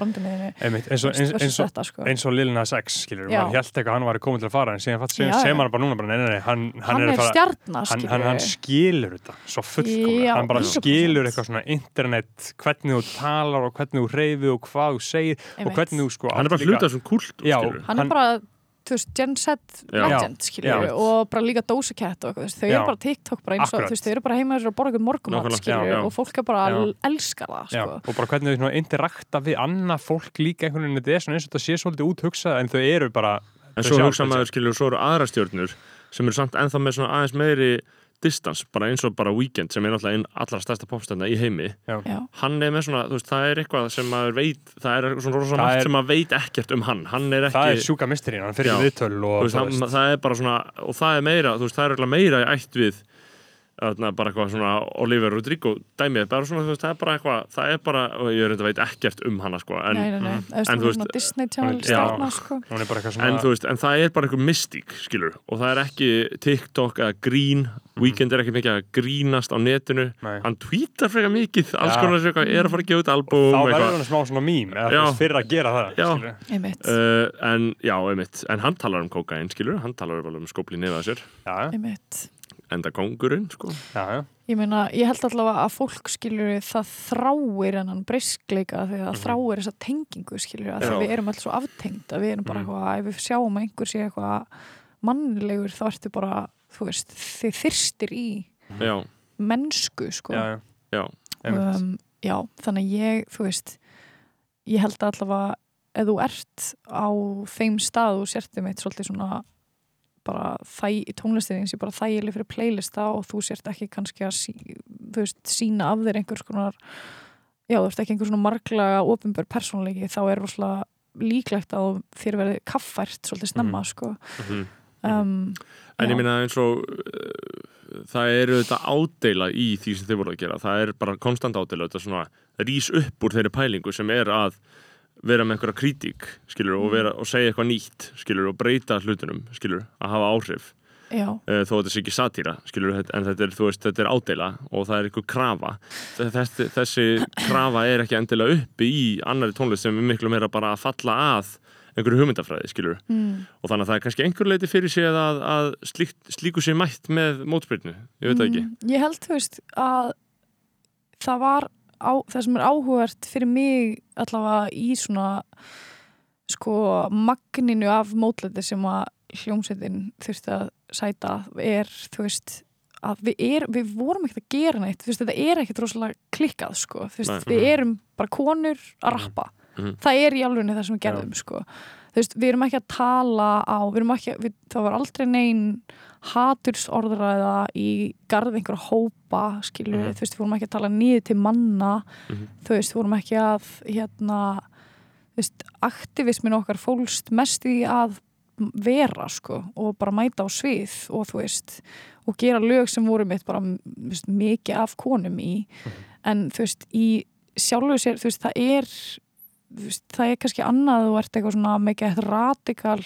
eins og, þetta sko. eins og Lil Nas X skilur, maður held eitthvað að hann var komið til að fara en síðan já. sem hann bara núna bara, nei, nei, nei, hann, hann, hann er, er skilur þetta svo fullkomlega, hann bara 100%. skilur eitthvað svona internet, hvernig þú talar og hvernig þú reyfi og hvað þú segir og hvernig þú sko hann er bara átt líka- hluta þessum kult Já, hann hann- er bara þú veist, Gen Z legend skilur Já. og bara líka Cat og eitthvað, þau eru bara TikTok bara eins og, þú veist, þau eru bara heima þessar að borga ykkur morgumat skilur Já, já. og fólk er bara að elska það sko. og bara hvernig þau interakta við annað fólk líka einhvern veginn, þetta er svona eins og þetta sé svolítið en þau eru bara en Þau svo hugsa maður skilur svo eru aðra stjörnur sem eru samt ennþá með svona aðeins meiri distans, bara eins og bara Weekend sem er náttúrulega einn allra stærsta popstjörna í heimi. Já, hann er með svona, þú veist, það er eitthvað sem maður veit, það er eitthvað svona rosa margt er- sem maður veit ekkert um hann. Hann er Það er ekki, sjúka misterinn, hann fyrir Já. viðtöl þú og veist, hann, það er bara svona og það er meira, þú veist, það er meira í ætt við bara eitthvað svona Oliver Rodrigo dæmið, bara svona, þú veist, það er bara eitthvað það er bara, og ég reynda veit ekkert um hana sko, en, nei, nei, nei, en en þú veist- Disney Channel Já. stjarnar sko. Hún er bara eitthvað en, svona þú veist, en það er bara eitthvað mystík, skilur, og það er ekki TikTok eða grín, Weekend er ekki mikið að grínast á netinu. Nei. hann tweetar frekar mikið, alls konar þessu eitthvað, er að fara að gefa út albúm þá verður hann smá svona veist, fyrir að gera það Já. uh, en já, einmitt. En hann talar um kókain, skilur, hann talar um skópli nefað sér, já, einmitt enda kóngurinn, sko. Já, já, Ég meina, ég held allavega að fólk skilur það þráir hennan briskleika því að það þráir þessa tengingu skilur að við erum alltaf svo aftengd að við erum bara eitthvað, ef við sjáum að einhver sé eitthvað mannlegur þá ertu bara, þú veist, þið þyrstir í já, mennsku sko. Já, já, já, einmitt. um, já, þannig ég, þú veist ég held allavega ef þú ert á þeim stað og sértum eitt svolítið svona bara tónlistin sé bara þægileg fyrir playlista og þú sért ekki kannski að sí, veist, sína af þér einhvers konar já, þú ert ekki einhver svona marglaga ofinbör persónleiki, þá er rosalega líklegt að þér verði kaffært svolítið snemma, sko mhm um, En já. ég minna eins og uh, það eru þetta ádeila í því sem þið voru að gera. Það er bara konstant ádeila, þetta svona rís upp úr þeirri pælingu sem er að vera með einhverja kritík, skilur, og, vera, og segja eitthvað nýtt, skilur, og breyta hlutunum, skilur, að hafa áhrif. já, Uh, þó þetta sé ekki satýra, en þetta er, veist, þetta er ádeila og það er einhver krafa. Þessi, þessi krafa er ekki endilega uppi í annari tónlist sem er miklu meira bara að falla að einhverju hugmyndafræði, mm, og þannig að það er kannski einhver leiti fyrir sig að, að slíkt, slíku sér mætt með mótspyrnu, ég veit það ekki. Mm, Ég held, þú veist, að það var á, það sem er áhugavert fyrir mig allavega í svona sko magninu af mótlæti sem að hljómsveitin þurfti að sæta er, þú veist að við, er, við vorum ekkert að gera neitt veist, þetta er ekkert rosalega klikkað sko. Veist, Nei. við erum bara konur að rappa Mhm. það er í alveg það sem við gerðum sko. veist, við erum ekki að tala á við erum ekki, við, það var aldrei neinn hatursorðræða í garð einhverja hópa skilur Mhm. við, þú veist, við vorum ekki að tala niður til manna Mhm. þú veist, við vorum ekki að hérna, þú veist, aktivismin okkar fólst mest í að vera sko og bara mæta á svið og þú veist og gera lög sem voru mitt bara veist, mikið af konum í en þú veist í sjálfu sér þú veist það er þú veist, það er kannski annað þú ert eitthvað svona mikið radikal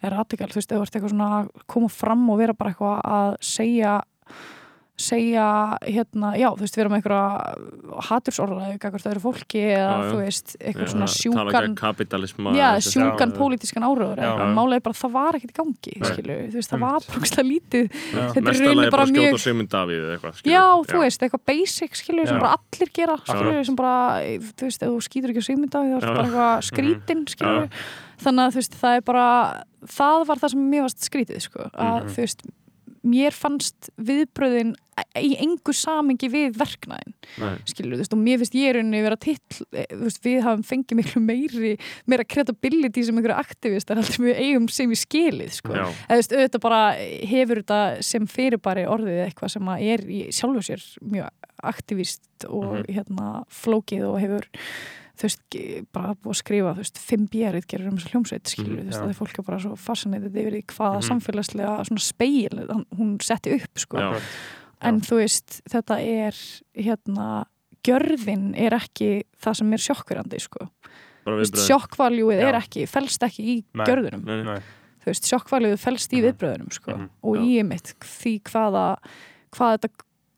eða radikal þú veist þú ert eitthvað svona að koma fram og vera bara eitthvað að segja segja hérna, já, þú veist, vera með einhverja hatursorðaði, eitthvað öðru fólki eða Já, þú veist, eitthvað Já, svona sjúkan um Já, sjúkan Já. pólitískan áraður en málega er bara að það var ekkert í gangi Nei. skilu, þú veist, það var bara lítið Já. þetta er rauninni bara mjög Sigmund Davíð eða eitthvað. Já, þú veist, eitthvað basic, skilur, sem Já. bara allir gera, skilur, Já. sem bara, þú veist, ef þú skýtur ekki á sigmynda, þá er bara eitthvað skrítin, skilur, Já. þannig að þú veist, það er bara, það var það sem mér varst skrítið, sko, að Mhm. þú veist, mér fannst viðbröðin í engu samingi við verknæðin, skilur, þú veist, og mér finnst ég rauninni vera till, eh, veist, við hafum fengið miklu meiri, meira credibility sem einhverju aktivistar heldur við eigum sem í skilið, sko. Eða, þú veist, auðvitað bara hefur þetta sem fyrirbæri orðið eitthvað sem er í sjálfu sér mjög aktivist og Mhm. hérna flókið og hefur þú veist, bara búið að skrifa þú veist, fimm bjerið gerir um þessu hljómsveit skilur, Mhm, þú veist, já. að fólk er bara svo fascinætið yfir því hvaða Mhm. samfélagslega svona speil hún setti upp, sko Já. en þú veist, þetta er hérna, gjörðin er ekki það sem er sjokkurandi, sko sjokkvaljúið er Já. ekki, felst ekki í Nei. gjörðunum Nei, nei. Þú veist, sjokkvalið felst í Mhm. viðbröðunum sko, Mhm. og Já. í mitt því hvaða, hvað þetta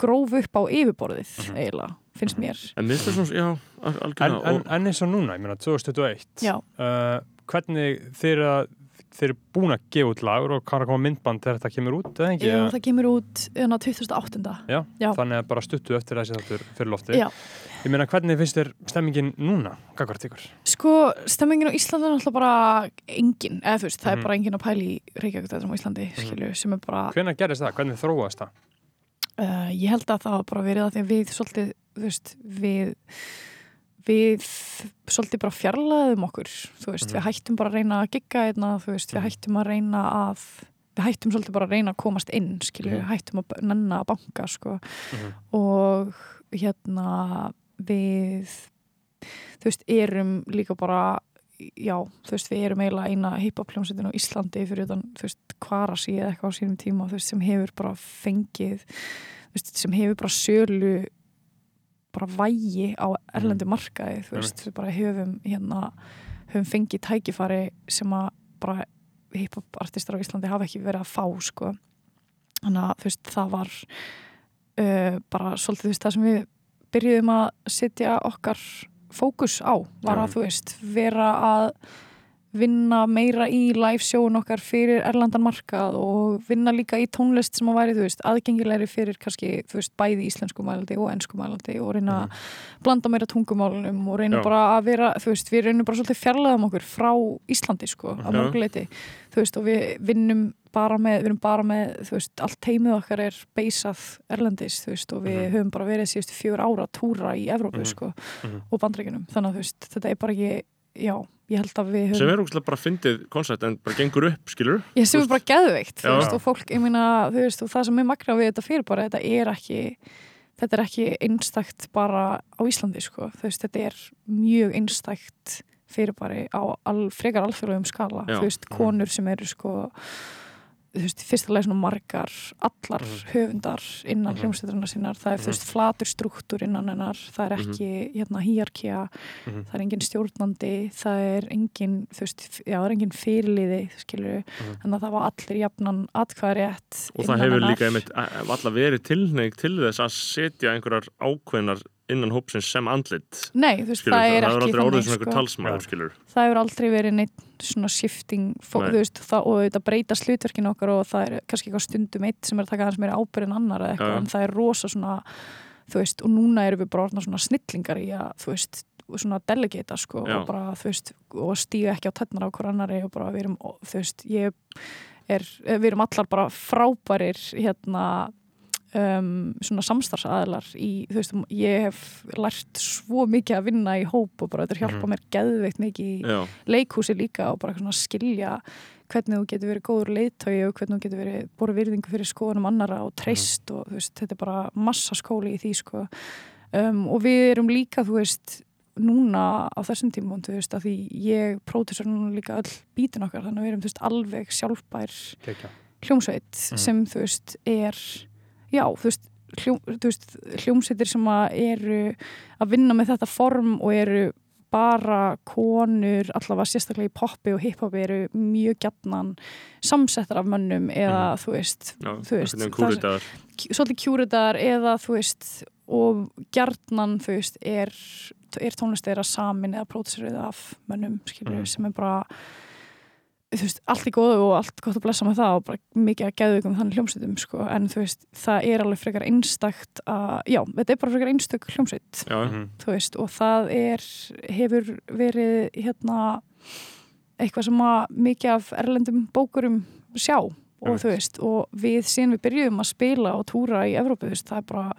gróf upp á yfirborðið Mhm. eiginlega, finnst mér En minnst það svona, já, al- En, algjörlega en, og- en eins og núna, ég meina 2021 Já. uh, hvernig þeir eru þeir eru búin að gefa út lagur og kann að koma myndband þegar þetta kemur út, eða ekki? Jú, það kemur út hérna 2008. Já, Já. þannig að bara stuttu eftir þessi þáttur fyrir lofti. Já. Ég meina, hvernig finnst þér stemmingin núna, gagvart ykkur? Sko, stemmingin á Íslandi er náttúrulega bara engin, eða þú veist, það Mhm. er bara engin að pæli í Reykjavík þetta á Íslandi, skilju, sem er bara Hvenær gerist það? Hvernig þróast það? Uh, ég held að það hafa bara verið að því að við svolítið, þú veist, við við svolítið bara fjarlæðum okkur þú veist, Mhm. við hættum bara að reyna að gigga einna, þú veist, við Mhm. hættum að reyna að við hættum svolítið bara að reyna að komast inn skilju, Mhm. við hættum að nenna að banka sko, Mhm. og hérna við þú veist, erum líka bara já, þú veist, við erum eiginlega eina hip-hop hljómsveitin á Íslandi fyrir utan, þú veist, kvarasi eða eitthvað á sínum tíma, þú veist, sem hefur bara fengið, þú veist, sem hefur bara sölu bara vægi á erlendu markaði, þú veist, við bara höfum hérna, höfum fengið tækifæri sem að bara hip-hop artistar á Íslandi hafa ekki verið að fá, sko. Þannig að, þú veist, það var uh, bara svolítið, þú veist, það sem við byrjuðum að setja okkar fókus á var að, þú veist, vera að vinna meira í live sjóun okkar fyrir erlandan markað og vinna líka í tónlist sem að væri, þú veist, aðgengilegri fyrir kannski, þú veist, bæði íslensku mælandi og ennsku mælandi og reyna að blanda meira tungumálunum og reyna Já. bara að vera, þú veist, við reynum bara svolítið fjarlæðum okkur frá Íslandi, sko, að mörguleiti þú veist, og við vinnum bara með, við erum bara með, þú veist, allt teimið okkar er beisað erlendis, þú veist, og við Mhm. höfum bara verið síðustu fjör ára túra í Evrópu, Mhm. sko, Mhm. og bandreikinum þannig að, þú veist, þetta er bara ekki já, ég held að við sem höfum er úrslega bara fyndið koncept en bara gengur upp, skilur ég sem er bara geðveikt, þú veist, og fólk ég meina, þú veist, og það sem er magna við þetta fyrir bara, þetta er ekki þetta er ekki einstakt bara á Íslandi, sko, þú veist, þetta er mjög einstakt fyrir bara á al, frekar alþjóðlegum skala, Já. þú veist, konur sem eru sko þú veist, fyrsta leið svona margar allar Mhm. höfundar innan Mhm. hljómsveitarna sinnar, það er þú veist flatur struktúr innan hennar, það er ekki hérna hýjarkja, Mhm. það er engin stjórnandi, það er engin þú veist, já, það er engin fyrirliði skilur, Mhm. en það var allir jafnan atkvæðrétt og það hefur líka einmitt alla verið tilneig til þess að setja einhverjar ákveðnar innan hópsins sem andlit Nei, þú veist, skilur, það er það hefur ekki aldrei orðið þannig, svona einhver sko. talsmaður, skilur það hefur aldrei verið neitt svona shifting fó, veist, það, og þetta breyta slutverkinu okkar og það er kannski eitthvað stundum eitt sem er að taka hans meira ábyrð en annar eða eitthvað, já. en það er rosa svona þú veist, og núna erum við bara orðna svona snillingar í að, þú veist, svona delegata sko, Já. og bara, þú veist, og stíga ekki á tætnar á hver annari og bara við erum, þú veist, ég er, við erum allar bara frábærir hérna um, svona samstarfsaðilar í, þú veist, ég hef lært svo mikið að vinna í hóp og bara þetta hjálpa Mhm. mér geðveikt mikið í leikhúsi líka og bara svona skilja hvernig þú getur verið góður leiðtögi og hvernig þú getur verið búið virðingu fyrir skoðunum annara og treyst og þú veist, þetta er bara massa skóli í því sko um, og við erum líka, þú veist núna á þessum tímum, þú veist, að því ég pródusar núna líka öll bítin okkar þannig að við erum, þú veist, alveg sjálfbær Kekja. hljómsveit Mhm. sem, þú veist, er já, þú veist, hljóm, þú veist hljómsveitir sem að eru að vinna með þetta form og eru bara konur allavega sérstaklega í poppi og hiphopi eru mjög gjarnan samsettar af mönnum eða þú veist, já, þú veist kúritaðar. svolítið kjúriðar eða þú veist og gjarnan þú veist er, er tónlist þeirra samin eða pródusserið af mönnum skilur Mhm. sem er bara þú veist, allt í góðu og allt gott að blessa með það og bara mikið að geðu ykkur þannig hljómsveitum sko, en þú veist, það er alveg frekar einstakt að, já, þetta er bara frekar einstök hljómsveit, já, Mhm. þú veist og það er, hefur verið hérna eitthvað sem að mikið af erlendum bókurum sjá og Einmitt. þú veist, og við síðan við byrjuðum að spila og túra í Evrópu, þú veist, það er bara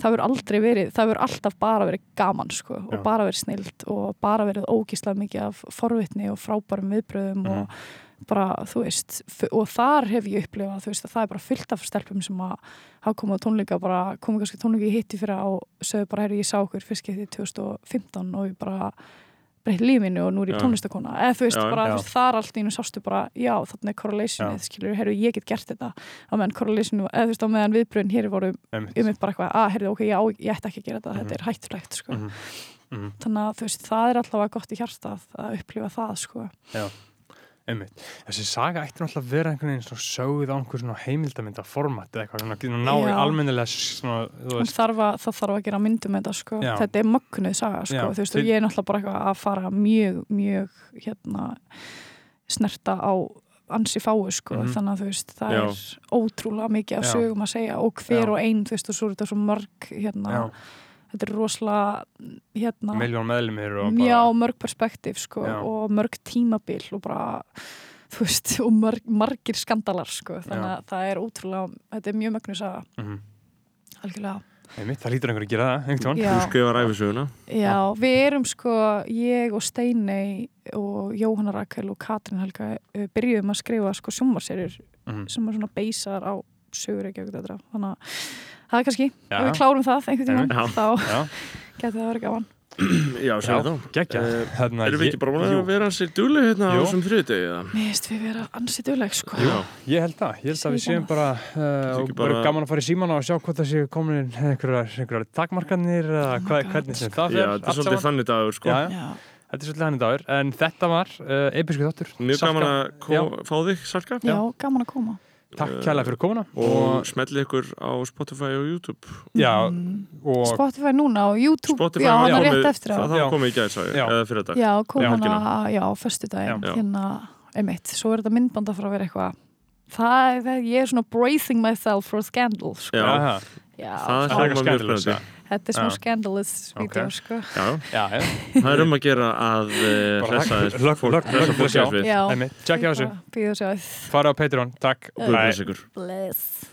það verður aldrei verið, það verður alltaf bara verið gaman sko, og Já. bara verið snild og bara verið ógíslega mikið af forvitni og frábærum viðbröðum og bara, þú veist, og þar hef ég upplifað, þú veist, að það er bara fullt af stelpum sem að hafa komið á tónleika bara komið kannski í hitti fyrir og sögðu bara, herri, ég sá okkur fyrst getið 2015 og ég bara breytt lífinu og nú er ég Já. tónlistakona eða þú veist, Já, bara, já. þar allt í einu sástu bara, já, þarna er correlationið, skilur, herru, ég get gert þetta á meðan correlationu, eða þú veist, á meðan viðbröðin hér voru Einmitt. um bara eitthvað, að, herru, ok, já, ég ætti ekki að gera þetta, Mhm. þetta er hættulegt, sko Mhm. Mhm. þannig að, þú veist, það er allavega gott í hjarta að upplifa það, sko Einmitt. Þessi saga ætti náttúrulega að vera einhvern veginn svona sögð á einhver svona heimildamynda format eða eitthvað svona, ná í almennilega svona, þarf að, það þarf að gera myndum þetta sko. Já. þetta er mögnuð saga sko. Já, þú veist, til- og ég er náttúrulega bara eitthvað að fara mjög, mjög hérna, snerta á ansi fáu sko. Mhm. þannig að þú veist, það Já. er ótrúlega mikið af sögum að segja og hver og einn, þú veist, og svo er þetta svo mörg hérna, þetta er rosalega hérna, miljón meðlumir og já, bara, mörg perspektíf sko, Já. og mörg tímabil og bara þú veist, og mörg, margir skandalar sko. þannig Já. að það er ótrúlega þetta er mjög mögnuð saga, Mhm. algjörlega Einmitt, það lítur einhver að gera það, einhvern tón Já. Þú skrifar æfisöguna Já, við erum sko, ég og Steinei og Jóhanna Rakel og Katrin Helga uh, byrjuðum að skrifa sko sjómarserjur Mhm. sem er svona beisar á sögur ekki okkur þetta þannig að það er kannski, Já. ef við klárum það einhvern tímann, Já. þá Já, getur það verið gaman. Já, já, segja þá geggja Eh, Hérna, Erum við ekki bara að vera sér dugleg hérna á þessum þriðdegi eða? Mér finnst við vera ansið dugleg sko. Já. Ég held það, ég held að við séum bara uh, og bara- bara gaman að fara í síman og sjá hvort það séu komin einhverjar, takmarkanir eða Oh hvernig sem það Já, fer. þetta er svolítið þannig dagur sko. Já, já, Já, þetta er svolítið hann dagur. En þetta var uh, episku þáttur. Mjög Salka, gaman að fá þig, Salka. Já, gaman að koma Takk kærlega fyrir komuna. Og smellið ykkur á Spotify og YouTube. Já, Mm. og Spotify núna og YouTube, Spotify já, hann er rétt eftir á. Það var komið í gæðs Já. eða fyrir dag Já, kom hann að, já, föstudaginn, Já. hérna, einmitt, svo er þetta myndband að fara að vera eitthvað, það, er- það, ég er svona bracing myself for scandal, sko. Já. Já, Það er eitthvað mjög spennandi. þetta er smá Já. scandalous Ok. vídeo, sko. Já, Já, já, það er um að gera að þess lögg- fólk lögg- hressa lögg- fólk sjá. aðeins við Já, einmitt, tjekkja á þessu. Fara á Patreon, takk. Bless.